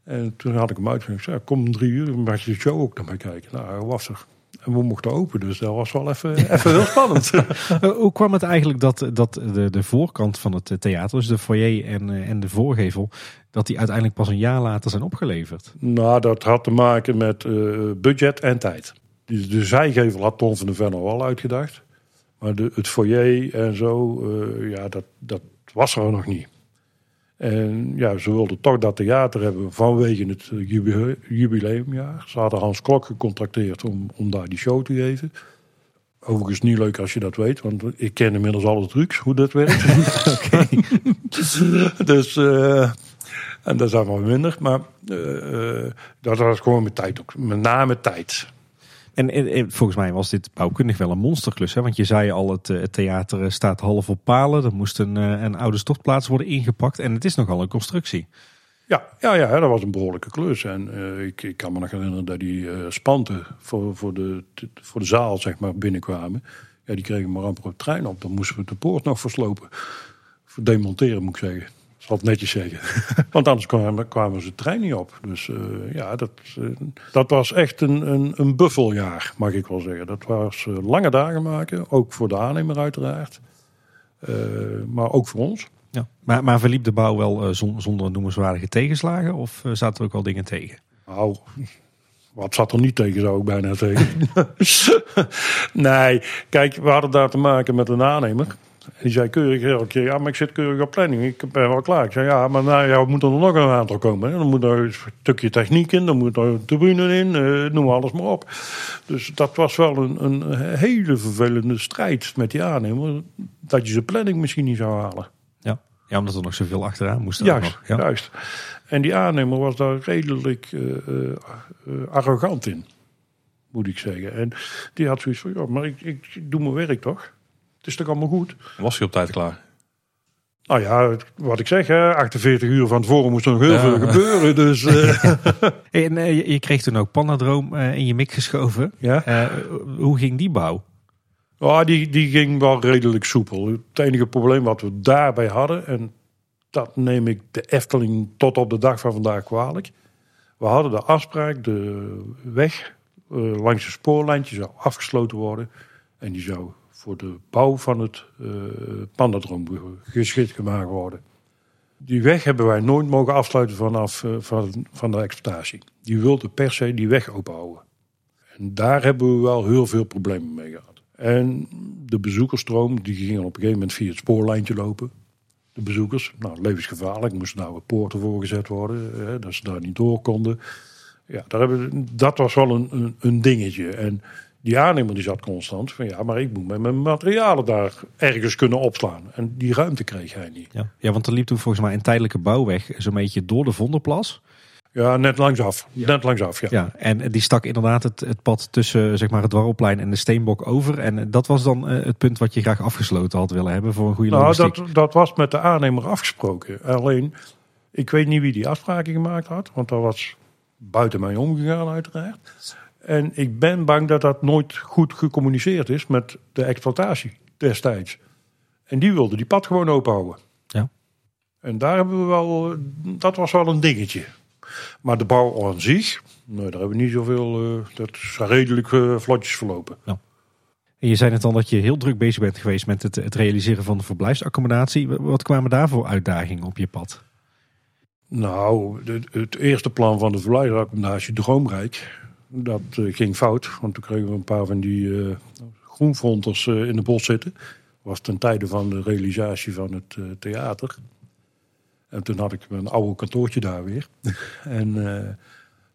En toen had ik hem uitgenodigd. Ja, kom om drie uur, dan mag je de show ook naar mij kijken. Nou, hij was er. En we mochten open, dus dat was wel even, even heel spannend. Hoe kwam het eigenlijk dat, dat de, de voorkant van het theater, dus de foyer en, en de voorgevel, dat die uiteindelijk pas een jaar later zijn opgeleverd? Nou, dat had te maken met uh, budget en tijd. De, de zijgevel had Ton van de Ven al uitgedacht. Maar de, het foyer en zo, uh, ja, dat, dat was er nog niet. En ja, ze wilden toch dat theater hebben vanwege het jubileumjaar. Ze hadden Hans Klok gecontracteerd om, om daar die show te geven. Overigens niet leuk als je dat weet, want ik ken inmiddels alle trucs hoe dat werkt. dus, uh, en dat is allemaal minder. Maar uh, dat was gewoon met tijd ook. Met name tijd. En, volgens mij was dit bouwkundig wel een monsterklus. Hè? Want je zei al, het, het theater staat half op palen. Er moest een, een oude stortplaats worden ingepakt. En het is nogal een constructie. Ja, ja, ja dat was een behoorlijke klus. En ik, ik, kan me nog herinneren dat die spanten voor, voor, de, voor de zaal zeg maar, binnenkwamen. Ja, die kregen maar amper op trein op. Dan moesten we de poort nog verslopen. Demonteren moet ik zeggen zal het netjes zeggen. Want anders kwamen, kwamen ze de trein niet op. Dus uh, ja, dat, uh, dat was echt een, een, een buffeljaar, mag ik wel zeggen. Dat was uh, lange dagen maken, ook voor de aannemer uiteraard. maar ook voor ons. Ja. Maar, maar verliep de bouw wel zonder, zonder noemenswaardige tegenslagen? Of zaten er ook al dingen tegen? Nou, wat zat er niet tegen, zou ik bijna zeggen. nee, kijk, we hadden daar te maken met een aannemer. Die zei keurig elke keer, ja, maar ik zit keurig op planning. Ik ben wel klaar. Ik zei, ja, maar nou, ja, moet er nog een aantal komen. Hè? Dan moet er een stukje techniek in, dan moet er een tribune in, uh, noem alles maar op. Dus dat was wel een, een hele vervelende strijd met die aannemer. Dat je zijn planning misschien niet zou halen. Ja, ja omdat er nog zoveel achteraan moest. Juist, ja. juist. En die aannemer was daar redelijk uh, uh, arrogant in, moet ik zeggen. En die had zoiets van, ja, maar ik, ik doe mijn werk toch? Het is toch allemaal goed? Was hij op tijd klaar? Nou ja, wat ik zeg, 48 uur van tevoren moest er nog heel veel gebeuren. Dus, uh... en uh, je kreeg toen ook Panadroom uh, in je mik geschoven. Ja? hoe ging die bouw? Oh, die, die ging wel redelijk soepel. Het enige probleem wat we daarbij hadden, en dat neem ik de Efteling tot op de dag van vandaag kwalijk. We hadden de afspraak, de weg langs het spoorlijntje zou afgesloten worden. En die zou voor de bouw van het uh, pandadroom geschikt gemaakt worden. Die weg hebben wij nooit mogen afsluiten vanaf uh, van, van de exploitatie. Die wilde per se die weg openhouden. En daar hebben we wel heel veel problemen mee gehad. En de bezoekersstroom die ging op een gegeven moment via het spoorlijntje lopen. De bezoekers, nou levensgevaarlijk, moesten nou poorten voorgezet worden, hè, dat ze daar niet door konden. Ja, daar hebben, dat was wel een, een, een dingetje. En die aannemer die zat constant van ja, maar ik moet met mijn materialen daar ergens kunnen opslaan. En die ruimte kreeg hij niet. Ja, ja want er liep toen volgens mij een tijdelijke bouwweg zo'n beetje door de Vonderplas. Ja, net langsaf. Ja. Net langsaf, ja. ja. En die stak inderdaad het, het pad tussen zeg maar, het Dwarrelplein en de Steenbok over. En dat was dan uh, het punt wat je graag afgesloten had willen hebben voor een goede nou, dat, dat was met de aannemer afgesproken. Alleen, ik weet niet wie die afspraken gemaakt had. Want dat was buiten mij omgegaan uiteraard. En ik ben bang dat dat nooit goed gecommuniceerd is met de exploitatie destijds. En die wilde die pad gewoon openhouden. Ja. En daar hebben we wel, dat was wel een dingetje. Maar de bouw aan zich, nee, daar hebben we niet zoveel, uh, dat is redelijk uh, vlotjes verlopen. Ja. En je zei net al dat je heel druk bezig bent geweest met het, het realiseren van de verblijfsaccommodatie. Wat kwamen daar voor uitdagingen op je pad? Nou, het, het eerste plan van de verblijfsaccommodatie, Droomrijk, dat uh, ging fout, want toen kregen we een paar van die uh, groenfronters uh, in de bos zitten. Was ten tijde van de realisatie van het theater. En toen had ik mijn oude kantoortje daar weer. en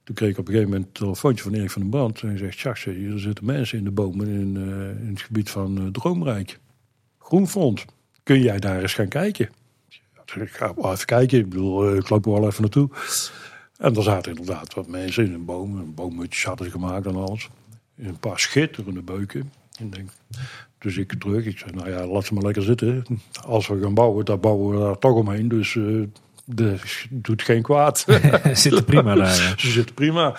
toen kreeg ik op een gegeven moment een telefoontje van Erik van den Brand. En hij zegt, Jacques, er zitten mensen in de bomen in, in het gebied van Droomrijk. Groenfront, kun jij daar eens gaan kijken? Ik ga wel even kijken, ik bedoel, ik loop er wel even naartoe. En er zaten inderdaad wat mensen in een boom. Een boommutjes hadden ze gemaakt en alles. In een paar schitterende beuken. Ik denk, dus ik terug. Ik zei, nou ja, laat ze maar lekker zitten. Als we gaan bouwen, dan bouwen we daar toch omheen. Dus de, doet geen kwaad. Zit er prima daar. ja. ze zitten prima.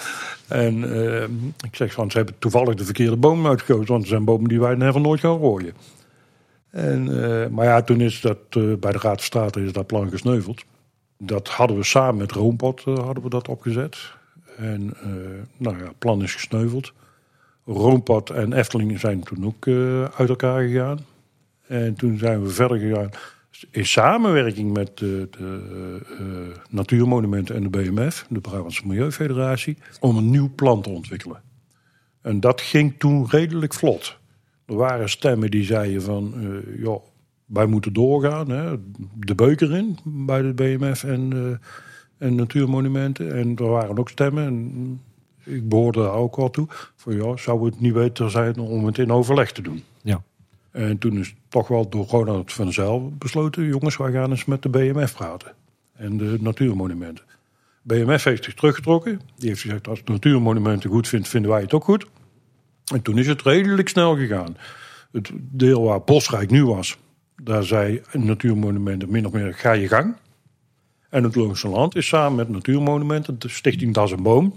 En eh, ik zeg van, ze hebben toevallig de verkeerde boom uitgekozen. Want er zijn bomen die wij never nooit gaan rooien. En, eh, maar ja, toen is dat bij de Raad van State is dat plan gesneuveld. Dat hadden we samen met Roompot eh, hadden we dat opgezet. En eh, nou ja, het plan is gesneuveld. Roompot en Efteling zijn toen ook eh, uit elkaar gegaan. En toen zijn we verder gegaan in samenwerking met de, de Natuurmonumenten en de BMF, de Brabantse Milieufederatie, om een nieuw plan te ontwikkelen. En dat ging toen redelijk vlot. Er waren stemmen die zeiden van, ja, wij moeten doorgaan, hè, de beuker in bij de BMF en, eh, en Natuurmonumenten. En er waren ook stemmen, en ik behoorde daar ook wel toe, van ja, zou het niet beter zijn om het in overleg te doen. Ja. En toen is toch wel door Ronald van Zijl besloten... jongens, wij gaan eens met de BMF praten. En de natuurmonumenten. BMF heeft zich teruggetrokken. Die heeft gezegd, als het natuurmonumenten goed vindt, vinden wij het ook goed. En toen is het redelijk snel gegaan. Het deel waar Bosrijk nu was... daar zei natuurmonumenten min of meer, ga je gang. En het Loonse Land is samen met natuurmonumenten... de stichting Das en Boom...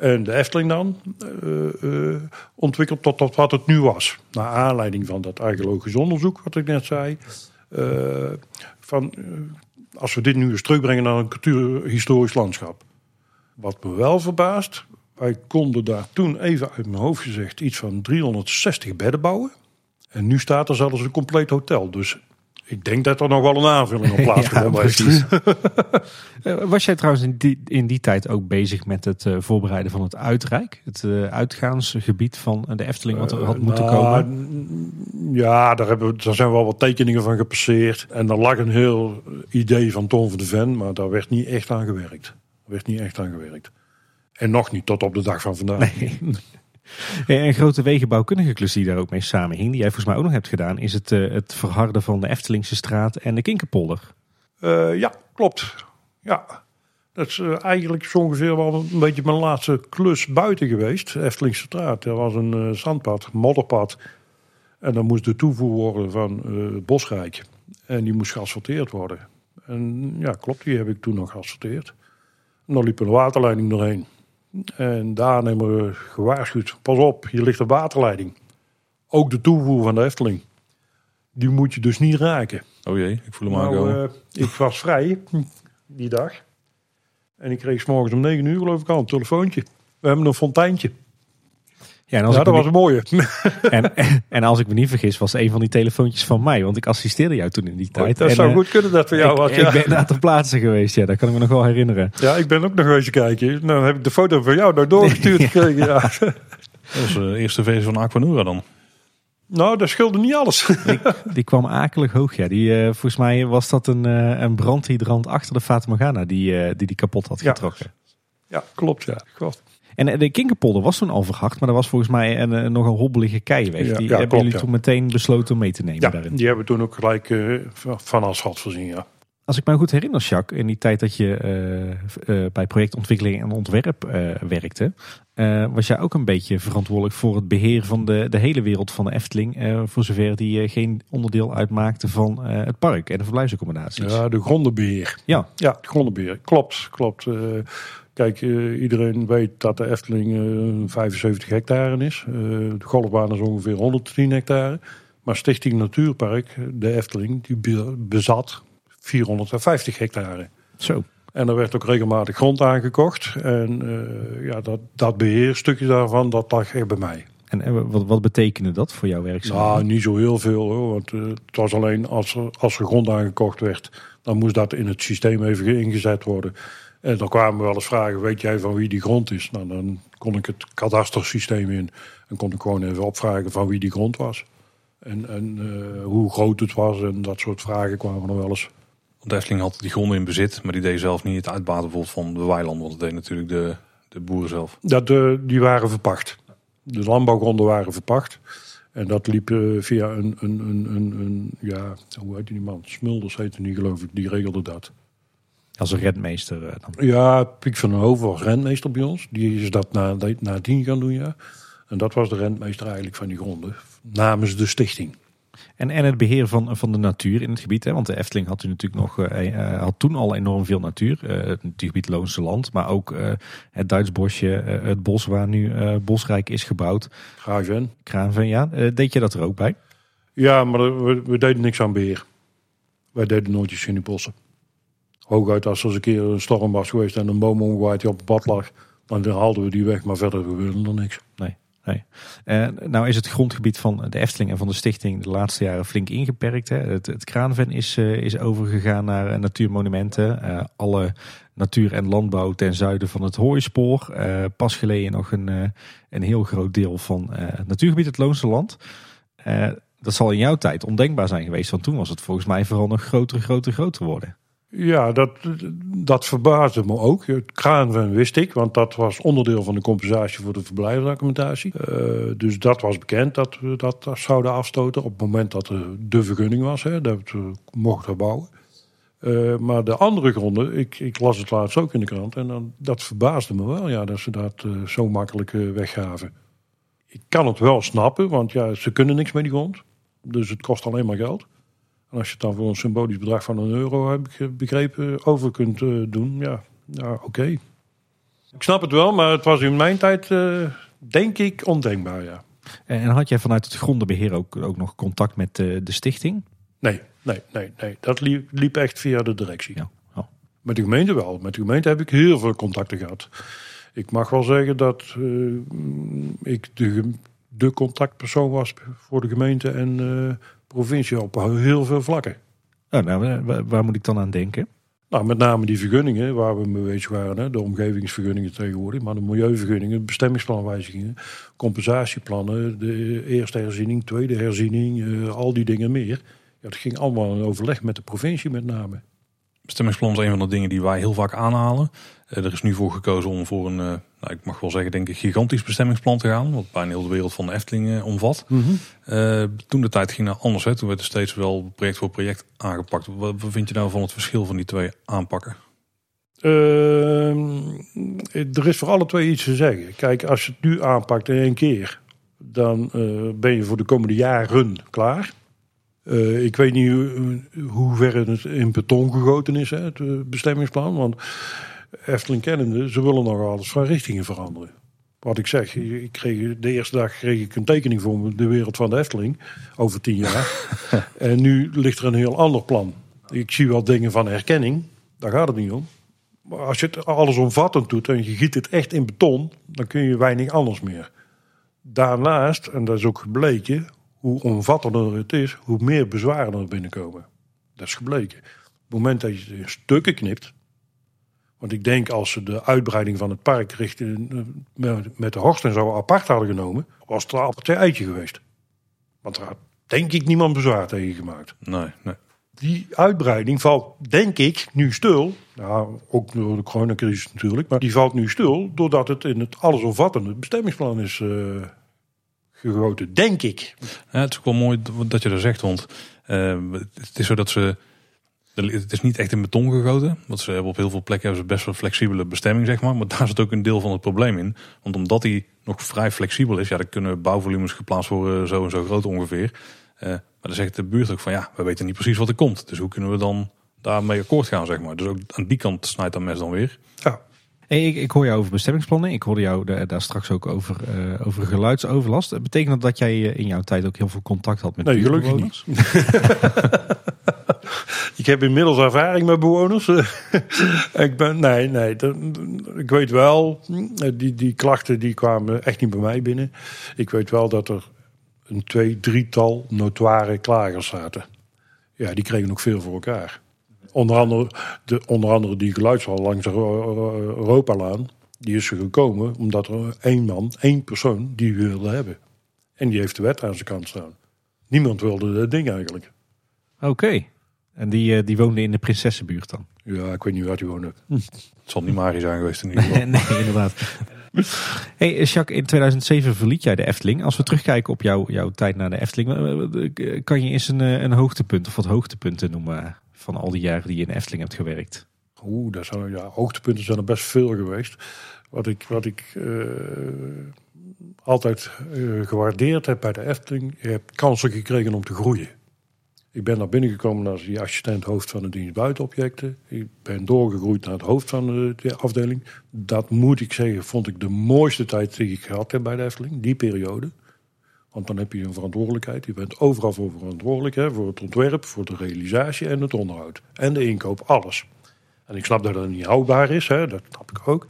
En de Efteling dan eh, ontwikkeld tot, wat het nu was. Naar aanleiding van dat archeologisch onderzoek, wat ik net zei. Eh, van, als we dit nu eens terugbrengen naar een cultuurhistorisch landschap. Wat me wel verbaast, wij konden daar toen even uit mijn hoofd gezegd iets van 360 bedden bouwen. En nu staat er zelfs een compleet hotel. Dus ik denk dat er nog wel een aanvulling op plaatsgevonden heeft. precies. Eh, Was jij trouwens in die, in die tijd ook bezig met het eh, voorbereiden van het uitrijk? Het eh, uitgaansgebied van de Efteling wat er had moeten Nou, komen? Ja, daar, hebben daar zijn wel wat tekeningen van gepasseerd. En er lag een heel idee van Tom van de Ven, maar daar werd niet echt aan gewerkt. Er werd niet echt aan gewerkt. En nog niet tot op de dag van vandaag. Eh, Een grote wegenbouwkundige klus die daar ook mee samenhing, die jij volgens mij ook nog hebt gedaan, is het, eh, het verharden van de Eftelingse straat en de Kinkerpolder. Eh, ja, klopt. Ja. Dat is eh, eigenlijk zo ongeveer wel een beetje mijn laatste klus buiten geweest. Eftelingse straat. Er was een eh, zandpad, modderpad. En dan moest de toevoer worden van eh Bosrijk. En die moest geasfalteerd worden. En ja, klopt, die heb ik toen nog geasfalteerd. En dan liep een waterleiding doorheen. En daar hebben we gewaarschuwd. Pas op, hier ligt een waterleiding. Ook de toevoer van de Efteling. Die moet je dus niet raken. Oh jee, ik voel hem Nou, aankomen. eh, ik was vrij die dag. En ik kreeg 's morgens om 9 uur geloof ik al een telefoontje. We hebben een fonteintje. Ja, en als, Ja, ik dat me was een mooie. niet, en, en als ik me niet vergis, was een van die telefoontjes van mij, want ik assisteerde jou toen in die tijd. dat En, zou eh, goed kunnen dat voor jou ik, was. ik Ja. ben daar ter plaatse geweest, ja, dat kan ik me nog wel herinneren. ja, ik ben ook nog eens kijken. Nou, dan heb ik de foto van jou nou doorgestuurd gekregen. Ja. Dat is de eerste versie van Aquanura dan. Nou, dat scheelde niet alles. Die kwam akelig hoog, ja. Die, eh, volgens mij was dat een, eh, een brandhydrant achter de Fata Morgana die, eh, die die kapot had Ja. getrokken. Ja, klopt ja. God. En eh, de Kinkerpolder was toen al maar dat was volgens mij een, eh, nog een hobbelige keiweg. Ja, die ja, hebben klopt, jullie toen meteen besloten mee te nemen Ja, daarin. die hebben we toen ook gelijk eh, van asfalt voorzien. Ja. Als ik me goed herinner, Jacques, in die tijd dat je bij projectontwikkeling en ontwerp werkte, was jij ook een beetje verantwoordelijk voor het beheer van de, de hele wereld van de Efteling, voor zover die geen onderdeel uitmaakte van het park en de verblijfsaccommodaties. ja, de grondenbeheer. Ja. Ja, de grondenbeheer. Klopt, klopt. Eh, kijk, eh, iedereen weet dat de Efteling eh, 75 hectare is. Eh, de golfbaan is ongeveer 110 hectare. Maar Stichting Natuurpark, de Efteling, die be- bezat 450 hectare. Zo. En er werd ook regelmatig grond aangekocht. En eh, ja, dat, dat beheerstukje daarvan, dat lag echt bij mij. En eh, wat, wat betekende dat voor jouw Nou, werkzaamheden? niet zo heel veel hoor. Want eh, het was alleen als er, als er grond aangekocht werd, dan moest dat in het systeem even ingezet worden. En dan kwamen wel eens vragen: weet jij van wie die grond is? Nou, dan kon ik het kadastersysteem in en kon ik gewoon even opvragen van wie die grond was. En, en eh, hoe groot het was en dat soort vragen kwamen er wel eens. Want de Efteling had die gronden in bezit, maar die deed zelf niet het uitbaten bijvoorbeeld van de weilanden. Want dat deed natuurlijk de, de boeren zelf. Dat, eh, die waren verpacht. De landbouwgronden waren verpacht. En dat liep eh, via een, een, een, een, een, ja, hoe heet die man? Smulders heette die geloof ik, die regelde dat. Als een redmeester eh, dan. Ja, Piek van den Hoven was renmeester bij ons. Die is dat na, nadien gaan doen, ja. En dat was de rentmeester eigenlijk van die gronden, namens de stichting. En, en het beheer van, van de natuur in het gebied. Hè? Want de Efteling had, u natuurlijk nog, eh, eh, had toen al enorm veel natuur. Het natuurgebied Loonse Land. Maar ook eh, het Duits bosje, eh, het bos waar nu Bosrijk is gebouwd. Graven. Kraanven, ja. Deed je dat er ook bij? Ja, maar we, we deden niks aan beheer. Wij deden nooit iets in die bossen. Hooguit als er eens een keer een storm was geweest en een boom omgewaaid die op het pad lag. Dan haalden we die weg, maar verder gebeurde er niks. Nee. nee. Eh, nou is het grondgebied van de Efteling en van de stichting de laatste jaren flink ingeperkt. Hè. Het, het Kraanven is, eh, is overgegaan naar eh, natuurmonumenten. Eh, alle natuur en landbouw ten zuiden van het Hooispoor. Pas geleden nog een, een heel groot deel van het natuurgebied, het Loonse Land. Dat zal in jouw tijd ondenkbaar zijn geweest. Want toen was het volgens mij vooral nog groter, groter, groter worden. Ja, dat, dat verbaasde me ook. Het kraanven wist ik, want dat was onderdeel van de compensatie voor de verblijfsdocumentatie. Eh, dus dat was bekend dat we dat zouden afstoten op het moment dat er de vergunning was, hè, dat we mochten bouwen. Eh, maar de andere gronden, ik, ik las het laatst ook in de krant en dan, dat verbaasde me wel, ja, dat ze dat eh, zo makkelijk weggaven. Ik kan het wel snappen, want ja, ze kunnen niks met die grond. Dus het kost alleen maar geld. En als je het dan voor een symbolisch bedrag van een euro, heb ik begrepen, over kunt eh, doen, ja, ja oké. Ik snap het wel, maar het was in mijn tijd, eh, denk ik, ondenkbaar, ja. En had jij vanuit het grondenbeheer ook, ook nog contact met de, de stichting? Nee, nee, nee, nee. Dat liep, liep echt via de directie. Ja. Oh. Met de gemeente wel. Met de gemeente heb ik heel veel contacten gehad. Ik mag wel zeggen dat eh, ik de, contactpersoon was voor de gemeente en eh, provincie op heel veel vlakken. Oh, nou, waar, waar moet ik dan aan denken? Nou, met name die vergunningen waar we mee bezig waren. Hè, de omgevingsvergunningen tegenwoordig. Maar de milieuvergunningen, bestemmingsplanwijzigingen, compensatieplannen, de eerste herziening, tweede herziening, eh, al die dingen meer. Ja, dat ging allemaal in overleg met de provincie met name. Bestemmingsplan is een van de dingen die wij heel vaak aanhalen. Eh, er is nu voor gekozen om voor een, eh, nou, ik mag wel zeggen, denk ik, gigantisch bestemmingsplan te gaan. Wat bijna heel de wereld van de Efteling eh, omvat. Eh, toen de tijd ging nou anders. Hè. Toen werd er steeds wel project voor project aangepakt. Wat, vind je nou van het verschil van die twee aanpakken? Ehm, er is voor alle twee iets te zeggen. Kijk, als je het nu aanpakt in één keer, dan eh, ben je voor de komende jaren klaar. Ik weet niet hoe, hoe ver het in beton gegoten is, hè, het bestemmingsplan. Want Efteling kennende, ze willen nog alles van richtingen veranderen. Wat ik zeg, ik kreeg, de eerste dag kreeg ik een tekening voor de wereld van de Efteling over tien jaar. en nu ligt er een heel ander plan. Ik zie wel dingen van herkenning, daar gaat het niet om. Maar als je het alles omvattend doet en je giet het echt in beton, dan kun je weinig anders meer. Daarnaast, en dat is ook gebleken, hoe omvattender het is, hoe meer bezwaren er binnenkomen. Dat is gebleken. Op het moment dat je het in stukken knipt, want ik denk als ze de uitbreiding van het park richting, eh, met- de horst en zo apart hadden genomen, was het een appeltje eitje geweest. Want daar had denk ik niemand bezwaar tegen gemaakt Nee, nee. die uitbreiding valt, denk ik, nu stil. Nou, ook door de coronacrisis natuurlijk. Maar die valt nu stil doordat het in het allesomvattende bestemmingsplan is eh, gegoten. Denk ik. Ja, het is ook wel mooi dat je dat zegt, want eh, het is zo dat ze. Het is niet echt in beton gegoten. Want ze hebben op heel veel plekken hebben ze best wel flexibele bestemming, zeg maar. Maar daar zit ook een deel van het probleem in. Want omdat die nog vrij flexibel is, ja, dan kunnen bouwvolumes geplaatst worden zo en zo groot ongeveer. Eh, maar dan zegt de buurt ook van ja, we weten niet precies wat er komt. Dus hoe kunnen we dan daarmee akkoord gaan, zeg maar. Dus ook aan die kant snijdt dat mes dan weer. Ja, Hey, ik, ik hoor jou over bestemmingsplannen. Ik hoorde jou da- daar straks ook over, eh, over geluidsoverlast. Betekent dat dat jij eh, in jouw tijd ook heel veel contact had met Nee, gelukkig buurtbewoners? ik heb inmiddels ervaring met bewoners. ik ben, nee, nee. ik weet wel, die, die klachten die kwamen echt niet bij mij binnen. Ik weet wel dat er een twee, drietal notoire klagers zaten. Ja, die kregen ook veel voor elkaar. Onder andere, de, onder andere die langs de Ro- Ro- Europalaan. Die is er gekomen omdat er één man, één persoon, die wilde hebben. En die heeft de wet aan zijn kant staan. Niemand wilde dat ding eigenlijk. Oké. En die, eh, die woonde in de Prinsessenbuurt dan? Ja, ik weet niet waar hij woonde. Het zal niet Mari zijn geweest in ieder geval. nee, inderdaad. Hey, eh, Jacques, in 2007 verliet jij de Efteling. Als we terugkijken op jouw, jouw tijd naar de Efteling, eh, kan je eens een, een hoogtepunt of wat hoogtepunten noemen van al die jaren die je in de Efteling hebt gewerkt? Oeh, daar zijn, ja, hoogtepunten zijn er best veel geweest. Wat ik, wat ik eh, altijd gewaardeerd heb bij de Efteling, je hebt kansen gekregen om te groeien. Ik ben naar binnen gekomen als die assistent hoofd van de dienst buitenobjecten. Ik ben doorgegroeid naar het hoofd van de, de afdeling. Dat moet ik zeggen, vond ik de mooiste tijd die ik gehad heb bij de Efteling, die periode. Want dan heb je een verantwoordelijkheid. Je bent overal voor verantwoordelijk. Hè, voor het ontwerp, voor de realisatie en het onderhoud. En de inkoop, alles. En ik snap dat dat niet houdbaar is, hè, dat snap ik ook.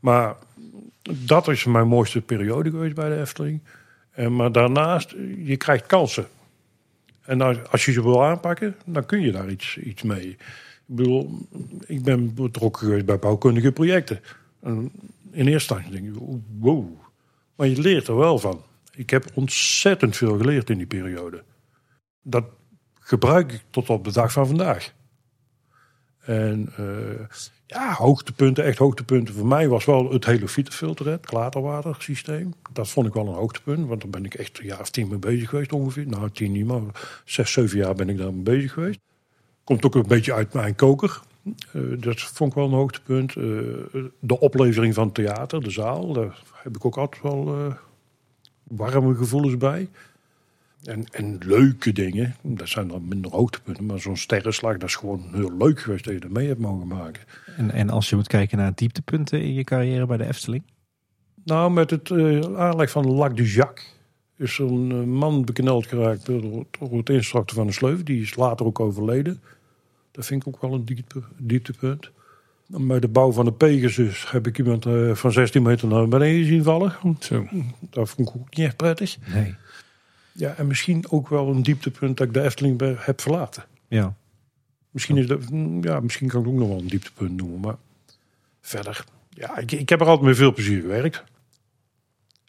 Maar dat is mijn mooiste periode geweest bij de Efteling. En, maar daarnaast, je krijgt kansen. En als, als je ze wil aanpakken, dan kun je daar iets, iets mee. Ik bedoel, ik ben betrokken geweest bij bouwkundige projecten. En in eerste instantie denk je, wow. Maar je leert er wel van. Ik heb ontzettend veel geleerd in die periode. Dat gebruik ik tot op de dag van vandaag. En uh, ja, hoogtepunten, echt hoogtepunten voor mij was wel het hele filter, het klaterwatersysteem. Dat vond ik wel een hoogtepunt, want daar ben ik echt een jaar of tien mee bezig geweest ongeveer. Nou, tien niet, maar zes, zeven jaar ben ik daar mee bezig geweest. Komt ook een beetje uit mijn koker. Uh, dat vond ik wel een hoogtepunt. Uh, de oplevering van theater, de zaal, daar heb ik ook altijd wel warme gevoelens bij. En, en leuke dingen, dat zijn dan minder hoogtepunten. Maar zo'n sterrenslag, dat is gewoon heel leuk geweest dat je er mee hebt mogen maken. En, en als je moet kijken naar dieptepunten in je carrière bij de Efteling? Nou, met het uh, aanleg van Lac du Jacques is een uh, man bekneld geraakt door, door het instorten van een sleuf. Die is later ook overleden. Dat vind ik ook wel een diepte, dieptepunt. Bij de bouw van de Pegasus heb ik iemand uh, van 16 meter naar beneden zien vallen. Zo. Dat vond ik ook niet echt prettig. Nee. Ja, en misschien ook wel een dieptepunt dat ik de Efteling heb verlaten. Ja. Misschien, is dat, ja, misschien kan ik ook nog wel een dieptepunt noemen. Maar verder, ja, ik, ik heb er altijd met veel plezier gewerkt.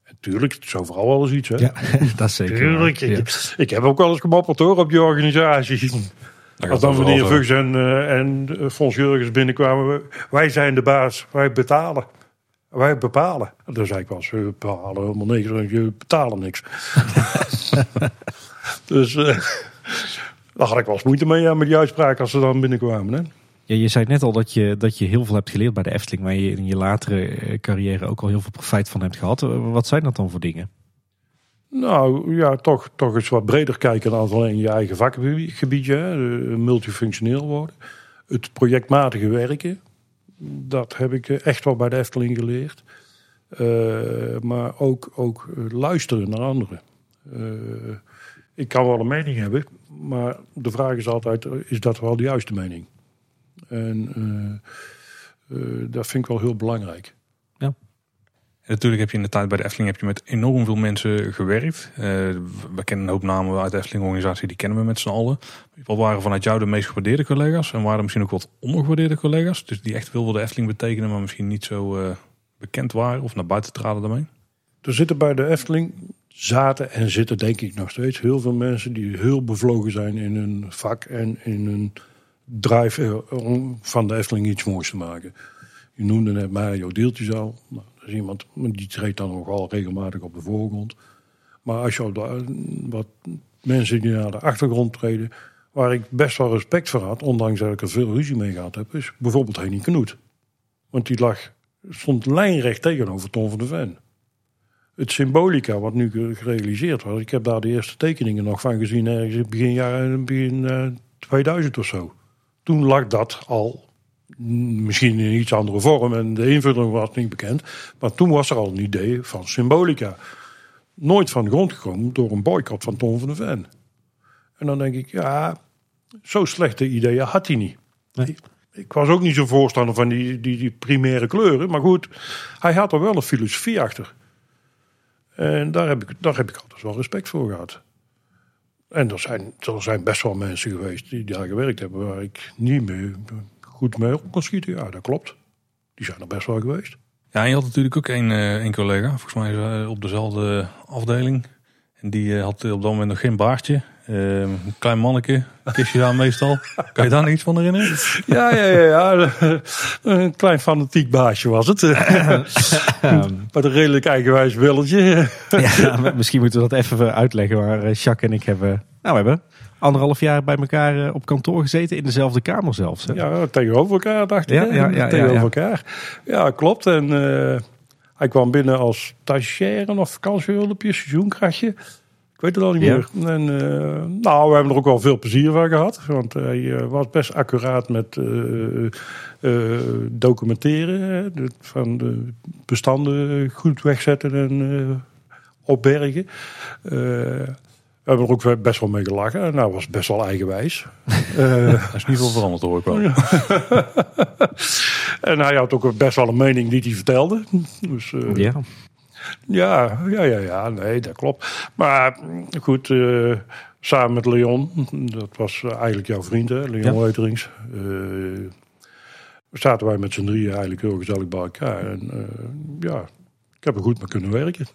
En tuurlijk, het is overal wel eens iets. Hè? Ja, dat is zeker. Tuurlijk, ik, ik, heb ook wel eens gemopperd hoor op die organisatie. Als dan wanneer Vugs en, uh, en Fons Jurgens binnenkwamen, wij zijn de baas, wij betalen. Wij bepalen. Dan zei ik wel, we bepalen helemaal niks, je betalen niks. dus uh, daar had ik wel eens moeite mee ja, met die uitspraak als ze dan binnenkwamen. Hè? Ja, je zei net al dat je, dat je heel veel hebt geleerd bij de Efteling, waar je in je latere carrière ook al heel veel profijt van hebt gehad. Wat zijn dat dan voor dingen? Nou ja, toch, toch eens wat breder kijken dan alleen je eigen vakgebiedje. Multifunctioneel worden. Het projectmatige werken. Dat heb ik echt wel bij de Efteling geleerd. Uh, maar ook, ook luisteren naar anderen. Ik kan wel een mening hebben, maar de vraag is altijd: is dat wel de juiste mening? En dat vind ik wel heel belangrijk. Natuurlijk heb je in de tijd bij de Efteling heb je met enorm veel mensen gewerkt. Uh, we kennen een hoop namen uit de Efteling-organisatie, die kennen we met z'n allen. Wat waren vanuit jou de meest gewaardeerde collega's? En waren misschien ook wat ondergewaardeerde collega's? Dus die echt veel voor de Efteling betekenen, maar misschien niet zo uh, bekend waren of naar buiten traden daarmee? Er zitten bij de Efteling, zaten en zitten denk ik nog steeds heel veel mensen die heel bevlogen zijn in hun vak en in hun drive om van de Efteling iets moois te maken. Je noemde net Mario Deeltjes al. Nou, iemand die treedt dan nogal regelmatig op de voorgrond. Maar als je wat mensen die naar de achtergrond treden, waar ik best wel respect voor had, ondanks dat ik er veel ruzie mee gehad heb, is bijvoorbeeld Henny Knoet. Want die lag, stond lijnrecht tegenover Tom van de Ven. Het symbolica wat nu gerealiseerd was, ik heb daar de eerste tekeningen nog van gezien ergens in begin, jaren, begin uh, 2000 of zo. Toen lag dat al misschien in iets andere vorm en de invulling was niet bekend. Maar toen was er al een idee van symbolica. Nooit van de grond gekomen door een boycott van Tom van de Ven. En dan denk ik, ja, zo slechte ideeën had hij niet. Nee. Ik was ook niet zo voorstander van die, die, die primaire kleuren. Maar goed, hij had er wel een filosofie achter. En daar heb ik, daar heb ik altijd wel respect voor gehad. En er zijn, er zijn best wel mensen geweest die daar gewerkt hebben waar ik niet mee goed mee op kon schieten. Ja, dat klopt. Die zijn er best wel geweest. Ja, en je had natuurlijk ook een, een collega, volgens mij op dezelfde afdeling. En die had op dat moment nog geen baardje. Uh, een klein manneke, kistje daar meestal. Kan je daar iets van herinneren? Ja, ja, ja, ja. Een klein fanatiek baasje was het. Met een redelijk eigenwijs willetje. ja, misschien moeten we dat even uitleggen. Maar Jacques en ik hebben Nou, we hebben anderhalf jaar bij elkaar eh, op kantoor gezeten. In dezelfde kamer zelfs. Hè? Ja, tegenover elkaar dacht ik. Ja, hè? ja, ja, tegenover elkaar. Ja, klopt. En eh, hij kwam binnen als stagiair of vakantiehulpje, seizoenkrachtje. Ik weet het al niet Ja. meer. En, eh, nou, we hebben er ook wel veel plezier van gehad. Want hij was best accuraat met documenteren. hè. De- van de bestanden goed wegzetten en opbergen. We hebben er ook best wel mee gelachen. En hij was best wel eigenwijs. Dat is niet veel veranderd hoor ik wel. en hij had ook best wel een mening die hij vertelde. Dus eh, Ja. ja, ja, ja, ja, nee, dat klopt. Maar goed, eh, samen met Leon, dat was eigenlijk jouw vriend, hè, Leon Ja. Leuterings. zaten wij met z'n drieën eigenlijk heel gezellig bij elkaar. En ja, ik heb er goed mee kunnen werken.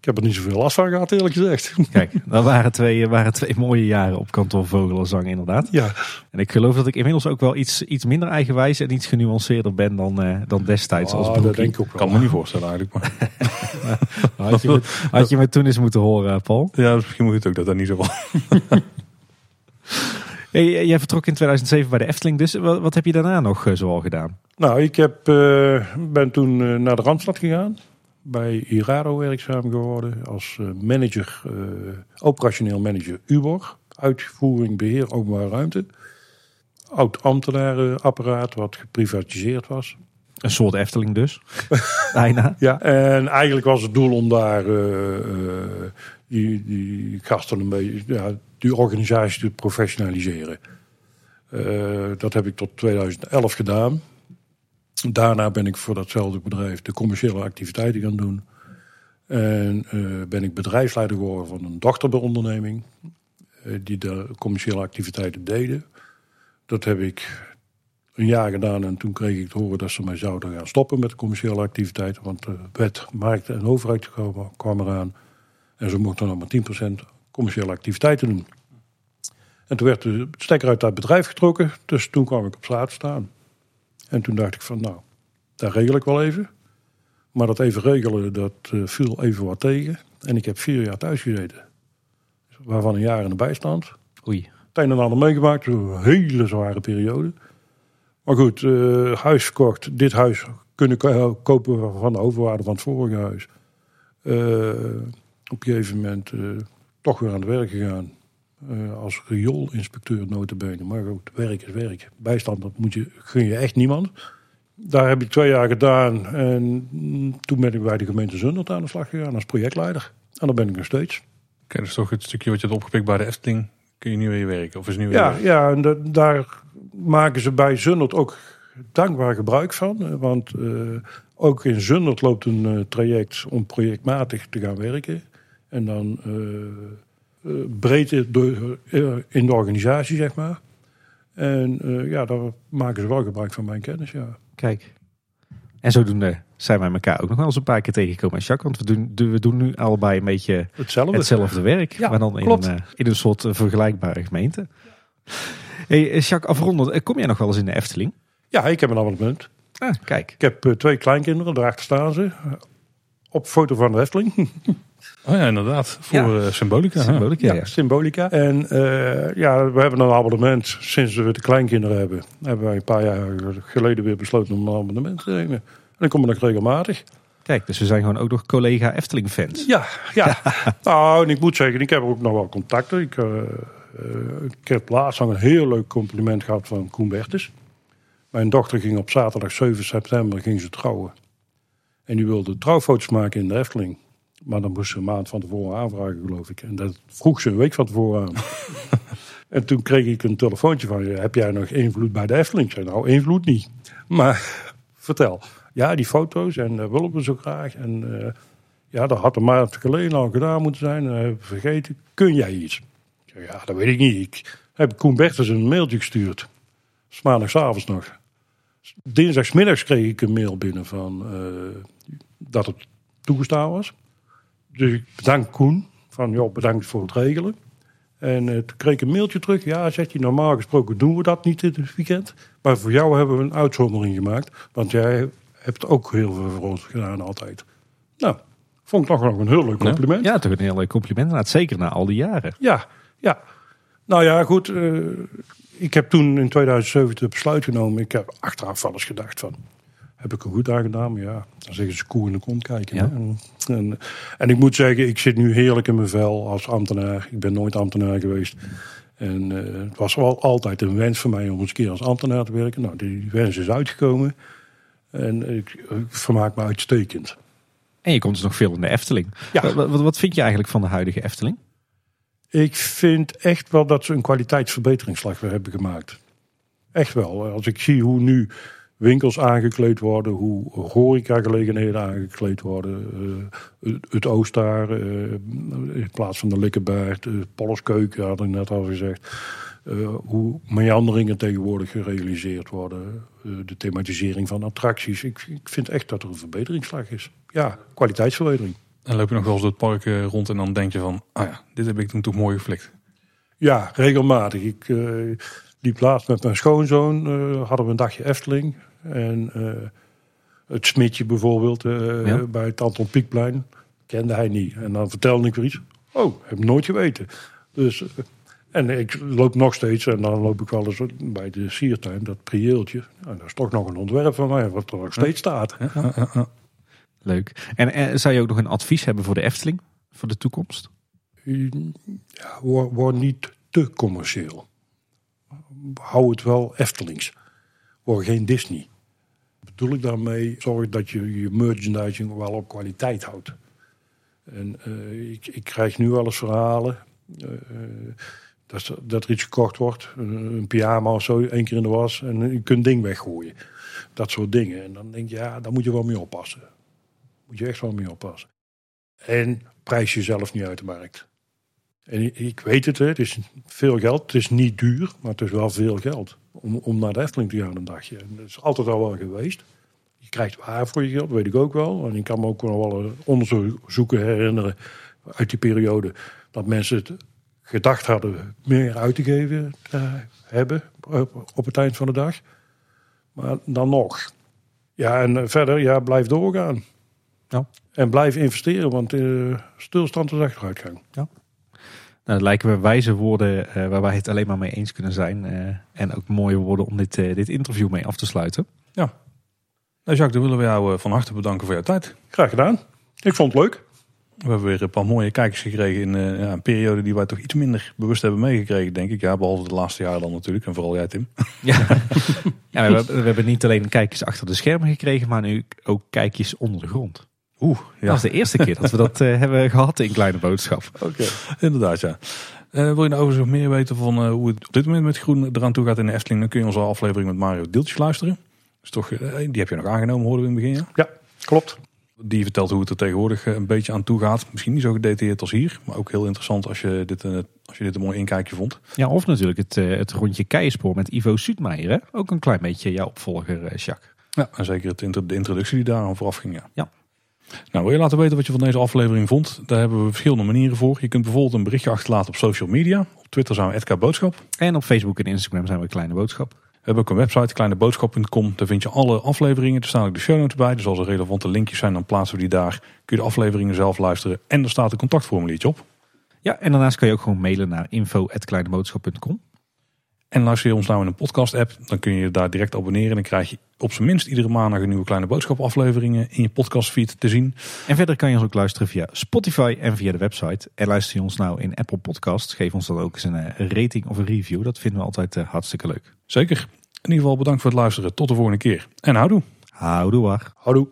Ik heb er niet zoveel last van gehad, eerlijk gezegd. Kijk, dat waren twee, waren twee mooie jaren op kantoor Vogelenzang inderdaad. ja, En ik geloof dat ik inmiddels ook wel iets, iets minder eigenwijs en iets genuanceerder ben dan, eh, dan destijds als Ah, broekie. dat denk ik ook Ik wel. kan me niet voorstellen eigenlijk. Maar, Had je, me, had je me toen eens moeten horen, Paul. ja, misschien moet je het ook dat dat niet zo was. Hey, jij vertrok in 2007 bij de Efteling, dus wat, heb je daarna nog eh, zoal gedaan? Nou, ik heb, eh, ben toen eh, naar de Randstad gegaan. Bij Irado werkzaam geworden als eh, manager, eh, operationeel manager UBOR. Uitvoering, beheer, openbare ruimte. Oud ambtenarenapparaat wat geprivatiseerd was. Een soort Efteling dus. Bijna. Ja, en eigenlijk was het doel om daar eh, die, die gasten een beetje, ja, die organisatie te professionaliseren. Dat heb ik tot 2011 gedaan. Daarna ben ik voor datzelfde bedrijf de commerciële activiteiten gaan doen. En eh, ben ik bedrijfsleider geworden van een dochteronderneming. eh, die de commerciële activiteiten deden. Dat heb ik een jaar gedaan en toen kreeg ik te horen dat ze mij zouden gaan stoppen met de commerciële activiteiten. Want de wet, markt en overheid kwam, eraan. En ze mochten dan maar 10% commerciële activiteiten doen. En toen werd de stekker uit dat bedrijf getrokken. Dus toen kwam ik op straat staan. En toen dacht ik van nou, daar regel ik wel even. Maar dat even regelen, dat eh, viel even wat tegen. En ik heb vier jaar thuis gezeten. Waarvan een jaar in de bijstand Oei. het een en ander meegemaakt. Een hele zware periode. Maar goed, eh, huis verkocht. Dit huis kunnen ko- kopen van de overwaarde van het vorige huis. Eh, op een gegeven moment eh, toch weer aan het werk gegaan. Eh, als rioolinspecteur notabene. Maar goed, werk is werk. Bijstand, dat moet je, gun je echt niemand. Daar heb ik twee jaar gedaan. En toen ben ik bij de gemeente Zundert aan de slag gegaan als projectleider. En daar ben ik nog steeds. Oké, dus toch het stukje wat je hebt opgepikt bij de Efteling. Kun je nu weer werken? Of is nu weer Ja, ja en da- daar maken ze bij Zundert ook dankbaar gebruik van. Eh, Want eh, ook in Zundert loopt een traject om projectmatig te gaan werken. En dan eh, eh, breed door, eh, in de organisatie, zeg maar. En eh, ja, daar maken ze wel gebruik van mijn kennis, ja. Kijk. En zodoende zijn wij elkaar ook nog wel eens een paar keer tegengekomen. Jacques, want we doen, we doen nu allebei een beetje Hetzelfde. hetzelfde werk. Ja, maar dan in een, in een soort vergelijkbare gemeente. Hey, Jacques, afrondend. Kom jij nog wel eens in de Efteling? Ja, ik heb een abonnement. Ah, kijk. Ik heb twee kleinkinderen, daarachter staan ze. Op foto van de Efteling. Oh ja, inderdaad. Voor Ja. eh, symbolica. Symbolica, ja. Ja, symbolica. En eh, ja, we hebben een abonnement. Sinds we de kleinkinderen hebben, hebben wij een paar jaar geleden weer besloten om een abonnement te nemen. En dan komen we nog regelmatig. Kijk, dus we zijn gewoon ook nog collega Efteling-fans. Ja, ja. nou, en ik moet zeggen, ik heb ook nog wel contacten. Ik, ik heb laatst nog een heel leuk compliment gehad van Koen Bertes. Mijn dochter ging op zaterdag 7 september ging ze trouwen. En die wilde trouwfoto's maken in de Efteling. Maar dan moest ze een maand van tevoren aanvragen, geloof ik. En dat vroeg ze een week van tevoren aan. en toen kreeg ik een telefoontje van. Heb jij nog invloed bij de Efteling? Ik zei, nou, invloed niet. Maar vertel. Ja, die foto's en dat willen we zo graag. En eh, ja, dat had een maand geleden al gedaan moeten zijn. Ik vergeten. Kun jij iets? Ik zei, ja, dat weet ik niet. Ik heb Koen Bertens een mailtje gestuurd. S maandagavond nog. Dinsdagsmiddags kreeg ik een mail binnen van eh, dat het toegestaan was. Dus ik bedank Koen. Van, joh, bedankt voor het regelen. En eh, toen kreeg ik een mailtje terug. Ja, zegt hij, normaal gesproken doen we dat niet dit weekend. Maar voor jou hebben we een uitzondering gemaakt. Want jij hebt ook heel veel voor ons gedaan altijd. Nou, vond ik toch nog een heel leuk compliment. Ja, toch een heel leuk compliment. Zeker na al die jaren. Ja, ja. Nou ja, goed. eh, ik heb toen in 2007 het besluit genomen. Ik heb achteraf wel eens gedacht van... Heb ik er goed aan gedaan? Maar ja, dan zeggen ze koe in de kont kijken. Ja. En, en, en ik moet zeggen, ik zit nu heerlijk in mijn vel als ambtenaar. Ik ben nooit ambtenaar geweest. En eh, het was wel altijd een wens voor mij om eens een keer als ambtenaar te werken. Nou, die wens is uitgekomen. En ik, ik vermaak me uitstekend. En je komt dus nog veel in de Efteling. Ja. Wat, wat, wat vind je eigenlijk van de huidige Efteling? Ik vind echt wel dat ze een kwaliteitsverbeteringsslag weer hebben gemaakt. Echt wel. Als ik zie hoe nu winkels aangekleed worden, hoe horecagelegenheden aangekleed worden. eh, het, het Oostaar, eh, in plaats van de Likkenberg, de Polleskeuken had ik net al gezegd. Eh, hoe meanderingen tegenwoordig gerealiseerd worden. eh, de thematisering van attracties. Ik, ik vind echt dat er een verbeteringsslag is. Ja, kwaliteitsverbetering. En loop je nog wel eens door het park eh, rond en dan denk je van, ah ja, dit heb ik toen toch mooi geflikt. Ja, regelmatig. Ik eh, liep laatst met mijn schoonzoon, eh, hadden we een dagje Efteling. En eh, het smitje bijvoorbeeld eh, Ja. bij het Anton Pieckplein kende hij niet. En dan vertelde ik weer iets. Oh, heb ik nooit geweten. Dus, eh, en ik loop nog steeds en dan loop ik wel eens bij de siertuin, dat prieeltje. Nou, dat is toch nog een ontwerp van mij, wat er nog steeds staat. Ja, ja. Leuk. En zou je ook nog een advies hebben voor de Efteling? Voor de toekomst? Ja, word, word niet te commercieel. Hou het wel Eftelings. Word geen Disney. Bedoel ik daarmee, zorg dat je je merchandising wel op kwaliteit houdt. En eh, ik, ik krijg nu wel eens verhalen eh, eh, dat, dat er iets gekocht wordt, een, een pyjama of zo, één keer in de was, en je kunt ding weggooien. Dat soort dingen. En dan denk je, ja, daar moet je wel mee oppassen. Moet je echt wel mee oppassen. En prijs jezelf niet uit de markt. En ik- weet het, het is veel geld. Het is niet duur, maar het is wel veel geld. Om, om naar de Efteling te gaan een dagje. En dat is altijd al wel geweest. Je krijgt waar voor je geld, weet ik ook wel. En ik kan me ook nog wel onderzoeken herinneren uit die periode. Dat mensen het gedacht hadden meer uit te geven te hebben op, het eind van de dag. Maar dan nog. Ja, en eh, verder, ja, blijf doorgaan. Ja. En blijf investeren, want eh, stilstand is achteruitgang. Nou, dat lijken me wijze woorden eh, waar wij het alleen maar mee eens kunnen zijn. eh, en ook mooie woorden om dit, eh, dit interview mee af te sluiten. Nou Jacques, dan willen we jou van harte bedanken voor jouw tijd. Graag gedaan. Ik vond het leuk. We hebben weer een paar mooie kijkers gekregen in eh, ja, een periode die wij toch iets minder bewust hebben meegekregen, denk ik. Ja, behalve de laatste jaren dan natuurlijk. En vooral jij, Tim. Ja, ja we, hebben- we hebben niet alleen kijkjes achter de schermen gekregen, maar nu ook kijkjes onder de grond. Oeh, ja, Dat is de eerste keer dat we dat eh, hebben gehad in Kleine Boodschap. Oké. inderdaad, ja. Eh, wil je nou overigens nog meer weten van eh, hoe het op dit moment met groen eraan toe gaat in de Efteling, dan kun je onze aflevering met Mario Deeltjes luisteren. Dus toch, die heb je nog aangenomen, hoorden we in het begin, ja? Ja, klopt. Die vertelt hoe het er tegenwoordig een beetje aan toe gaat. Misschien niet zo gedetailleerd als hier, maar ook heel interessant als je dit, als je dit een mooi inkijkje vond. Ja, of natuurlijk het, het rondje Keienspoor met Ivo Suutmeijer. Hè? Ook een klein beetje jouw opvolger, Jacques. Ja, en zeker het, intro- de introductie die daar aan vooraf ging, ja. Ja. Nou, wil je laten weten wat je van deze aflevering vond? Daar hebben we verschillende manieren voor. Je kunt bijvoorbeeld een berichtje achterlaten op social media. Op Twitter zijn we @k Boodschap. En op Facebook en Instagram zijn we Kleine Boodschap. We hebben ook een website, kleineboodschap.com. Daar vind je alle afleveringen. Er staan ook de show notes bij. Dus als er relevante linkjes zijn, dan plaatsen we die daar. Kun je de afleveringen zelf luisteren. En er staat een contactformuliertje op. Ja, en daarnaast kan je ook gewoon mailen naar info.kleineboodschap.com. En luister je ons nou in een podcast app, dan kun je je daar direct abonneren. Dan krijg je op zijn minst iedere maandag een nieuwe Kleine Boodschap afleveringen in je podcastfeed te zien. En verder kan je ons ook luisteren via Spotify en via de website. En luister je ons nou in Apple Podcasts, geef ons dan ook eens een eh, rating of een review. Dat vinden we altijd eh, hartstikke leuk. Zeker. In ieder geval bedankt voor het luisteren. Tot de volgende keer. En houdoe. Houdoe waar. Houdoe.